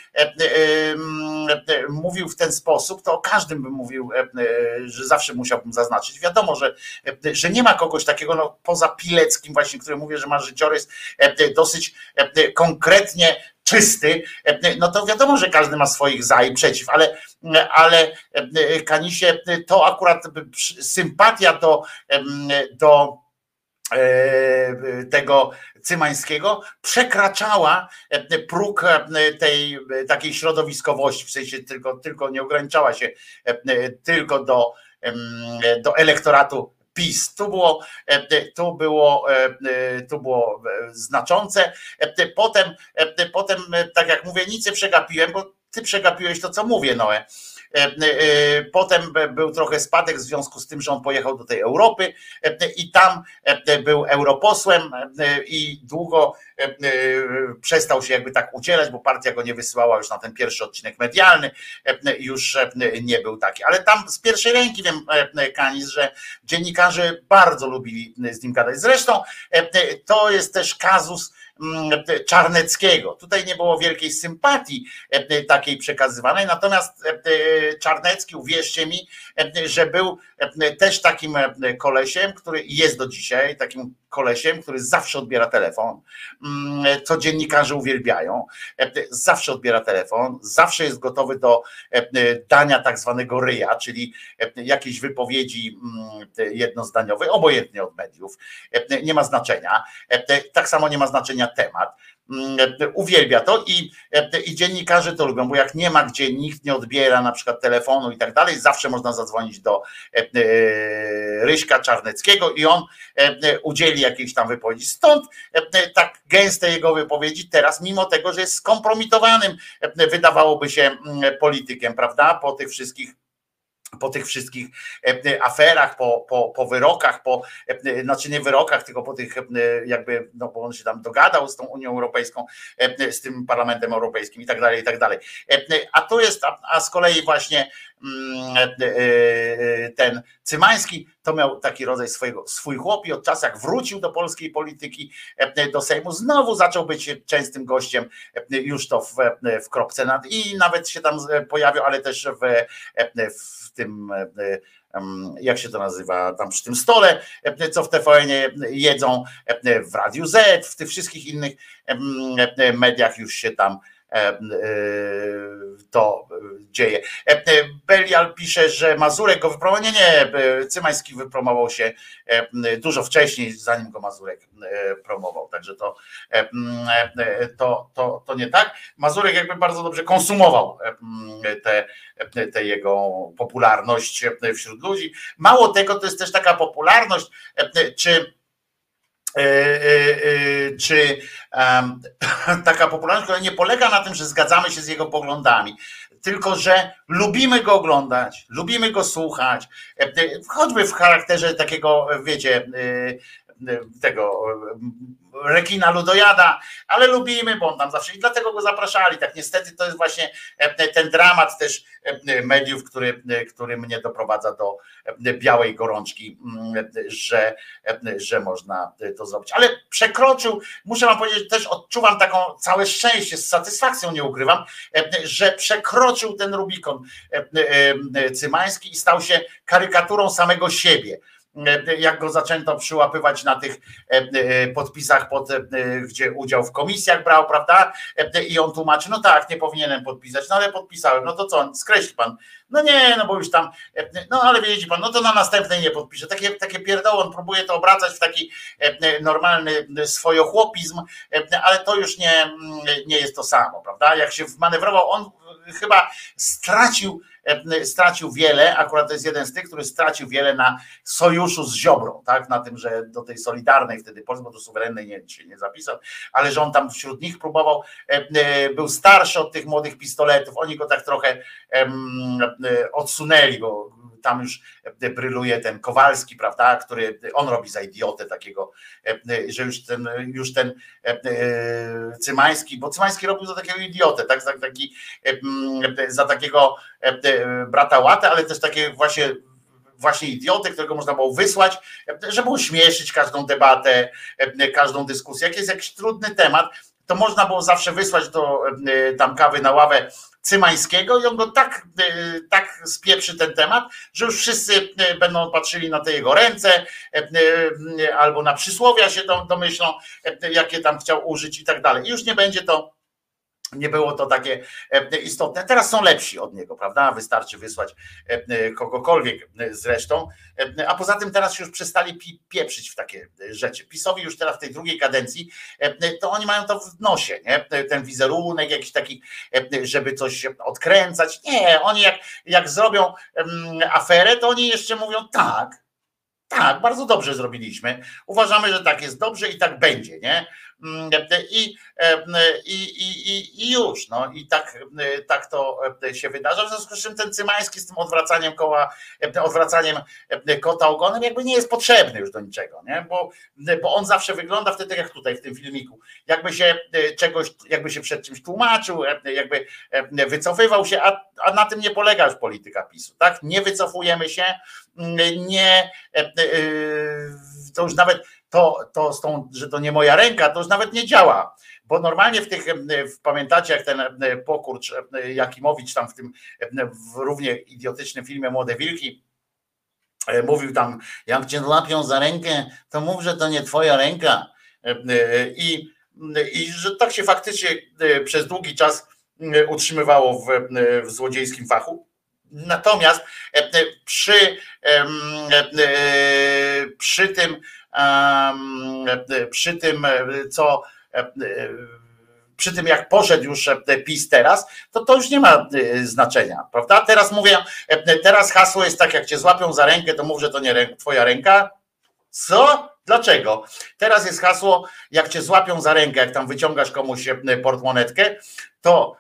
mówił w ten sposób, to o każdym bym mówił, że zawsze musiałbym zaznaczyć. Wiadomo, że, że nie ma kogoś takiego, no, poza Pileckim właśnie, który mówi, że ma życiorys dosyć konkretnie czysty, no to wiadomo, że każdy ma swoich za i przeciw, ale, ale Kanisie to akurat sympatia do, do tego Cymańskiego przekraczała próg tej takiej środowiskowości, w sensie tylko, tylko nie ograniczała się tylko do, do elektoratu PiS. Tu było, tu było, tu było znaczące. Potem, potem, tak jak mówię, nic nie przegapiłem, bo ty przegapiłeś to, co mówię, Noe. Potem był trochę spadek w związku z tym, że on pojechał do tej Europy i tam był europosłem i długo przestał się jakby tak udzielać, bo partia go nie wysyłała już na ten pierwszy odcinek medialny, już nie był taki. Ale tam z pierwszej ręki wiem, Kanis, że dziennikarze bardzo lubili z nim gadać. Zresztą to jest też kazus Czarneckiego. Tutaj nie było wielkiej sympatii e, takiej przekazywanej, natomiast e, Czarnecki, uwierzcie mi, e, że był też takim kolesiem, który jest do dzisiaj, takim kolesiem, który zawsze odbiera telefon, mm, co dziennikarze uwielbiają, zawsze odbiera telefon, zawsze jest gotowy do dania tak zwanego ryja, czyli jakiejś wypowiedzi mm, jednozdaniowej, obojętnie od mediów, nie ma znaczenia. Tak samo nie ma znaczenia temat. Mm, uwielbia to i, i dziennikarze to lubią, bo jak nie ma gdzie nikt nie odbiera na przykład telefonu i tak dalej, zawsze można zadzwonić do e, e, Ryśka Czarneckiego i on e, udzieli jakiejś tam wypowiedzi. Stąd tak gęste jego wypowiedzi teraz, mimo tego, że jest skompromitowanym, wydawałoby się mm, politykiem, prawda? Po tych wszystkich po tych wszystkich e, aferach, po, po, po wyrokach, po, e, znaczy nie wyrokach, tylko po tych e, jakby, no bo on się tam dogadał z tą Unią Europejską, z tym Parlamentem Europejskim i tak dalej, i tak dalej. A tu jest, a, a z kolei właśnie mm, ten Cymański to miał taki rodzaj swojego, swój chłop i od czasu jak wrócił do polskiej polityki, do Sejmu, znowu zaczął być częstym gościem, już to w, w kropce nad i nawet się tam pojawił, ale też w, w tym jak się to nazywa, tam przy tym stole, co w TVN jedzą, w Radiu Z, w tych wszystkich innych mediach już się tam E, to dzieje. E, Belial pisze, że Mazurek go wypromował. Nie, nie, Cymański wypromował się e, dużo wcześniej, zanim go Mazurek promował. Także to, to, to, to nie tak. Mazurek jakby bardzo dobrze konsumował tę te, te jego popularność wśród ludzi. Mało tego, to jest też taka popularność, czy E, e, e, czy (laughs) taka popularność, która nie polega na tym, że zgadzamy się z jego poglądami, tylko że lubimy go oglądać, lubimy go słuchać, choćby w charakterze takiego, wiecie, tego rekina ludojada, ale lubimy, bo on tam zawsze i dlatego go zapraszali. Tak niestety to jest właśnie e, ten dramat też e, mediów, który, e, który mnie doprowadza do białej gorączki, mm, że, że można to zrobić. Ale przekroczył, muszę wam powiedzieć, też odczuwam taką całe szczęście, z satysfakcją nie ukrywam, że przekroczył ten Rubikon Cymański i stał się karykaturą samego siebie jak go zaczęto przyłapywać na tych podpisach, pod, gdzie udział w komisjach brał, prawda? I on tłumaczy, no tak, nie powinienem podpisać, no ale podpisałem, no to co, skreśl pan. No nie, no bo już tam, no ale wiedzieć pan, no to na następnej nie podpiszę. Takie, takie pierdoły, on próbuje to obracać w taki normalny swojochłopizm, ale to już nie, nie jest to samo, prawda? Jak się wmanewrował, on chyba stracił, e, stracił wiele, akurat to jest jeden z tych, który stracił wiele na sojuszu z Ziobrą, tak, na tym, że do tej Solidarnej wtedy Polski, bo do suwerennej nie, się nie zapisał, ale że on tam wśród nich próbował, e, e, był starszy od tych młodych pistoletów, oni go tak trochę odsunęli, bo tam już bryluje ten Kowalski, prawda, który on robi za idiotę takiego, że już ten, już ten Cymański, bo Cymański robił za takiego idiotę, tak, za, taki, za takiego brata łatę, ale też takie właśnie właśnie idioty, którego można było wysłać, żeby uśmieszyć każdą debatę, każdą dyskusję. Jak jest jakiś trudny temat, to można było zawsze wysłać do tam kawy na ławę Cymańskiego i on go tak, e, tak spieprzy ten temat, że już wszyscy e, będą patrzyli na te jego ręce e, albo na przysłowia się domyślą, jakie tam chciał użyć i tak dalej. I już nie będzie to nie było to takie e, istotne. Teraz są lepsi od niego, prawda? Wystarczy wysłać e, kogokolwiek zresztą. E, a poza tym teraz już przestali pieprzyć w takie rzeczy. PiSowi już teraz w tej drugiej kadencji, to oni mają to w nosie, nie? Ten wizerunek jakiś taki, żeby coś odkręcać. Nie, oni jak, jak zrobią aferę, to oni jeszcze mówią tak, tak, bardzo dobrze zrobiliśmy. Uważamy, że tak jest dobrze i tak będzie, nie? Mm, I, i, i, i już, no i tak, tak to się wydarza. W związku z czym ten Cymański z tym odwracaniem koła, odwracaniem kota ogonem jakby nie jest potrzebny już do niczego, nie? Bo, bo on zawsze wygląda wtedy jak tutaj w tym filmiku. Jakby się czegoś, jakby się przed czymś tłumaczył, jakby wycofywał się, a, a na tym nie polega już polityka PiSu, tak? Nie wycofujemy się, nie to już nawet to, to z tą, że to nie moja ręka, to już nawet nie działa. Bo normalnie w tych, pamiętacie, jak ten pokurcz Jakimowicz tam w tym w równie idiotycznym filmie Młode Wilki, e, mówił tam, jak cię łapią za rękę, to mów, że to nie twoja ręka. I, i że tak się faktycznie przez długi czas utrzymywało w, w złodziejskim fachu. Natomiast przy, przy tym przy tym, co przy tym jak poszedł już PiS teraz, to to już nie ma znaczenia, prawda? Teraz mówię, teraz hasło jest tak, jak cię złapią za rękę, to mów, że to nie twoja ręka. Co? Dlaczego? Teraz jest hasło, jak cię złapią za rękę, jak tam wyciągasz komuś portmonetkę, to,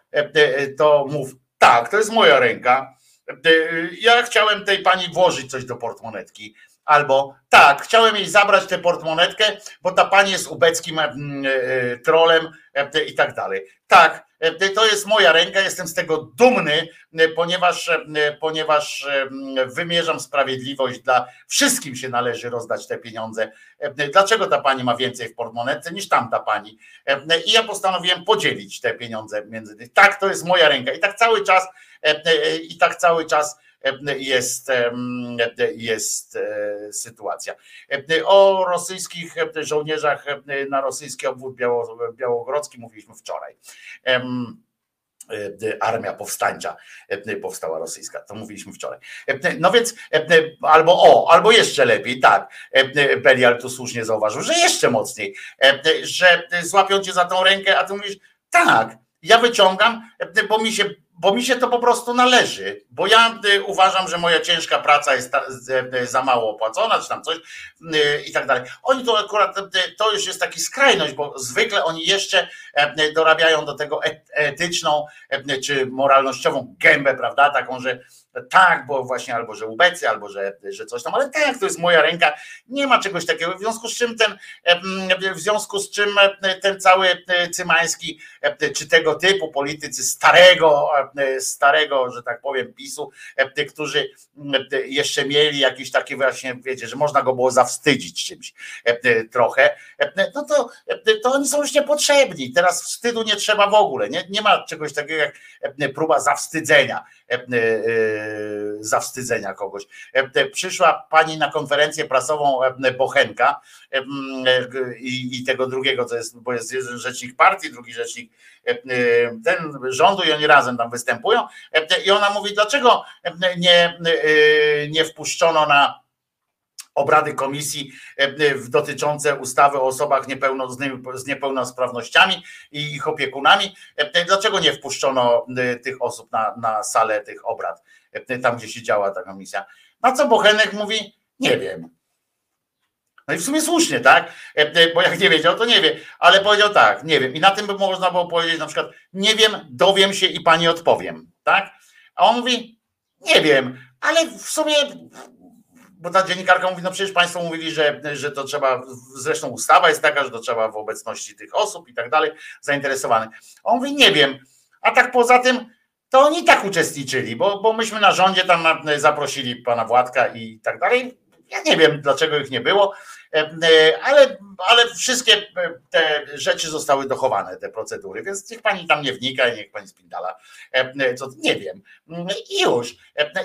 to mów, tak, to jest moja ręka. Ja chciałem tej pani włożyć coś do portmonetki Albo tak, chciałem jej zabrać tę portmonetkę, bo ta pani jest ubeckim mm, e, e, trolem e, i tak dalej. Tak, to jest moja ręka, jestem z tego dumny, ponieważ, ponieważ wymierzam sprawiedliwość dla wszystkim się należy rozdać te pieniądze. Dlaczego ta pani ma więcej w portmonetce niż tamta pani? I ja postanowiłem podzielić te pieniądze między. Tak, to jest moja ręka. I tak cały czas, i tak cały czas jest, jest e, sytuacja. O rosyjskich żołnierzach na rosyjski obwód białogrodzki mówiliśmy wczoraj armia powstańcza powstała rosyjska. To mówiliśmy wczoraj. No więc albo o, albo jeszcze lepiej, tak. Belial tu słusznie zauważył, że jeszcze mocniej, że złapią cię za tą rękę, a ty mówisz, tak, ja wyciągam, bo mi się bo mi się to po prostu należy, bo ja y, uważam, że moja ciężka praca jest y, za mało opłacona, czy tam coś y, i tak dalej. Oni to akurat, to już jest taki skrajność, bo zwykle oni jeszcze dorabiają do tego etyczną czy moralnościową gębę, prawda, taką, że tak, bo właśnie albo że ubecy, albo że, że coś tam, ale tak, to jest moja ręka, nie ma czegoś takiego, w związku z czym ten, w związku z czym ten cały Cymański, czy tego typu politycy starego starego, że tak powiem, PiSu, którzy jeszcze mieli jakieś takie właśnie, wiecie, że można go było zawstydzić czymś trochę, no to, to oni są już niepotrzebni. Teraz wstydu nie trzeba w ogóle. Nie, nie ma czegoś takiego jak próba zawstydzenia, zawstydzenia kogoś. Przyszła pani na konferencję prasową Bochenka i, i tego drugiego, co jest, bo jest jeden rzecznik partii, drugi rzecznik ten rządu i oni razem tam występują i ona mówi, dlaczego nie, nie wpuszczono na obrady komisji dotyczące ustawy o osobach niepełno, z niepełnosprawnościami i ich opiekunami. Dlaczego nie wpuszczono tych osób na, na salę tych obrad, tam gdzie się działa ta komisja? Na co Bochenek mówi, nie wiem. No i w sumie słusznie, tak? Bo jak nie wiedział, to nie wie, ale powiedział tak, nie wiem. I na tym by można było powiedzieć na przykład, nie wiem, dowiem się i pani odpowiem, tak? A on mówi, nie wiem, ale w sumie bo ta dziennikarka mówi, no przecież Państwo mówili, że, że to trzeba, zresztą ustawa jest taka, że to trzeba w obecności tych osób i tak dalej, zainteresowanych. On mówi, nie wiem, a tak poza tym, to oni tak uczestniczyli, bo, bo myśmy na rządzie tam zaprosili pana Władka i tak dalej. Ja nie wiem, dlaczego ich nie było, ale, ale wszystkie te rzeczy zostały dochowane, te procedury, więc niech pani tam nie wnika i niech pani spindala. Co, nie wiem. I już.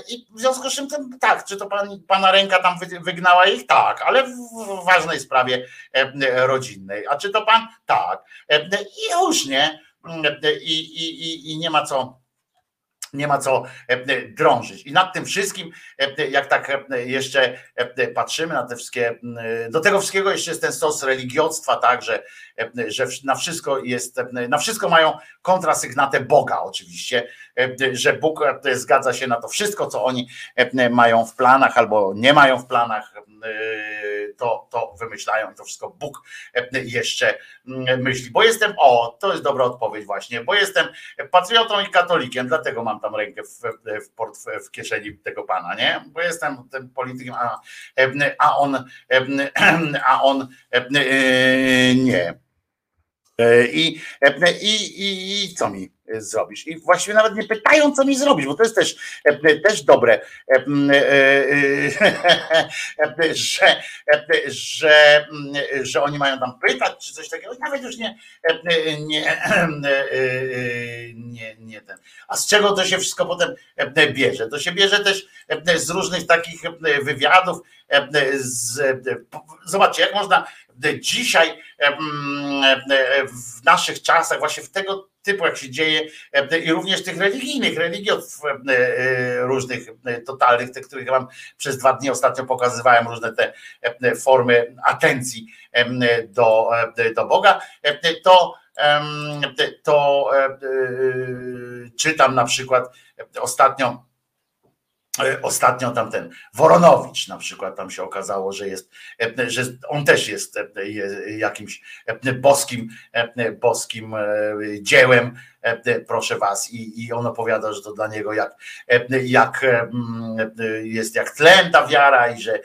I w związku z czym tak, czy to pani, pana ręka tam wygnała ich? Tak, ale w ważnej sprawie rodzinnej. A czy to pan? Tak. I już nie. I, i, i, i nie ma co nie ma co drążyć. I nad tym wszystkim, jak tak jeszcze patrzymy na te wszystkie, do tego wszystkiego jeszcze jest ten stos religioцtwa, tak, że, że na wszystko jest, na wszystko mają kontrasygnatę Boga oczywiście, że Bóg zgadza się na to wszystko, co oni mają w planach albo nie mają w planach, to, to wymyślają i to wszystko Bóg jeszcze myśli. Bo jestem, o, to jest dobra odpowiedź właśnie, bo jestem patriotą i katolikiem, dlatego mam tam rękę w, w, w kieszeni tego pana, nie? Bo jestem tym politykiem, a, a on, a on nie. I, i, i, i co mi? zrobisz. I właściwie nawet nie pytają, co mi zrobisz, bo to jest też, też dobre, że, że, że oni mają tam pytać, czy coś takiego. Nawet już nie, nie, nie, nie ten. A z czego to się wszystko potem bierze? To się bierze też z różnych takich wywiadów. Z, zobaczcie, jak można dzisiaj w naszych czasach, właśnie w tego typu, jak się dzieje, i również tych religijnych, religiów różnych totalnych, tych, których wam przez dwa dni ostatnio pokazywałem, różne te formy atencji do, do Boga, to, to czytam na przykład ostatnio Ostatnio tamten Woronowicz na przykład tam się okazało, że jest, że on też jest jakimś boskim, boskim dziełem, proszę was, i, i on opowiada, że to dla niego jak, jak jest jak tlen ta wiara i że,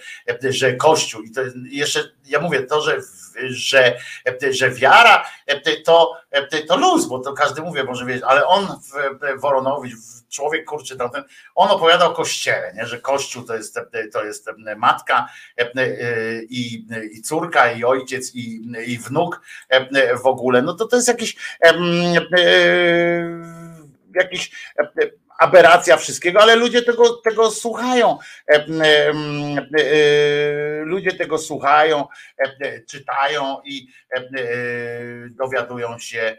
że Kościół, i to jeszcze, ja mówię to, że, że, że wiara to, to luz, bo to każdy mówi, może wiedzieć, ale on, Woronowicz, człowiek kurczy tamten, on opowiada o kościele, nie? że kościół to jest, to jest matka i, i córka, i ojciec, i, i wnuk w ogóle. No to to jest jakiś jakiś aberracja wszystkiego, ale ludzie tego, tego słuchają. Ludzie tego słuchają, czytają i dowiadują się,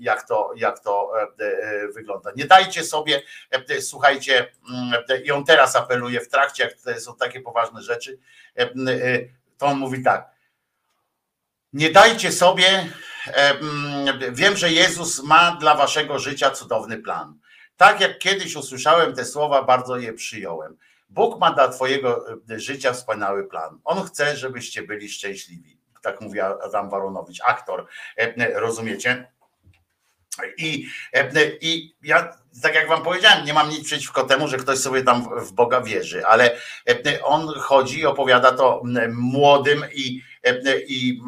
jak to, jak to e, e, wygląda. Nie dajcie sobie, e, słuchajcie, mm, i on teraz apeluje w trakcie, jak to są takie poważne rzeczy, to on mówi tak. Nie dajcie sobie, mm, wiem, że Jezus ma dla waszego życia cudowny plan. Tak jak kiedyś usłyszałem te słowa, bardzo je przyjąłem. Bóg ma dla Twojego życia wspaniały plan. On chce, żebyście byli szczęśliwi tak mówi Adam Waronowicz, aktor, e, rozumiecie? I, e, I ja, tak jak wam powiedziałem, nie mam nic przeciwko temu, że ktoś sobie tam w Boga wierzy, ale e, on chodzi i opowiada to młodym i, i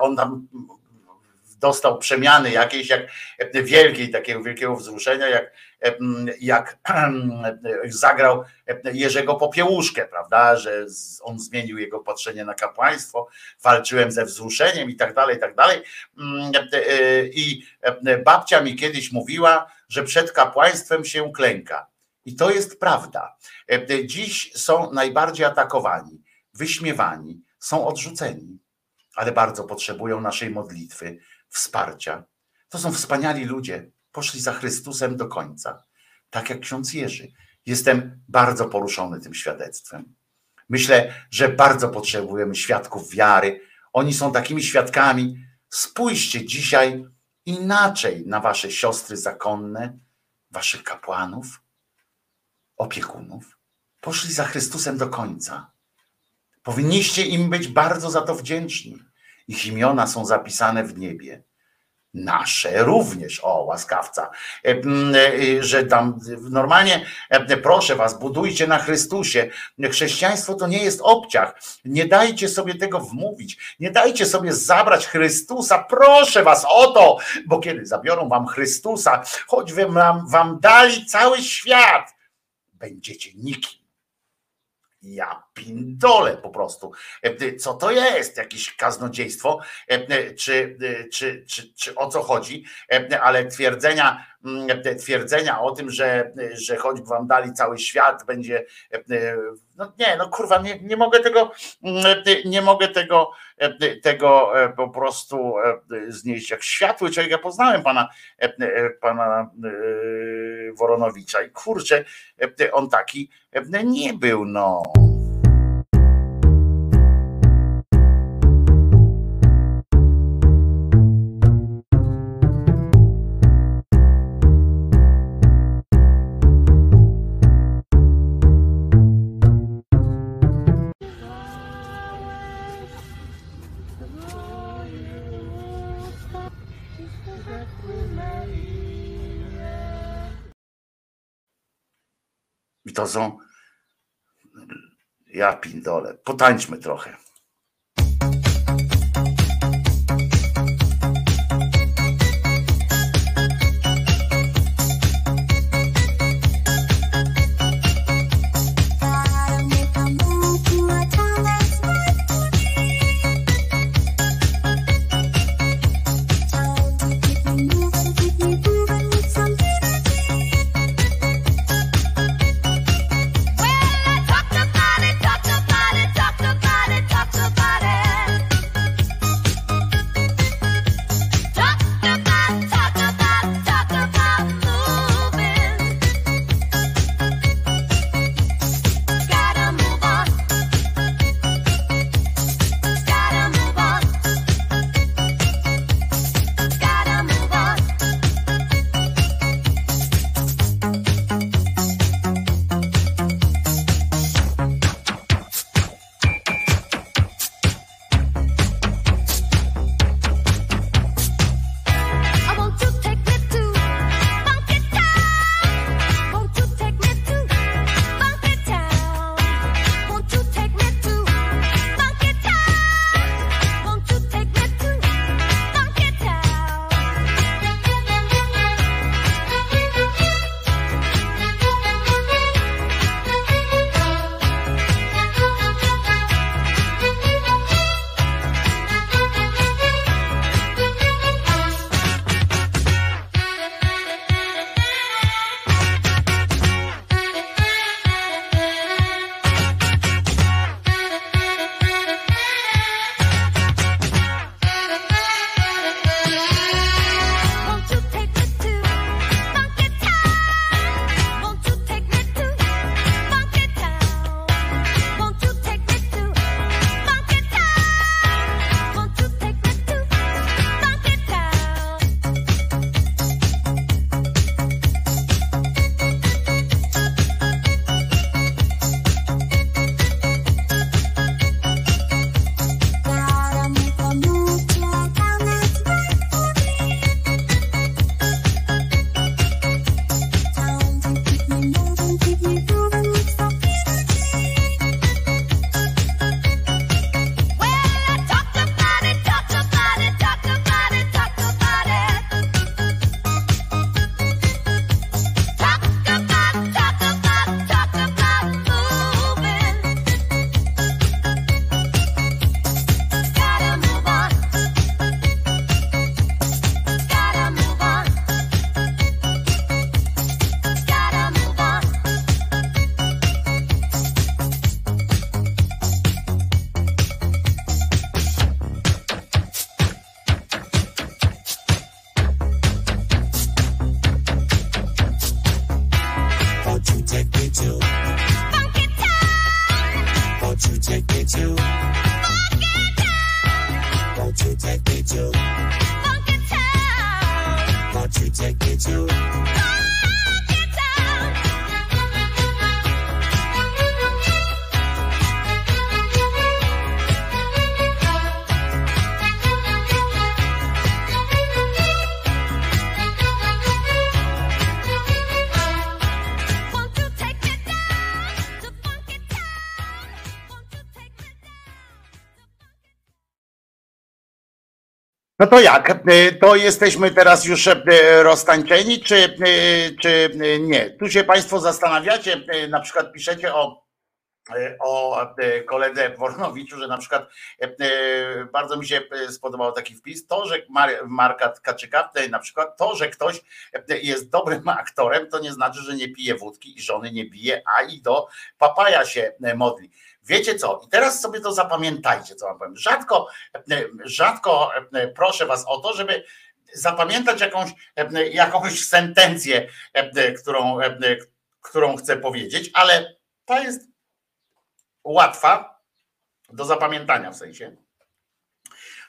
on tam dostał przemiany jakiejś, jak wielkiej, takiego wielkiego wzruszenia, jak, jak zagrał Jerzego Popiełuszkę, prawda, że on zmienił jego patrzenie na kapłaństwo, walczyłem ze wzruszeniem i tak dalej, i tak dalej. I babcia mi kiedyś mówiła, że przed kapłaństwem się klęka. I to jest prawda. Dziś są najbardziej atakowani, wyśmiewani, są odrzuceni, ale bardzo potrzebują naszej modlitwy, wsparcia. To są wspaniali ludzie, poszli za Chrystusem do końca, tak jak ksiądz Jerzy. Jestem bardzo poruszony tym świadectwem. Myślę, że bardzo potrzebujemy świadków wiary. Oni są takimi świadkami. Spójrzcie dzisiaj inaczej na wasze siostry zakonne, waszych kapłanów, opiekunów. Poszli za Chrystusem do końca. Powinniście im być bardzo za to wdzięczni. Ich imiona są zapisane w niebie. Nasze również, o łaskawca, e, e, że tam normalnie, e, proszę was, budujcie na Chrystusie. Chrześcijaństwo to nie jest obciach. Nie dajcie sobie tego wmówić. Nie dajcie sobie zabrać Chrystusa. Proszę was o to, bo kiedy zabiorą wam Chrystusa, choćby wam, wam dali cały świat, będziecie nikim. Ja pindole po prostu. Co to jest? Jakieś kaznodziejstwo? Czy, czy, czy, czy o co chodzi? Ale twierdzenia, twierdzenia o tym, że, że choćby wam dali cały świat, będzie. No nie, no kurwa, nie, nie mogę tego, nie mogę tego, tego po prostu znieść. Jak światły człowiek, ja poznałem pana, pana Woronowicza i kurczę, on taki nie był, no. To są. Ja pindole. Potańczmy trochę. No to jak? E, to jesteśmy teraz już e, roztańczeni, czy, e, czy nie? Tu się Państwo zastanawiacie, na przykład piszecie o o koledze Wornowiczu, że na przykład bardzo mi się spodobał taki wpis, to, że Marka Kaczyka, na przykład to, że ktoś jest dobrym (laughs) aktorem, to nie znaczy, że nie pije wódki i żony nie bije, a i do papaja się modli. Wiecie co? I teraz sobie to zapamiętajcie, co wam powiem. Rzadko, rzadko proszę was o to, żeby zapamiętać jakąś, jakąś sentencję, którą, którą chcę powiedzieć, ale ta jest łatwa do zapamiętania w sensie.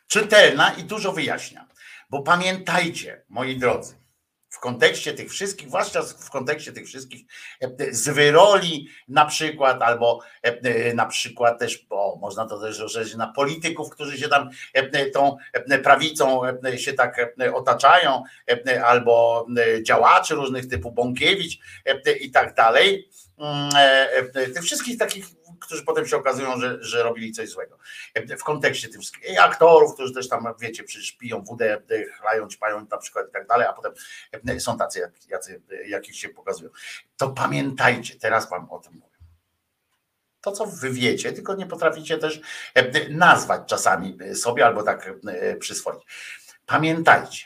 Czytelna i dużo wyjaśnia. Bo pamiętajcie, moi drodzy, w kontekście tych wszystkich, zwłaszcza w kontekście tych wszystkich e, z wyroli na przykład, albo e, na przykład też, bo można to też rozszerzyć na polityków, którzy się tam e, tą prawicą się tak otaczają, albo działaczy różnych typu Bąkiewicz i tak dalej. Mm, tych wszystkich takich którzy potem się okazują, że, że robili coś złego. W kontekście tych aktorów, którzy też tam, wiecie, przecież piją wódę, chlają, ćpają na przykład i tak dalej, a potem są tacy, jacy, jakich się pokazują. To pamiętajcie, teraz wam o tym mówię. To, co wy wiecie, tylko nie potraficie też nazwać czasami sobie albo tak przyswoić. Pamiętajcie,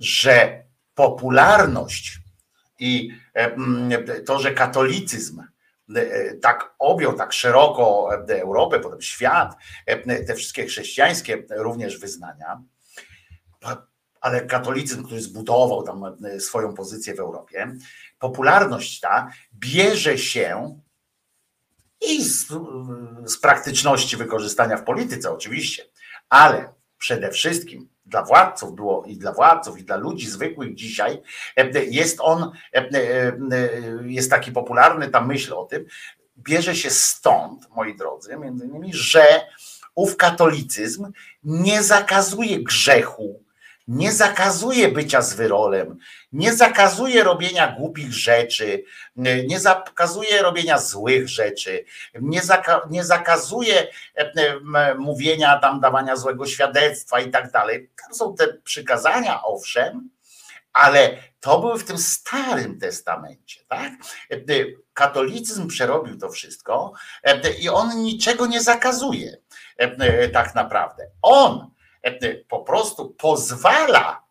że popularność i to, że katolicyzm E, tak objął tak szeroko e, Europę, potem świat, e, te wszystkie chrześcijańskie również wyznania, ale katolicyzm, który zbudował tam swoją pozycję w Europie, popularność ta bierze się i z, z praktyczności wykorzystania w polityce oczywiście, ale przede wszystkim dla władców było i dla władców, i dla ludzi zwykłych dzisiaj jest on, jest taki popularny, ta myśl o tym, bierze się stąd, moi drodzy, między innymi, że ów katolicyzm nie zakazuje grzechu, nie zakazuje bycia zwyrolem, nie zakazuje robienia głupich rzeczy, nie zakazuje robienia złych rzeczy, nie, zaka nie zakazuje e, e, mówienia tam, dawania złego świadectwa i tak dalej. Tam są te przykazania, owszem, ale to były w tym Starym Testamencie, tak? E, katolicyzm przerobił to wszystko i on niczego nie zakazuje tak naprawdę. On po prostu pozwala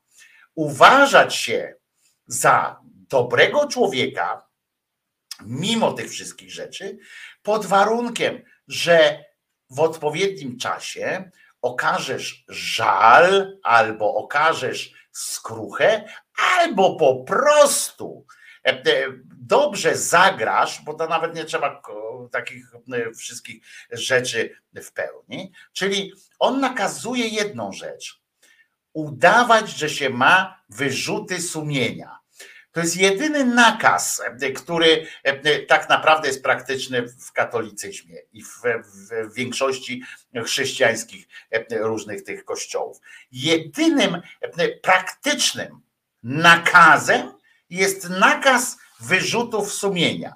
uważać się za dobrego człowieka, mimo tych wszystkich rzeczy, pod warunkiem, że w odpowiednim czasie okażesz żal, albo okażesz skruchę, albo po prostu e, e, dobrze zagrasz, bo to nawet nie trzeba takich e, wszystkich rzeczy w pełni. Czyli on nakazuje jedną rzecz: udawać, że się ma wyrzuty sumienia. To jest jedyny nakaz, który tak naprawdę jest praktyczny w katolicyzmie i w, większości chrześcijańskich różnych tych kościołów. Jedynym praktycznym nakazem jest nakaz wyrzutów sumienia.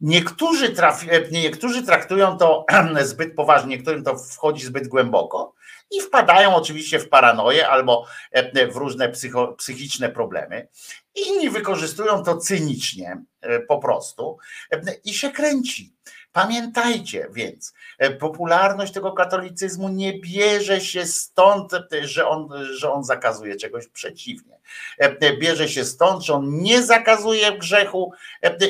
Niektórzy, trafi, niektórzy traktują to (clears throat) zbyt poważnie, niektórym to wchodzi zbyt głęboko i wpadają oczywiście w paranoję albo w różne psycho, psychiczne problemy. Inni wykorzystują to cynicznie po prostu i się kręci. Pamiętajcie więc, e, popularność tego katolicyzmu nie bierze się stąd, e, że on, że on zakazuje czegoś przeciwnie. E, bierze się stąd, że on nie zakazuje grzechu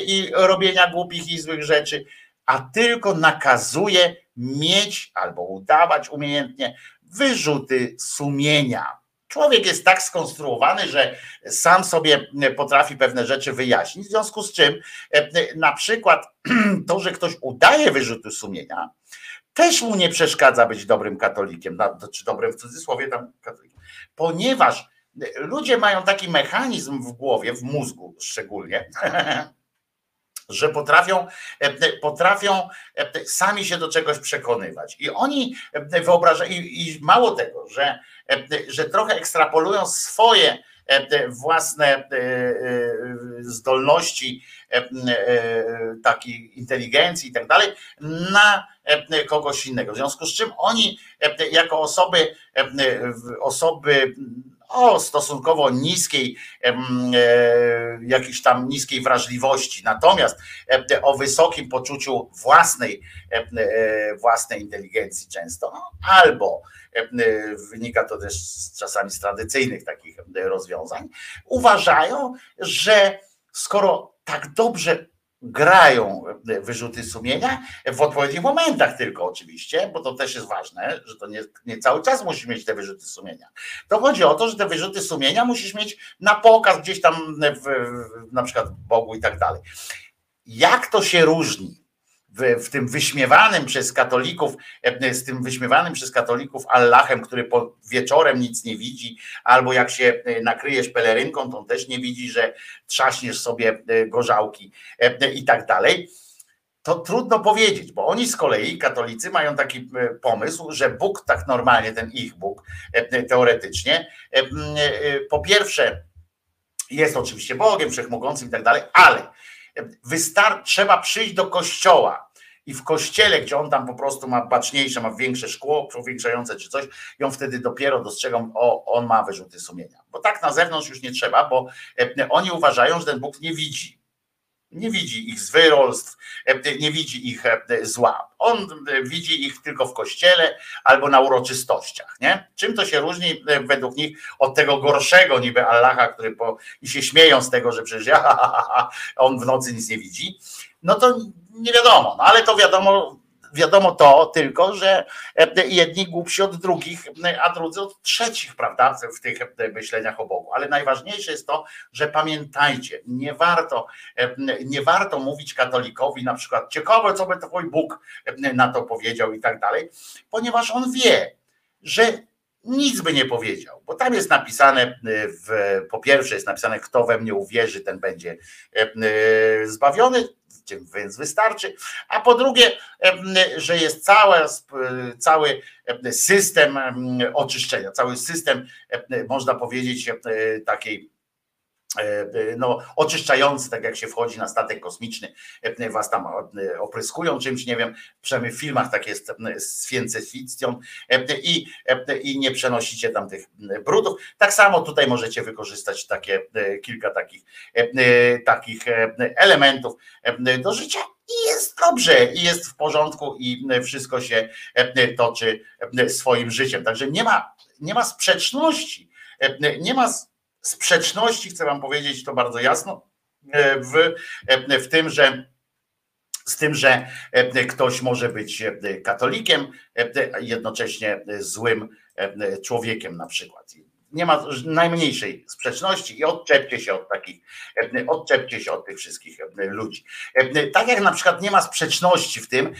i robienia głupich i złych rzeczy, a tylko nakazuje mieć albo udawać umiejętnie wyrzuty sumienia. Człowiek jest tak skonstruowany, że sam sobie potrafi pewne rzeczy wyjaśnić, w związku z czym e, na przykład (clears throat) to, że ktoś udaje wyrzuty sumienia, też mu nie przeszkadza być dobrym katolikiem, czy dobrym w cudzysłowie tam katolikiem, ponieważ ludzie mają taki mechanizm w głowie, w mózgu szczególnie, (laughs) że potrafią, e, potrafią e, sami się do czegoś przekonywać. I oni wyobrażają, i, mało tego, że E, że trochę ekstrapolują swoje własne zdolności takiej inteligencji i tak dalej na kogoś innego. W związku z czym oni jako osoby, osoby o stosunkowo niskiej, e, jakiejś tam niskiej wrażliwości, natomiast o wysokim poczuciu własnej, własnej inteligencji często, no, albo wynika to też czasami z tradycyjnych takich rozwiązań, uważają, że skoro tak dobrze grają wyrzuty sumienia w odpowiednich momentach tylko oczywiście, bo to też jest ważne, że to nie, nie, cały czas musisz mieć te wyrzuty sumienia. To chodzi o to, że te wyrzuty sumienia musisz mieć na pokaz gdzieś tam w, w, na przykład Bogu i tak dalej. Jak to się różni w, w, tym wyśmiewanym przez katolików, e, z tym wyśmiewanym przez katolików Allahem, który po wieczorem nic nie widzi, albo jak się e, nakryjesz pelerynką, to on też nie widzi, że trzaśniesz sobie e, gorzałki i tak dalej. To trudno powiedzieć, bo oni z kolei, katolicy, mają taki pomysł, że Bóg, tak normalnie, ten ich Bóg, teoretycznie, po pierwsze, jest oczywiście Bogiem, wszechmogącym i tak dalej, ale wystar- trzeba przyjść do kościoła i w kościele, gdzie on tam po prostu ma baczniejsze, ma większe szkło, powiększające czy coś, i on wtedy dopiero dostrzegą, o, on ma wyrzuty sumienia. Bo tak na zewnątrz już nie trzeba, bo e, oni uważają, że ten Bóg nie widzi nie widzi ich zwyrolstw, e, nie widzi ich e, zła. On e, widzi ich tylko w kościele albo na uroczystościach. Nie? Czym to się różni według nich od tego gorszego niby Allaha, który po, i się śmieją z tego, że przecież ja, (laughs) on w nocy nic nie widzi. No to nie wiadomo, no ale to wiadomo, wiadomo to tylko, że e, jedni głupsi od drugich, a drudzy od trzecich, prawda, w tych e, myśleniach o Bogu. Ale najważniejsze jest to, że pamiętajcie, nie warto, e, nie warto mówić katolikowi na przykład, ciekawe, co by twój Bóg na to powiedział i tak dalej, ponieważ on wie, że nic by nie powiedział, bo tam jest napisane, w, po pierwsze jest napisane, kto we mnie uwierzy, ten będzie zbawiony, więc wystarczy. A po drugie, że jest cała, cały system oczyszczenia, cały system, można powiedzieć, takiej no, oczyszczający, tak jak się wchodzi na statek kosmiczny, was tam opryskują czymś, nie wiem, przynajmniej w filmach tak jest z fikcją i, i nie przenosicie tam tych brudów. Tak samo tutaj możecie wykorzystać takie kilka takich, takich elementów do życia i jest dobrze, i jest w porządku i wszystko się toczy swoim życiem. Także nie ma, nie ma sprzeczności, nie ma sprzeczności, chcę Wam powiedzieć to bardzo jasno, e, w, e, w tym, że z tym, że e, ktoś może być katolikiem, jednocześnie złym człowiekiem na przykład nie ma najmniejszej sprzeczności i odczepcie się od takich, odczepcie się od tych wszystkich ludzi. Tak jak na przykład nie ma sprzeczności w tym,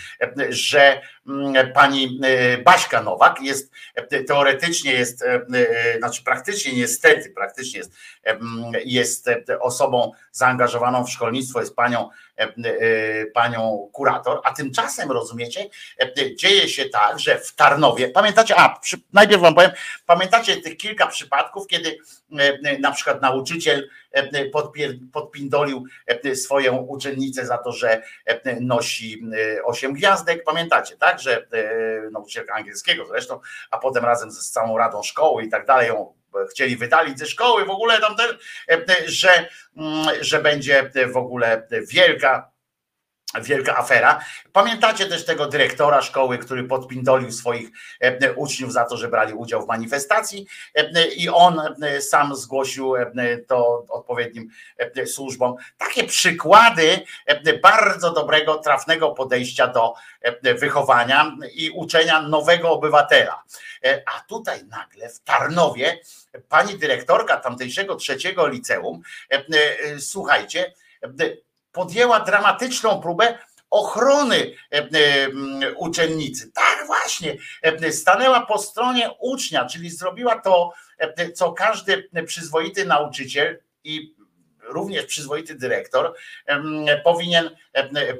że pani e, Baśka Nowak jest teoretycznie jest, e, znaczy praktycznie niestety, praktycznie jest, jest osobą zaangażowaną w szkolnictwo, jest panią panią kurator, a tymczasem rozumiecie, dzieje się tak, że w Tarnowie, pamiętacie, a przy, najpierw wam powiem, pamiętacie tych kilka przypadków, kiedy na przykład nauczyciel podpindolił swoją uczennicę za to, że nosi osiem gwiazdek, pamiętacie, tak, że nauczycielka angielskiego zresztą, a potem razem z całą radą szkoły i tak dalej ją chcieli wydalić ze szkoły, w ogóle tam że, że będzie w ogóle wielka wielka afera. Pamiętacie też tego dyrektora szkoły, który podpindolił swoich e, uczniów za to, że brali udział w manifestacji e, i on e, sam zgłosił to odpowiednim służbom. Takie przykłady bardzo dobrego, trafnego podejścia do wychowania i uczenia nowego obywatela. A tutaj nagle w Tarnowie pani dyrektorka tamtejszego trzeciego liceum, słuchajcie, podjęła dramatyczną próbę ochrony e, e, uczennicy. Tak właśnie, e, stanęła po stronie ucznia, czyli zrobiła to, co każdy przyzwoity nauczyciel i również przyzwoity dyrektor powinien,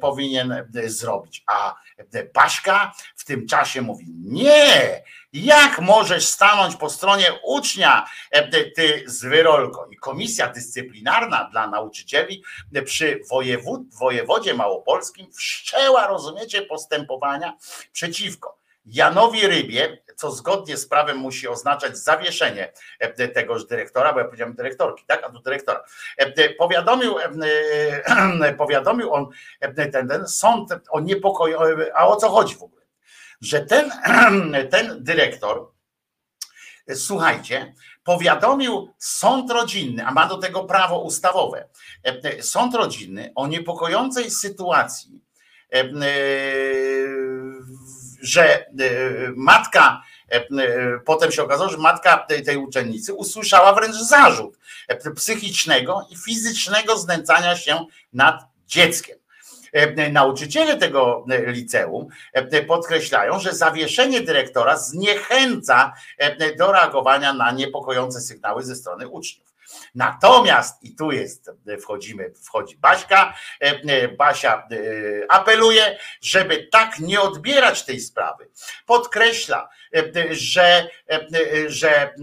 powinien zrobić. A Paśka w tym czasie mówi: Nie, jak możesz stanąć po stronie ucznia, ty zwyrolko? I komisja dyscyplinarna dla nauczycieli przy wojewód, wojewodzie małopolskim wszczęła, rozumiecie, postępowania przeciwko. Janowi Rybie, co zgodnie z prawem musi oznaczać zawieszenie tegoż dyrektora, bo ja powiedziałem dyrektorki, tak, a tu dyrektora. Powiadomił, powiadomił on ten, ten sąd o niepokoju, a o co chodzi w ogóle? Że ten, (clears throat) ten dyrektor, słuchajcie, powiadomił sąd rodzinny, a ma do tego prawo ustawowe, sąd rodzinny o niepokojącej sytuacji że e, matka, e, potem się okazało, że matka tej, tej uczennicy usłyszała wręcz zarzut psychicznego i fizycznego znęcania się nad dzieckiem. E, nauczyciele tego liceum podkreślają, że zawieszenie dyrektora zniechęca do reagowania na niepokojące sygnały ze strony uczniów. Natomiast, i tu jest, wchodzimy, wchodzi Baśka, e, Basia e, apeluje, żeby tak nie odbierać tej sprawy. Podkreśla, e, że, że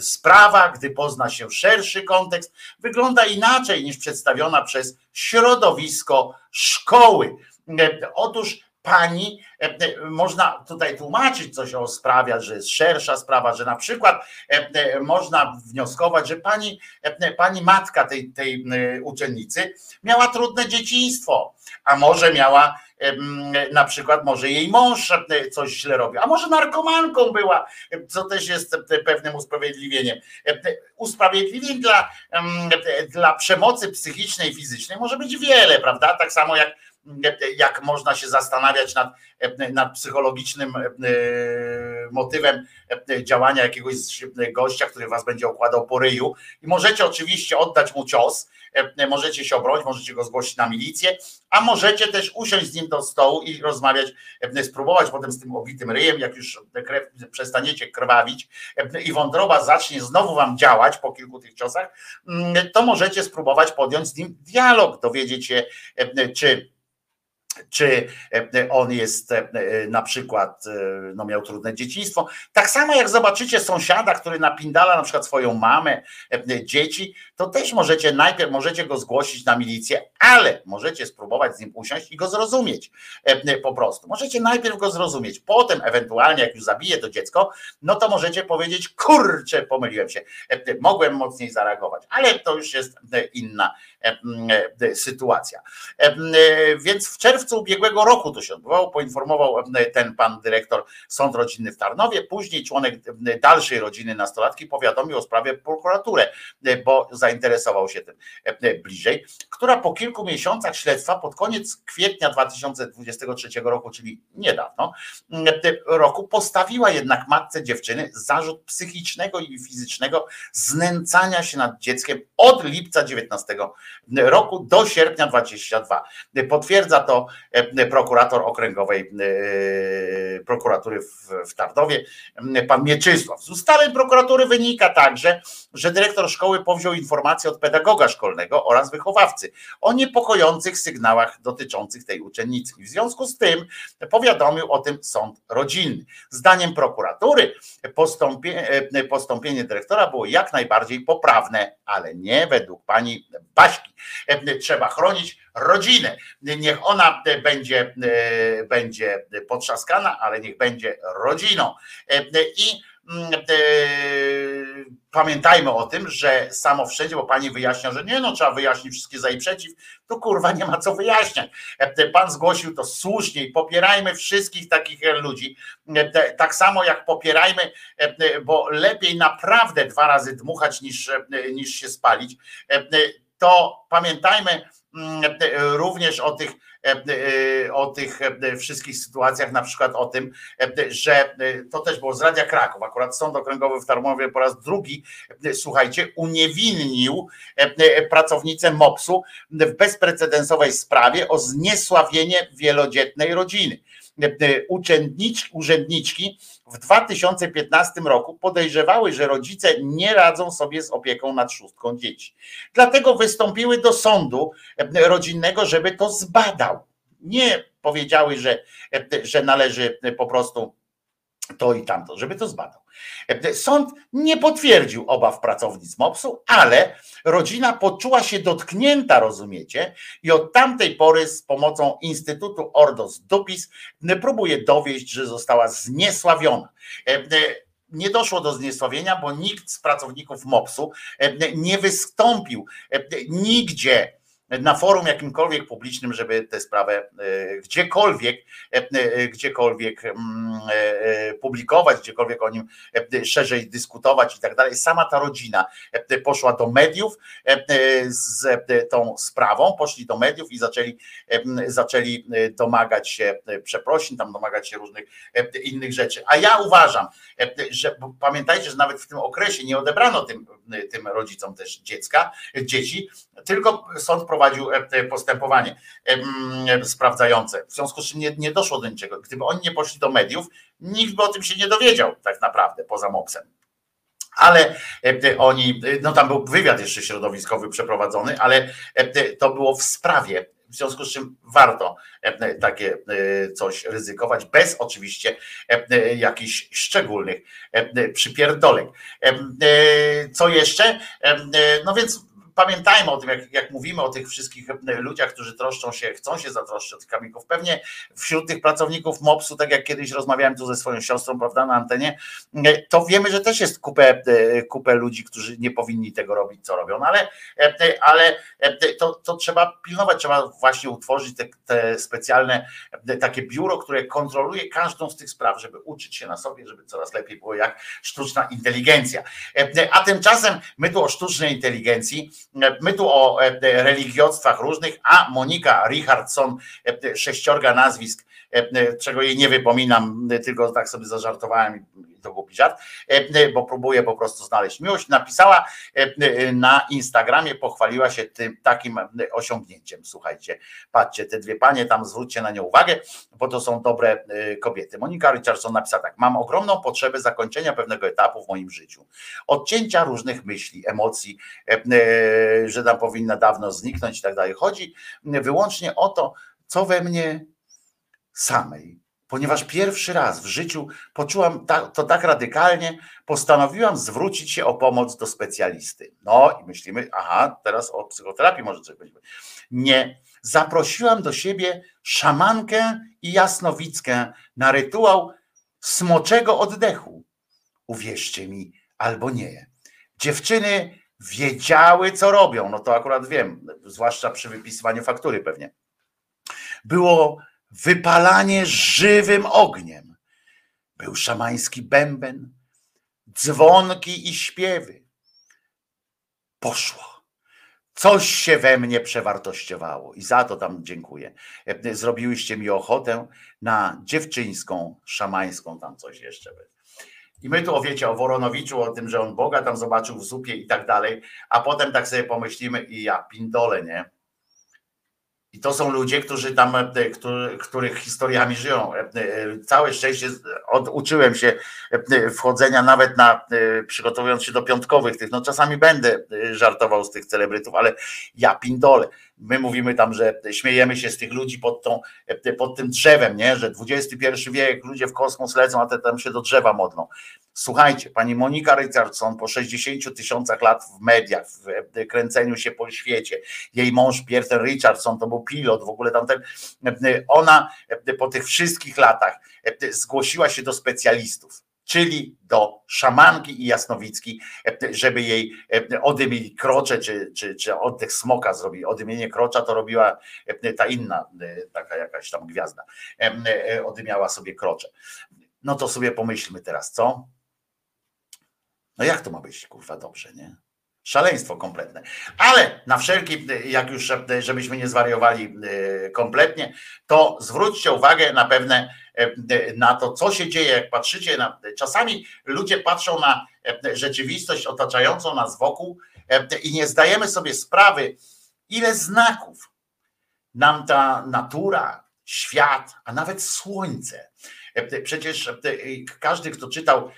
sprawa, gdy pozna się szerszy kontekst, wygląda inaczej niż przedstawiona przez środowisko szkoły. Otóż pani, e, e, można tutaj tłumaczyć coś o sprawie, że jest szersza sprawa, że na przykład e, można wnioskować, że pani, pani matka tej, tej uczennicy miała trudne dzieciństwo, a może miała na przykład może jej mąż coś źle robił, a może narkomanką była, co też jest pewnym usprawiedliwieniem. Usprawiedliwień dla, dla przemocy psychicznej, fizycznej może być wiele, prawda? Tak samo jak jak można się zastanawiać nad, nad psychologicznym e, motywem e, działania jakiegoś gościa, który was będzie okładał po ryju. I możecie oczywiście oddać mu cios, e, możecie się obronić, możecie go zgłosić na milicję, a możecie też usiąść z nim do stołu i rozmawiać, spróbować potem z tym obitym ryjem, jak już krew, przestaniecie krwawić i wątroba zacznie znowu wam działać po kilku tych ciosach, mm, to możecie spróbować podjąć z nim dialog, dowiedzieć się, czy czy e, on jest e, na przykład, e, no miał trudne dzieciństwo. Tak samo jak zobaczycie sąsiada, który napindala na przykład swoją mamę, dzieci, to też możecie najpierw możecie go zgłosić na milicję, ale możecie spróbować z nim usiąść i go zrozumieć po prostu. Możecie najpierw go zrozumieć, potem ewentualnie jak już zabije to dziecko, no to możecie powiedzieć, kurczę, pomyliłem się, mogłem mocniej zareagować, ale to już jest inna sytuacja. Więc w czerwcu ubiegłego roku to się odbywało, poinformował e, ten pan dyrektor Sąd Rodzinny w Tarnowie. Później członek e, dalszej rodziny nastolatki powiadomił o sprawie prokuraturę, e, bo zainteresował się tym bliżej, która po kilku miesiącach śledztwa pod koniec kwietnia 2023 roku, czyli niedawno roku, postawiła jednak matce dziewczyny zarzut psychicznego i fizycznego znęcania się nad dzieckiem od lipca 19 roku do sierpnia 22. Potwierdza to E, prokurator okręgowej e, prokuratury w, Tarnowie, pan Mieczysław. Z ustaleń prokuratury wynika także, że dyrektor szkoły powziął informację od pedagoga szkolnego oraz wychowawcy o niepokojących sygnałach dotyczących tej uczennicy. W związku z tym powiadomił o tym sąd rodzinny. Zdaniem prokuratury postąpie, e, postąpienie dyrektora było jak najbardziej poprawne, ale nie według pani Baśki. Trzeba chronić rodzinę. Niech ona będzie, e, będzie potrzaskana, ale niech będzie rodziną. E, I mm, e, pamiętajmy o tym, że samo wszędzie, bo pani wyjaśnia, że nie, no trzeba wyjaśnić wszystkie za i przeciw, to kurwa nie ma co wyjaśniać. Pan zgłosił to słusznie i popierajmy wszystkich takich ludzi. Tak samo jak popierajmy, bo lepiej naprawdę dwa razy dmuchać niż, niż się spalić. To pamiętajmy, Mm, e, również o tych, e, e, o tych wszystkich sytuacjach, na przykład o tym, że to też było z Radia Kraków, akurat Sąd Okręgowy w Tarmowie po raz drugi, słuchajcie, uniewinnił pracownicę MOPS-u w bezprecedensowej sprawie o zniesławienie wielodzietnej rodziny. urzędnicz, urzędniczki w 2015 roku podejrzewały, że rodzice nie radzą sobie z opieką nad szóstką dzieci. Dlatego wystąpiły do sądu rodzinnego, żeby to zbadał. Nie powiedziały, że, że należy po prostu to i tamto, żeby to zbadał. Sąd nie potwierdził obaw pracownic MOPS-u, ale rodzina poczuła się dotknięta, rozumiecie, i od tamtej pory z pomocą Instytutu Ordos Dupis próbuje dowieść, że została zniesławiona. Nie doszło do zniesławienia, bo nikt z pracowników MOPS-u nie wystąpił nigdzie na forum jakimkolwiek publicznym, żeby tę sprawę e, gdziekolwiek, e, e, gdziekolwiek mm, publikować, gdziekolwiek o nim szerzej dyskutować i tak dalej. Sama ta rodzina poszła do mediów z tą sprawą, poszli do mediów i zaczęli, zaczęli domagać się przeprosin, tam domagać się różnych innych rzeczy. A ja uważam, że pamiętajcie, że nawet w tym okresie nie odebrano tym, tym rodzicom też dziecka, dzieci, tylko sąd prowadził e, postępowanie sprawdzające. W związku z czym nie, nie doszło do niczego. Gdyby oni nie poszli do mediów, nikt by o tym się nie dowiedział tak naprawdę poza MOPS-em ale oni, no tam był wywiad jeszcze środowiskowy przeprowadzony, ale to było w sprawie, w związku z czym warto takie coś ryzykować, bez oczywiście jakichś szczególnych przypierdolek. Co jeszcze? No więc pamiętajmy o tym, jak, jak mówimy o tych wszystkich e, ludziach, którzy troszczą się, chcą się zatroszczyć o tych kamyków. Pewnie wśród tych pracowników MOPS-u, tak jak kiedyś rozmawiałem tu ze swoją siostrą, prawda, na antenie, e, to wiemy, że też jest kupę, e, kupę ludzi, którzy nie powinni tego robić, co robią, ale, ale to, to trzeba pilnować, trzeba właśnie utworzyć te, te specjalne takie biuro, które kontroluje każdą z tych spraw, żeby uczyć się na sobie, żeby coraz lepiej było jak sztuczna inteligencja. A tymczasem my tu o sztucznej inteligencji My tu o e, religiostwach różnych, a Monika Richardson, e, sześciorga nazwisk, e, czego jej nie wypominam, tylko tak sobie zażartowałem to głupi żart, bo próbuję po prostu znaleźć miłość. Napisała na Instagramie, pochwaliła się tym takim osiągnięciem. Słuchajcie, patrzcie, te dwie panie tam, zwróćcie na nie uwagę, bo to są dobre kobiety. Monika Richardson napisała tak, mam ogromną potrzebę zakończenia pewnego etapu w moim życiu. Odcięcia różnych myśli, emocji, że tam powinna dawno zniknąć i tak dalej. Chodzi wyłącznie o to, co we mnie samej. Ponieważ pierwszy raz w życiu poczułam to tak radykalnie, postanowiłam zwrócić się o pomoc do specjalisty. No i myślimy, aha, teraz o psychoterapii może coś być. Nie. Zaprosiłam do siebie szamankę i jasnowickę na rytuał smoczego oddechu. Uwierzcie mi albo nie. Dziewczyny wiedziały, co robią. No to akurat wiem, zwłaszcza przy wypisywaniu faktury pewnie. Było wypalanie żywym ogniem. Był szamański bęben, dzwonki i śpiewy. Poszło. Coś się we mnie przewartościowało i za to tam dziękuję. Zrobiłyście mi ochotę na dziewczyńską, szamańską, tam coś jeszcze. I my tu o wiecie, o Woronowiczu, o tym, że on Boga tam zobaczył w zupie i tak dalej, a potem tak sobie pomyślimy i ja pindole, nie? I to są ludzie, którzy tam, e, których historiami żyją. E, e, całe szczęście oduczyłem się wchodzenia nawet na, przygotowując się do piątkowych tych, no czasami będę żartował z tych celebrytów, ale ja pindole. My mówimy tam, że śmiejemy się z tych ludzi pod, tą, pod tym drzewem, nie? że XXI wiek, ludzie w kosmos lecą, a te tam się do drzewa modlą. Słuchajcie, pani Monika Richardson po 60 tysiącach lat w mediach, w kręceniu się po świecie, jej mąż Pierre Richardson to był pilot, w ogóle tamten, ona po tych wszystkich latach zgłosiła się do specjalistów czyli do szamanki i jasnowicki, żeby jej odymili krocze, czy, czy, czy oddech smoka zrobili. Odymienie krocza to robiła ta inna, taka jakaś tam gwiazda, odymiała sobie krocze. No to sobie pomyślmy teraz, co? No jak to ma być, kurwa, dobrze, nie? Szaleństwo kompletne. Ale na wszelki, jak już, żebyśmy nie zwariowali e, kompletnie, to zwróćcie uwagę na pewne, e, na to, co się dzieje, jak patrzycie na, czasami ludzie patrzą na e, rzeczywistość otaczającą nas wokół i nie zdajemy sobie sprawy, ile znaków nam ta natura świat, a nawet słońce. Przecież każdy, kto czytał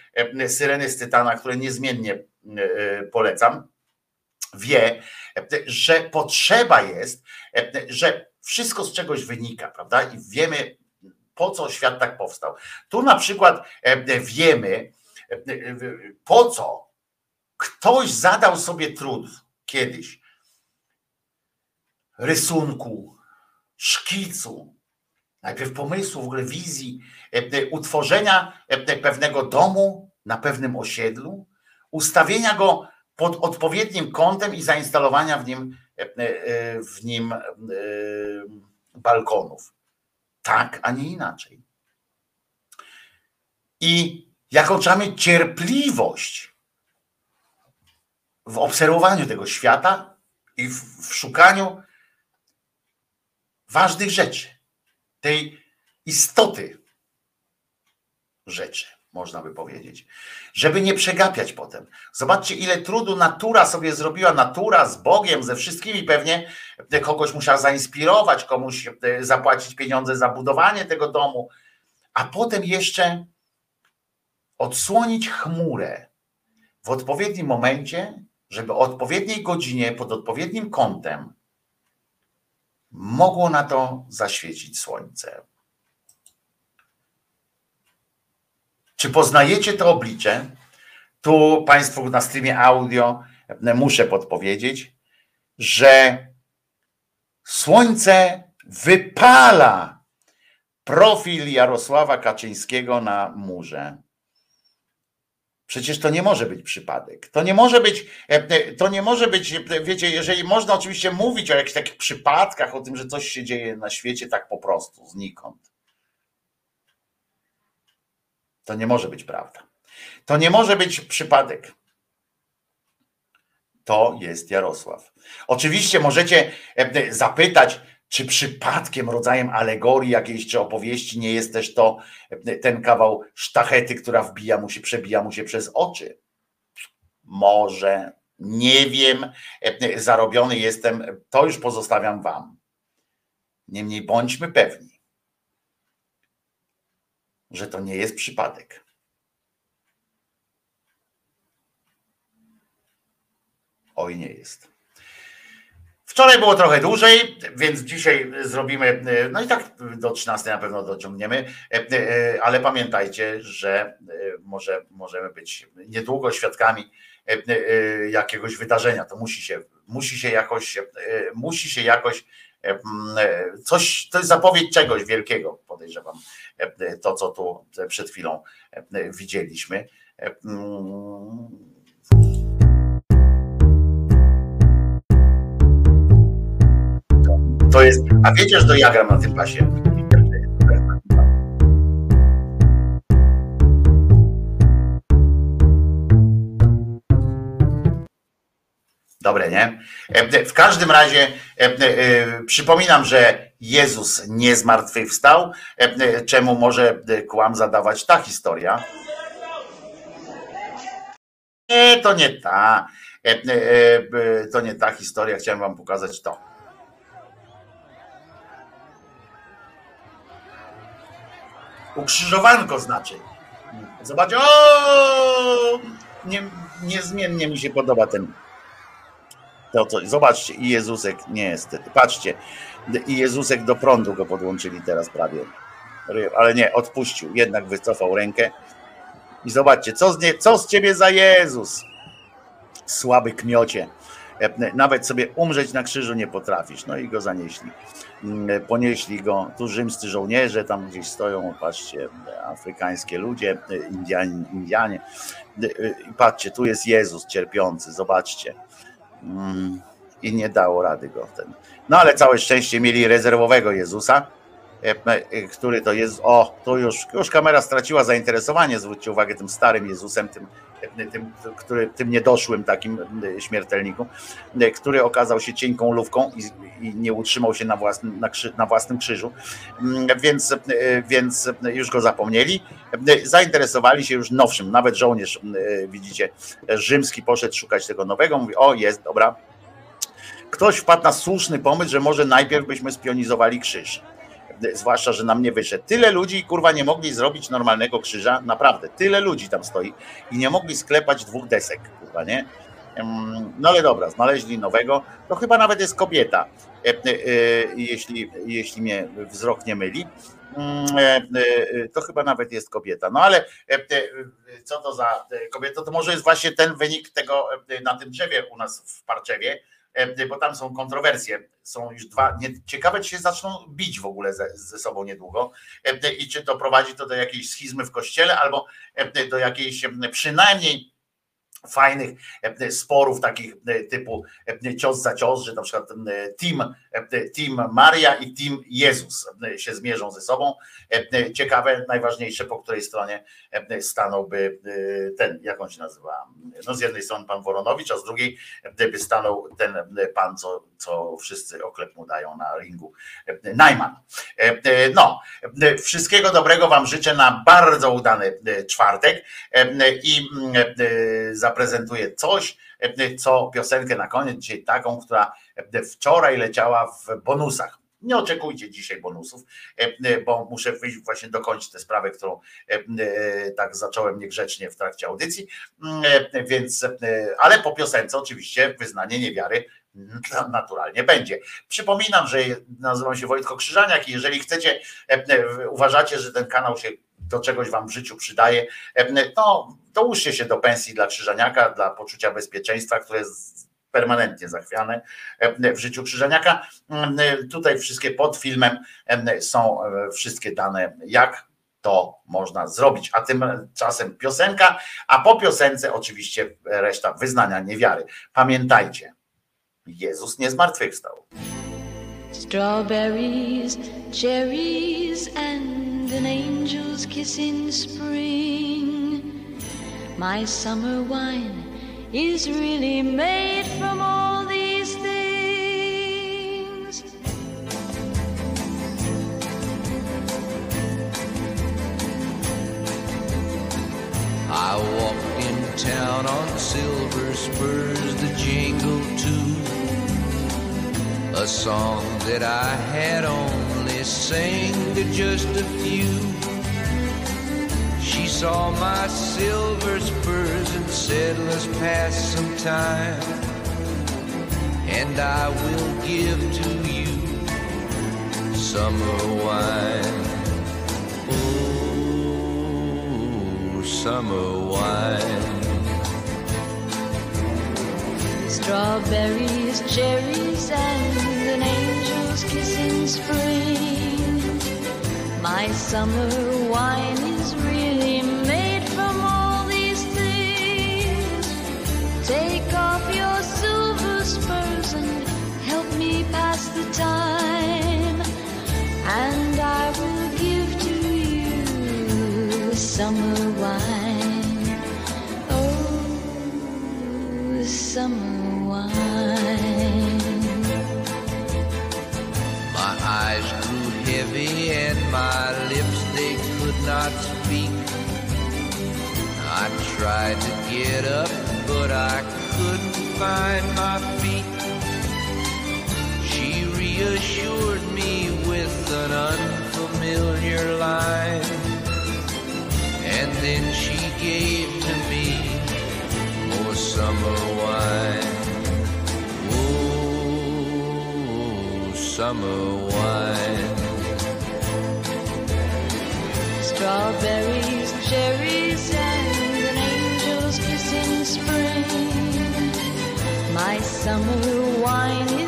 Syreny z Tytana, które niezmiennie polecam, wie, że potrzeba jest, że wszystko z czegoś wynika, prawda? I wiemy, po co świat tak powstał. Tu na przykład wiemy, po co ktoś zadał sobie trud kiedyś rysunku, szkicu, najpierw pomysłu, w ogóle wizji, utworzenia pewnego domu na pewnym osiedlu, ustawienia go pod odpowiednim kątem i zainstalowania w nim, w nim balkonów. Tak, a nie inaczej. I jaką trzeba mieć cierpliwość w obserwowaniu tego świata i w szukaniu ważnych rzeczy, tej istoty rzeczy, można by powiedzieć, żeby nie przegapiać potem. Zobaczcie, ile trudu natura sobie zrobiła, natura z Bogiem, ze wszystkimi pewnie, kogoś musiała zainspirować, komuś zapłacić pieniądze za budowanie tego domu, a potem jeszcze odsłonić chmurę w odpowiednim momencie, żeby o odpowiedniej godzinie, pod odpowiednim kątem mogło na to zaświecić słońce. Czy poznajecie to oblicze? Tu Państwu na streamie audio muszę podpowiedzieć, że słońce wypala profil Jarosława Kaczyńskiego na murze. Przecież to nie może być przypadek. To nie może być, to nie może być, wiecie, jeżeli można oczywiście mówić o jakichś takich przypadkach, o tym, że coś się dzieje na świecie tak po prostu, znikąd. To nie może być prawda. To nie może być przypadek. To jest Jarosław. Oczywiście możecie zapytać, czy przypadkiem rodzajem alegorii jakiejś czy opowieści nie jest też to ten kawał sztachety, która wbija mu się, przebija mu się przez oczy? Może, nie wiem, zarobiony jestem, to już pozostawiam wam. Niemniej bądźmy pewni, że to nie jest przypadek. Oj, nie jest. Wczoraj było trochę dłużej, więc dzisiaj zrobimy, no i tak do 13 na pewno dociągniemy, ale pamiętajcie, że może, możemy być niedługo świadkami jakiegoś wydarzenia. To musi się, musi się jakoś, musi się jakoś coś, to jest zapowiedź czegoś wielkiego, podejrzewam, to co tu przed chwilą widzieliśmy. To jest, a wiecie, że to ja gram na tym basie. Dobre, nie? W każdym razie przypominam, że Jezus nie zmartwychwstał, czemu może kłam zadawać ta historia. Nie, to nie ta. To nie ta historia. Chciałem wam pokazać to. Ukrzyżowanko znaczy. Zobacz, o! Nie, niezmiennie mi się podoba ten. To, to, zobaczcie, i Jezusek, niestety, patrzcie, i Jezusek do prądu go podłączyli teraz prawie. Ale nie, odpuścił, jednak wycofał rękę. I zobaczcie, co z, nie, co z ciebie za Jezus? Słaby kmiocie. Nawet sobie umrzeć na krzyżu nie potrafisz. No i go zanieśli. Ponieśli go, tu rzymscy żołnierze tam gdzieś stoją, patrzcie, afrykańskie ludzie, Indianie, Indianie. I patrzcie, tu jest Jezus cierpiący, zobaczcie. I nie dało rady go ten. No ale całe szczęście mieli rezerwowego Jezusa, który to jest. O, tu już, już kamera straciła zainteresowanie. Zwróćcie uwagę tym starym Jezusem, tym, tym, który, tym niedoszłym takim śmiertelniku, który okazał się cienką lówką i, i nie utrzymał się na własnym, na, krzy, na własnym krzyżu. Więc, więc już go zapomnieli. Zainteresowali się już nowszym. Nawet żołnierz, widzicie, rzymski poszedł szukać tego nowego. Mówi: O, jest, dobra. Ktoś wpadł na słuszny pomysł, że może najpierw byśmy spionizowali krzyż e, zwłaszcza, że nam nie wyszedł. Tyle ludzi, kurwa, nie mogli zrobić normalnego krzyża, naprawdę, tyle ludzi tam stoi i nie mogli sklepać dwóch desek, kurwa, nie? No ale dobra, znaleźli nowego, to chyba nawet jest kobieta, e, e, jeśli, jeśli mnie wzrok nie myli. Mm, e, e, To chyba nawet jest kobieta. No ale e, e, co to za e, kobieta? To może jest właśnie ten wynik tego e, na tym drzewie u nas w Parczewie, e, bo tam są kontrowersje. Są już dwa. Nie, ciekawe, czy się zaczną bić w ogóle ze, ze sobą niedługo e, i czy to prowadzi to do jakiejś schizmy w kościele albo e, do jakiejś e, przynajmniej fajnych e, sporów takich e, typu e, cios za cios, że na przykład team, team Maria i team Jezus się zmierzą ze sobą. Ciekawe, najważniejsze, po której stronie stanąłby ten, jak on się nazywa? No z jednej strony pan Woronowicz, a z drugiej by stanął ten pan, co, co wszyscy oklep mu dają na ringu, Najman. No, wszystkiego dobrego wam życzę na bardzo udany czwartek i mm, e, zaprezentuję coś, co piosenkę na koniec, dzisiaj taką, która wczoraj leciała w bonusach. Nie oczekujcie dzisiaj bonusów, bo muszę wyjść właśnie dokończyć tę sprawę, którą tak zacząłem niegrzecznie w trakcie audycji. Więc, ale po piosence oczywiście wyznanie niewiary naturalnie będzie. Przypominam, że nazywam się Wojtko Krzyżaniak i jeżeli chcecie, uważacie, że ten kanał się do czegoś wam w życiu przydaje, to dołóżcie się do pensji dla Krzyżaniaka, dla poczucia bezpieczeństwa, które jest permanentnie zachwiane w życiu Krzyżaniaka. Tutaj wszystkie pod filmem są e, wszystkie dane, jak to można zrobić. A tymczasem piosenka, a po piosence oczywiście reszta wyznania niewiary. Pamiętajcie, Jezus nie zmartwychwstał. Strawberries, cherries, and an angel's kiss in spring. My summer wine is really made from all these things. I walked in town on silver spurs that jingle too. A song that I had only sang to just a few. She saw my silver spurs and said, Let's pass some time. And I will give to you summer wine. Oh, summer wine. Strawberries, cherries, and an angel's kiss in spring. My summer wine is really made from all these things. Take off your silver spurs and help me pass the time. And I will give to you summer wine. Summer wine. My eyes grew heavy and my lips they could not speak. I tried to get up, but I couldn't find my feet. She reassured me with an unfamiliar line. And then she gave summer wine. Oh, summer wine. Strawberries, cherries, and an angel's kiss in spring. My summer wine is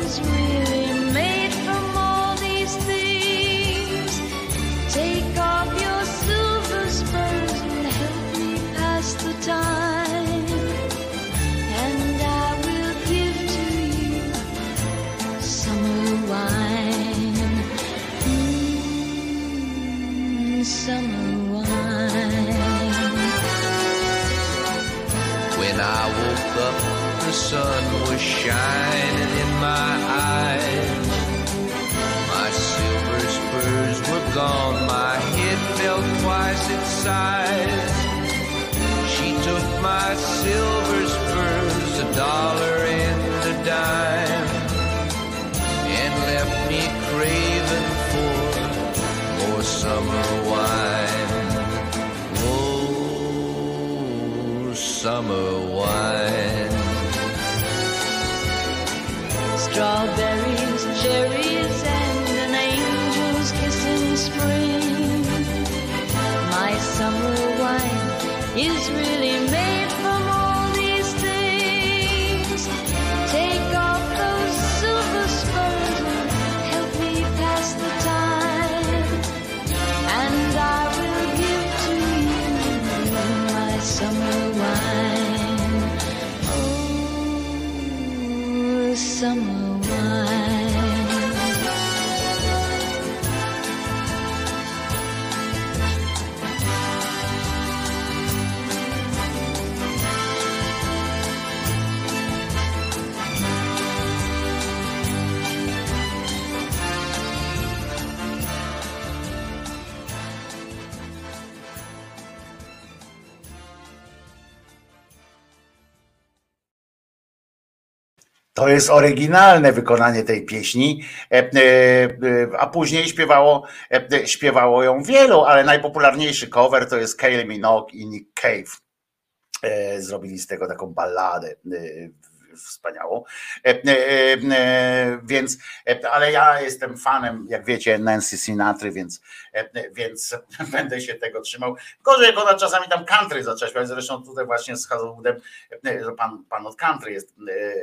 sun was shining in my eyes. My silver spurs were gone, my head fell twice its size. She took my silver spurs, a dollar and a dime, and left me craving for more summer wine. Oh, summer wine. Strawberries, cherries, and an angel's kiss in spring. My summer wine is really To jest oryginalne wykonanie tej pieśni, e, e, e, a później śpiewało, śpiewało ją wielu, ale najpopularniejszy cover to jest Kylie Minogue i Nick Cave. Zrobili z tego taką balladę wspaniałą. E, Więc, ale ja jestem fanem, jak wiecie, Nancy Sinatry, więc, więc (laughs) będę się tego trzymał. Gorzej, jak czasami tam country zaczęła zresztą tutaj właśnie z Hazelwoodem, e, że pan, pan od country jest, e, e,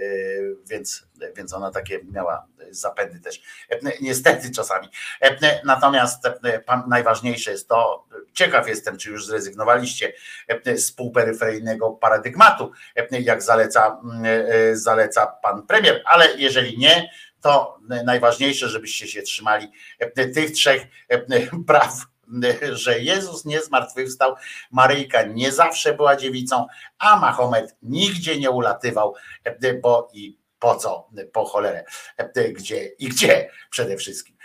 więc, więc ona takie miała zapędy też, E, niestety czasami. E, Natomiast e, najważniejsze jest to, ciekaw jestem, czy już zrezygnowaliście e, z półperyferyjnego paradygmatu, e, jak zaleca, mm, e, zaleca pan premier, ale jeżeli nie, to najważniejsze, żebyście się trzymali e, tych trzech e, praw, e, że Jezus nie zmartwychwstał, Maryjka nie zawsze była dziewicą, a Mahomet nigdzie nie ulatywał, bo i po co, po cholerę, gdzie i gdzie przede wszystkim.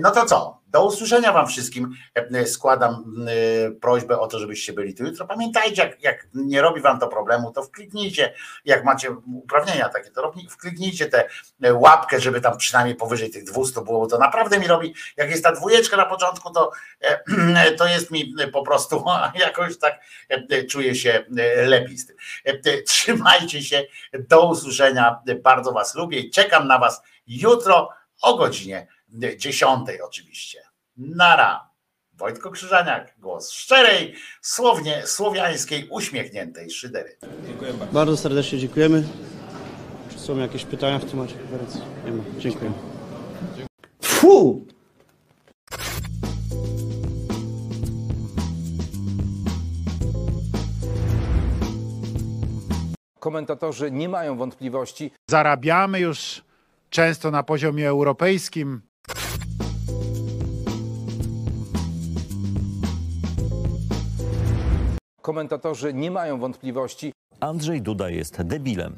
No to co? Do usłyszenia Wam wszystkim. E, Składam e, prośbę o to, żebyście byli tu jutro. Pamiętajcie, jak, jak nie robi Wam to problemu, to wkliknijcie, jak macie uprawnienia takie, to wkliknijcie tę łapkę, żeby tam przynajmniej powyżej tych 200 było, bo to naprawdę mi robi, jak jest ta dwójeczka na początku, to, e, (clears throat) to jest mi po prostu (laughs) jakoś tak e, czuję się e, lepiej z tym. E, Trzymajcie się, do usłyszenia, bardzo Was lubię i czekam na Was jutro o godzinie 10 oczywiście. Nara. Wojtko Krzyżaniak, głos szczerej, słownie, słowiańskiej, uśmiechniętej szydery. Bardzo serdecznie dziękujemy. Czy są jakieś pytania w temacie konferencji? Nie ma. Dziękuję. Fu! Komentatorzy nie mają wątpliwości. Zarabiamy już często na poziomie europejskim. Komentatorzy nie mają wątpliwości. Andrzej Duda jest debilem.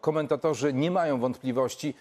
Komentatorzy nie mają wątpliwości.